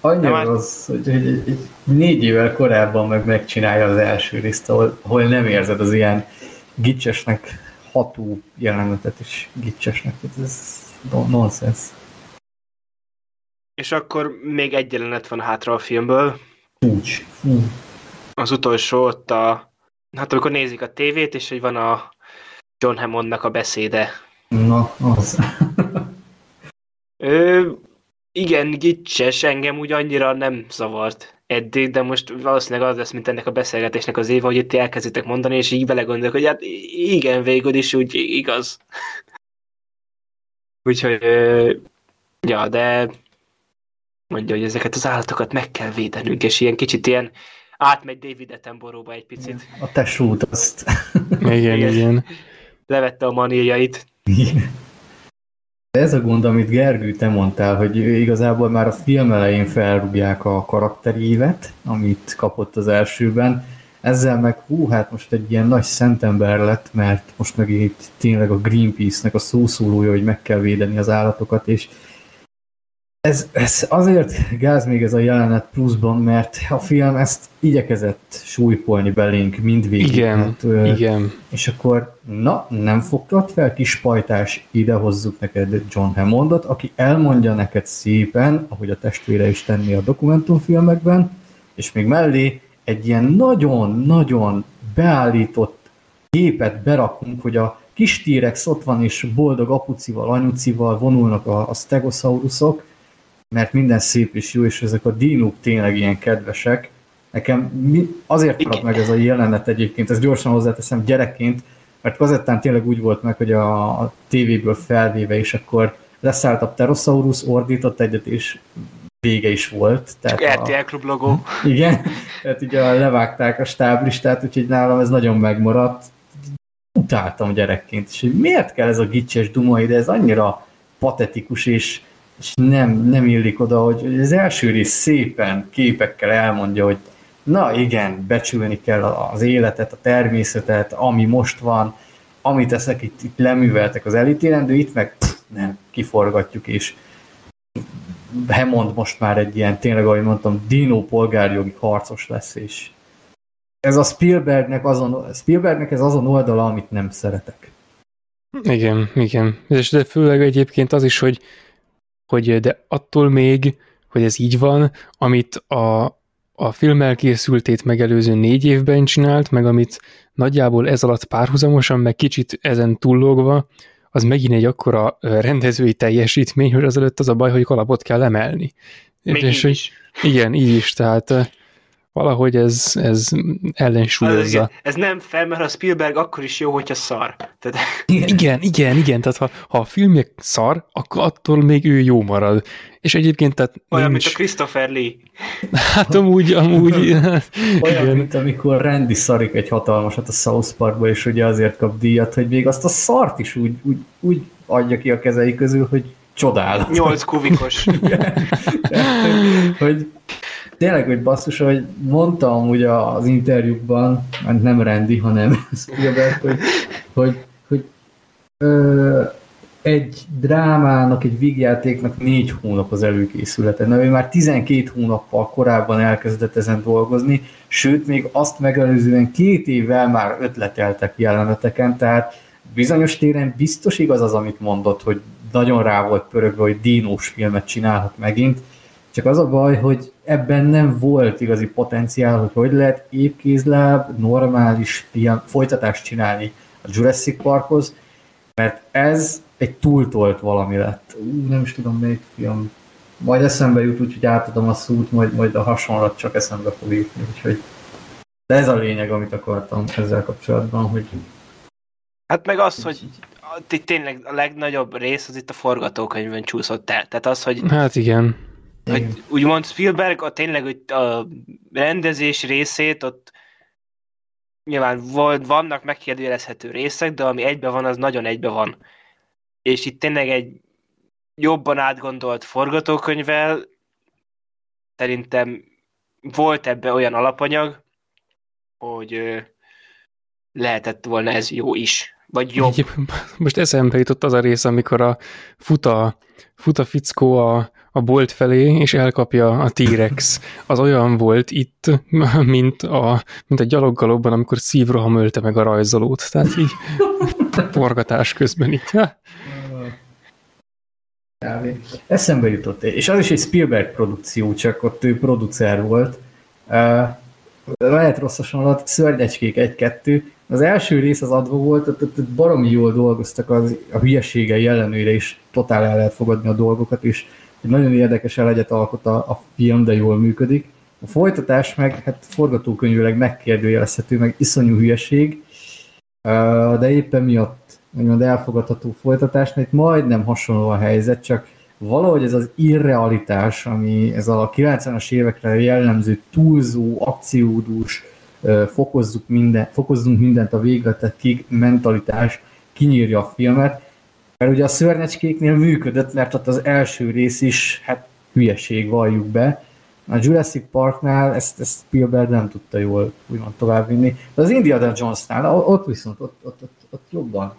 Annyira már... az, hogy, hogy egy, egy négy évvel korábban meg megcsinálja az első részt, ahol, ahol nem érzed az ilyen gicsesnek ható jelenetet is gicsesnek. Ez nonsens. És akkor még egy jelenet van hátra a filmből. Úgy. Fú. Az utolsó ott a... Hát amikor nézik a tévét, és hogy van a John Hammondnak a beszéde. Na, az. Ő, igen, gicses, engem úgy annyira nem zavart eddig, de most valószínűleg az lesz, mint ennek a beszélgetésnek az éve, hogy itt elkezditek mondani, és így belegondolok, hogy hát igen, végül is úgy igaz. Úgyhogy, ja, de mondja, hogy ezeket az állatokat meg kell védenünk, és ilyen kicsit ilyen átmegy David Attenborough-ba egy picit. A tesót azt. igen, igen. igen. Levette a. De ez a gond, amit Gergő, te mondtál, hogy igazából már a film elején felrúgják a karakterévet, amit kapott az elsőben, ezzel meg hú, hát most egy ilyen nagy szentember lett, mert most meg itt tényleg a Greenpeace-nek a szószólója, hogy meg kell védeni az állatokat, és ez, ez azért gáz még ez a jelenet pluszban, mert a film ezt igyekezett súlypolni belénk mindvégig. Igen, hát, igen. És akkor, na, nem fogtad fel, kis pajtás, ide hozzuk neked John Hammondot, aki elmondja neked szépen, ahogy a testvére is tenni a dokumentumfilmekben, és még mellé egy ilyen nagyon-nagyon beállított képet berakunk, hogy a kis T-rex ott van, és boldog apucival, anyucival vonulnak a, a stegosaurusok, mert minden szép és jó, és ezek a dinók tényleg ilyen kedvesek. Nekem mi, azért maradt meg ez a jelenet egyébként, ezt gyorsan hozzáteszem gyerekként, mert kazettán tényleg úgy volt meg, hogy a, a tévéből felvéve, és akkor leszállt a Pterosaurus, ordított egyet, és vége is volt. Tehát Csak RTL Klub logó. Igen, tehát ugye levágták a stáblistát, úgyhogy nálam ez nagyon megmaradt. Utáltam gyerekként, és hogy miért kell ez a gicses duma ide, ez annyira patetikus, és és nem, nem illik oda, hogy az első rész szépen képekkel elmondja, hogy na igen, becsülni kell az életet, a természetet, ami most van, amit ezek itt, itt leműveltek az elítélen, de itt meg pff, nem, kiforgatjuk, és Hemond most már egy ilyen, tényleg, ahogy mondtam, Dino polgárjogi harcos lesz, és ez a Spielbergnek azon, Spielbergnek ez azon oldala, amit nem szeretek. Igen, igen. És de főleg egyébként az is, hogy hogy de attól még, hogy ez így van, amit a, a film elkészültét megelőző négy évben csinált, meg amit nagyjából ez alatt párhuzamosan, meg kicsit ezen túllogva, az megint egy akkora rendezői teljesítmény, hogy azelőtt az a baj, hogy kalapot kell emelni. Még és így hogy, is. Igen, így is, tehát valahogy ez, ez ellensúlyozza. Ez, ez nem fel, mert a Spielberg akkor is jó, hogyha szar. Tehát... Igen, igen, igen, tehát ha, ha a filmje szar, akkor attól még ő jó marad. És egyébként tehát Olyan, nincs... mint a Christopher Lee. Hát amúgy, amúgy... Olyan, igen. mint amikor Randy szarik egy hatalmasat a South Parkba, és ugye azért kap díjat, hogy még azt a szart is úgy, úgy, úgy adja ki a kezei közül, hogy csodálat. Nyolc kubikos. hogy tényleg, hogy basszus, hogy mondtam ugye az interjúkban, mert nem rendi, hanem Spielberg, hogy, hogy, hogy ö, egy drámának, egy vígjátéknak négy hónap az előkészülete. Na, ő már 12 hónappal korábban elkezdett ezen dolgozni, sőt, még azt megelőzően két évvel már ötleteltek jeleneteken, tehát bizonyos téren biztos igaz az, amit mondott, hogy nagyon rá volt pörögve, hogy dínós filmet csinálhat megint, csak az a baj, hogy ebben nem volt igazi potenciál, hogy hogy lehet épkézláb, normális film, folytatást csinálni a Jurassic Parkhoz, mert ez egy túltolt valami lett. Ú, nem is tudom melyik film. Majd eszembe jut, úgyhogy átadom a szót, majd, majd a hasonlat csak eszembe fog jutni, úgyhogy de ez a lényeg, amit akartam ezzel kapcsolatban, hogy... Hát meg az, hogy itt tényleg a legnagyobb rész az itt a forgatókönyvön csúszott el. Tehát az, hogy... Hát igen hogy úgymond Spielberg a tényleg hogy a rendezés részét ott nyilván volt, vannak megkérdőjelezhető részek, de ami egybe van, az nagyon egybe van. És itt tényleg egy jobban átgondolt forgatókönyvvel szerintem volt ebbe olyan alapanyag, hogy lehetett volna ez jó is. Vagy jobb. Most eszembe jutott az a rész, amikor a futa, futa fickó a, a bolt felé, és elkapja a T-rex. Az olyan volt itt, mint a, mint a gyaloggalobban, amikor szívroham ölte meg a rajzolót. Tehát így forgatás közben itt. Kávé. Eszembe jutott, és az is egy Spielberg produkció, csak ott ő producer volt. Uh, lehet rossz hasonlat, szörnyecskék egy-kettő. Az első rész az adva volt, ott, ott, ott baromi jól dolgoztak az, a hülyeségei ellenőre, és totál el lehet fogadni a dolgokat, és egy nagyon érdekes elegyet alkot a, a film, de jól működik. A folytatás meg, hát forgatókönyvileg megkérdőjelezhető, meg iszonyú hülyeség, de éppen miatt úgymond elfogadható folytatás, mert majdnem hasonló a helyzet, csak valahogy ez az irrealitás, ami ez a 90-es évekre jellemző túlzó, akciódús, fokozzuk minden, fokozzunk mindent a végletekig mentalitás kinyírja a filmet, mert ugye a szörnyecskéknél működött, mert ott az első rész is, hát hülyeség, valljuk be. A Jurassic Parknál ezt, ezt Spielberg nem tudta jól úgymond továbbvinni. De az Indiana Jonesnál, ott viszont, ott, ott, ott, ott jobban.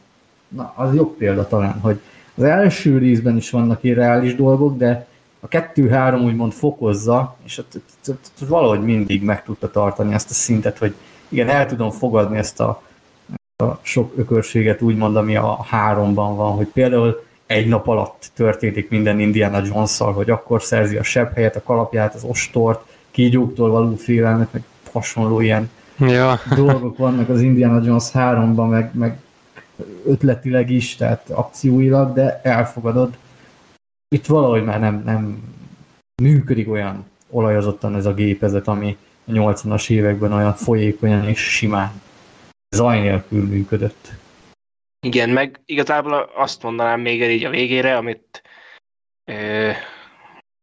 Na, az jobb példa talán, hogy az első részben is vannak irreális dolgok, de a kettő-három úgymond fokozza, és ott, ott, ott, ott valahogy mindig meg tudta tartani ezt a szintet, hogy igen, el tudom fogadni ezt a a sok ökörséget úgymond, ami a háromban van, hogy például egy nap alatt történik minden Indiana jones hogy akkor szerzi a sebb helyet, a kalapját, az ostort, kígyóktól való félelmet, meg hasonló ilyen ja. dolgok vannak az Indiana Jones 3-ban, meg, meg ötletileg is, tehát akcióilag, de elfogadod. Itt valahogy már nem, nem működik olyan olajozottan ez a gépezet, ami a 80-as években olyan folyékonyan és simán zaj nélkül működött. Igen, meg igazából azt mondanám még így a végére, amit ö,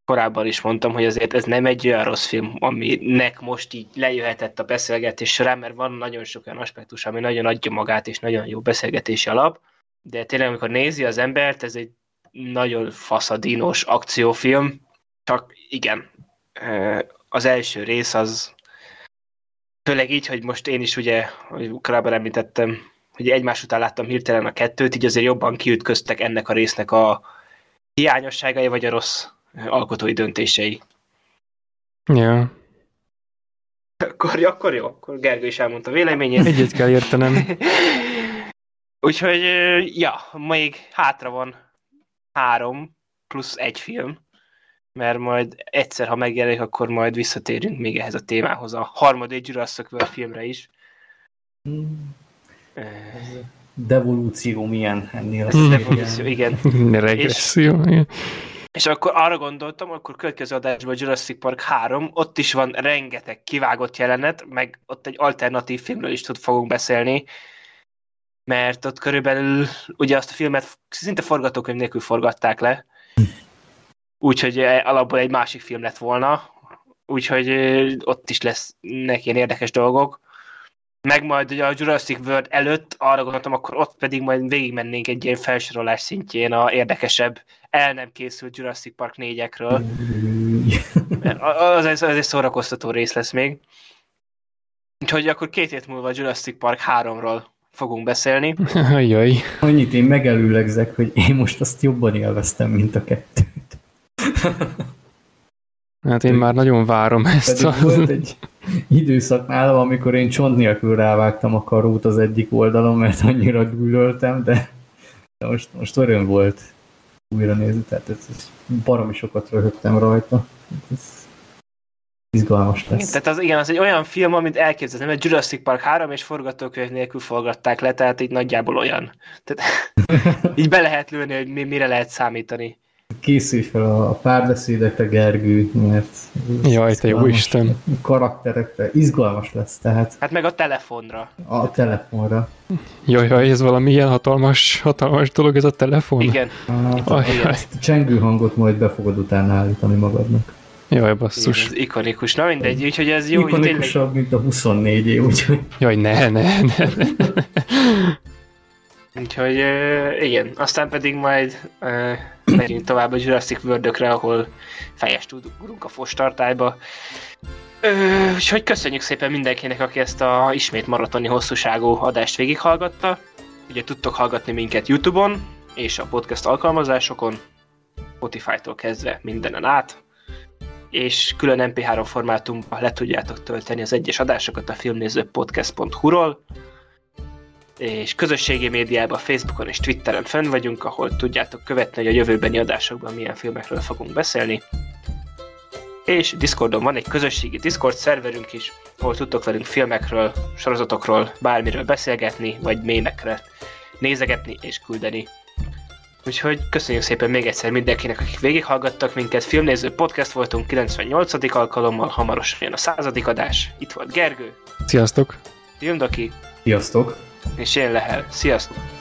korábban is mondtam, hogy azért ez nem egy olyan rossz film, aminek most így lejöhetett a beszélgetés során, mert van nagyon sok olyan aspektus, ami nagyon adja magát, és nagyon jó beszélgetési alap, de tényleg, amikor nézi az embert, ez egy nagyon faszadinos akciófilm, csak igen, az első rész az Főleg így, hogy most én is ugye, hogy korábban említettem, hogy egymás után láttam hirtelen a kettőt, így azért jobban kiütköztek ennek a résznek a hiányosságai, vagy a rossz alkotói döntései. Ja. Akkor, akkor jó, akkor Gergő is elmondta véleményét. Egyet kell értenem. Úgyhogy, ja, még hátra van három plusz egy film mert majd egyszer, ha megjelenik, akkor majd visszatérünk még ehhez a témához, a harmadik Jurassic World filmre is. Hmm. Devolúció milyen ennél a Devolúció, igen. Regresszió, és, igen. És akkor arra gondoltam, akkor következő adásban a Jurassic Park 3, ott is van rengeteg kivágott jelenet, meg ott egy alternatív filmről is tud fogunk beszélni, mert ott körülbelül ugye azt a filmet szinte forgatókönyv nélkül forgatták le, úgyhogy eh, alapból egy másik film lett volna, úgyhogy eh, ott is lesz neki ilyen érdekes dolgok. Meg majd ugye a Jurassic World előtt arra gondoltam, akkor ott pedig majd végigmennénk egy ilyen felsorolás szintjén a érdekesebb, el nem készült Jurassic Park 4-ekről. Az, az, az egy szórakoztató rész lesz még. Úgyhogy akkor két hét múlva a Jurassic Park 3-ról fogunk beszélni. Jaj. Annyit én megelőlegzek, hogy én most azt jobban élveztem, mint a kettő. Hát én már nagyon várom ezt. Pedig volt egy időszak nálam, amikor én csont nélkül rávágtam a karót az egyik oldalon, mert annyira gyűlöltem, de, de most, most öröm volt újra nézni, tehát ez, ez baromi sokat röhögtem rajta. Ez izgalmas lesz. Igen, tehát az, igen, az egy olyan film, amit elképzelni, mert Jurassic Park 3 és forgatókönyv nélkül forgatták le, tehát így nagyjából olyan. Tehát, így be lehet lőni, hogy mire lehet számítani. Készülj fel a párbeszédekre, Gergő, mert... Jaj, te jó Isten! Karakterekre, izgalmas lesz, tehát... Hát meg a telefonra. A telefonra. Jaj, jaj, ez valami ilyen hatalmas, hatalmas dolog ez a telefon? Igen. Hát, a csengő hangot majd be fogod utána állítani magadnak. Jaj, basszus. Igen, ez ikonikus. Na mindegy, úgyhogy ez jó. Ikonikusabb, tényleg... mint a 24 é úgyhogy... Jaj, ne, ne, ne. Úgyhogy igen, aztán pedig majd megyünk tovább a Jurassic world ahol fejes tudunk a fostartályba. Úgyhogy köszönjük szépen mindenkinek, aki ezt a ismét maratoni hosszúságú adást végighallgatta. Ugye tudtok hallgatni minket Youtube-on és a podcast alkalmazásokon. Spotify-tól kezdve mindenen át, és külön MP3 formátumban le tudjátok tölteni az egyes adásokat a filmnézőpodcast.hu-ról, és közösségi médiában, Facebookon és Twitteren fönn vagyunk, ahol tudjátok követni, hogy a jövőbeni adásokban milyen filmekről fogunk beszélni. És Discordon van egy közösségi Discord szerverünk is, ahol tudtok velünk filmekről, sorozatokról, bármiről beszélgetni, vagy mémekre nézegetni és küldeni. Úgyhogy köszönjük szépen még egyszer mindenkinek, akik végighallgattak minket. Filmnéző podcast voltunk 98. alkalommal, hamarosan jön a századik adás. Itt volt Gergő. Sziasztok! Filmdoki. Sziasztok! És én Lehel. Sziasztok!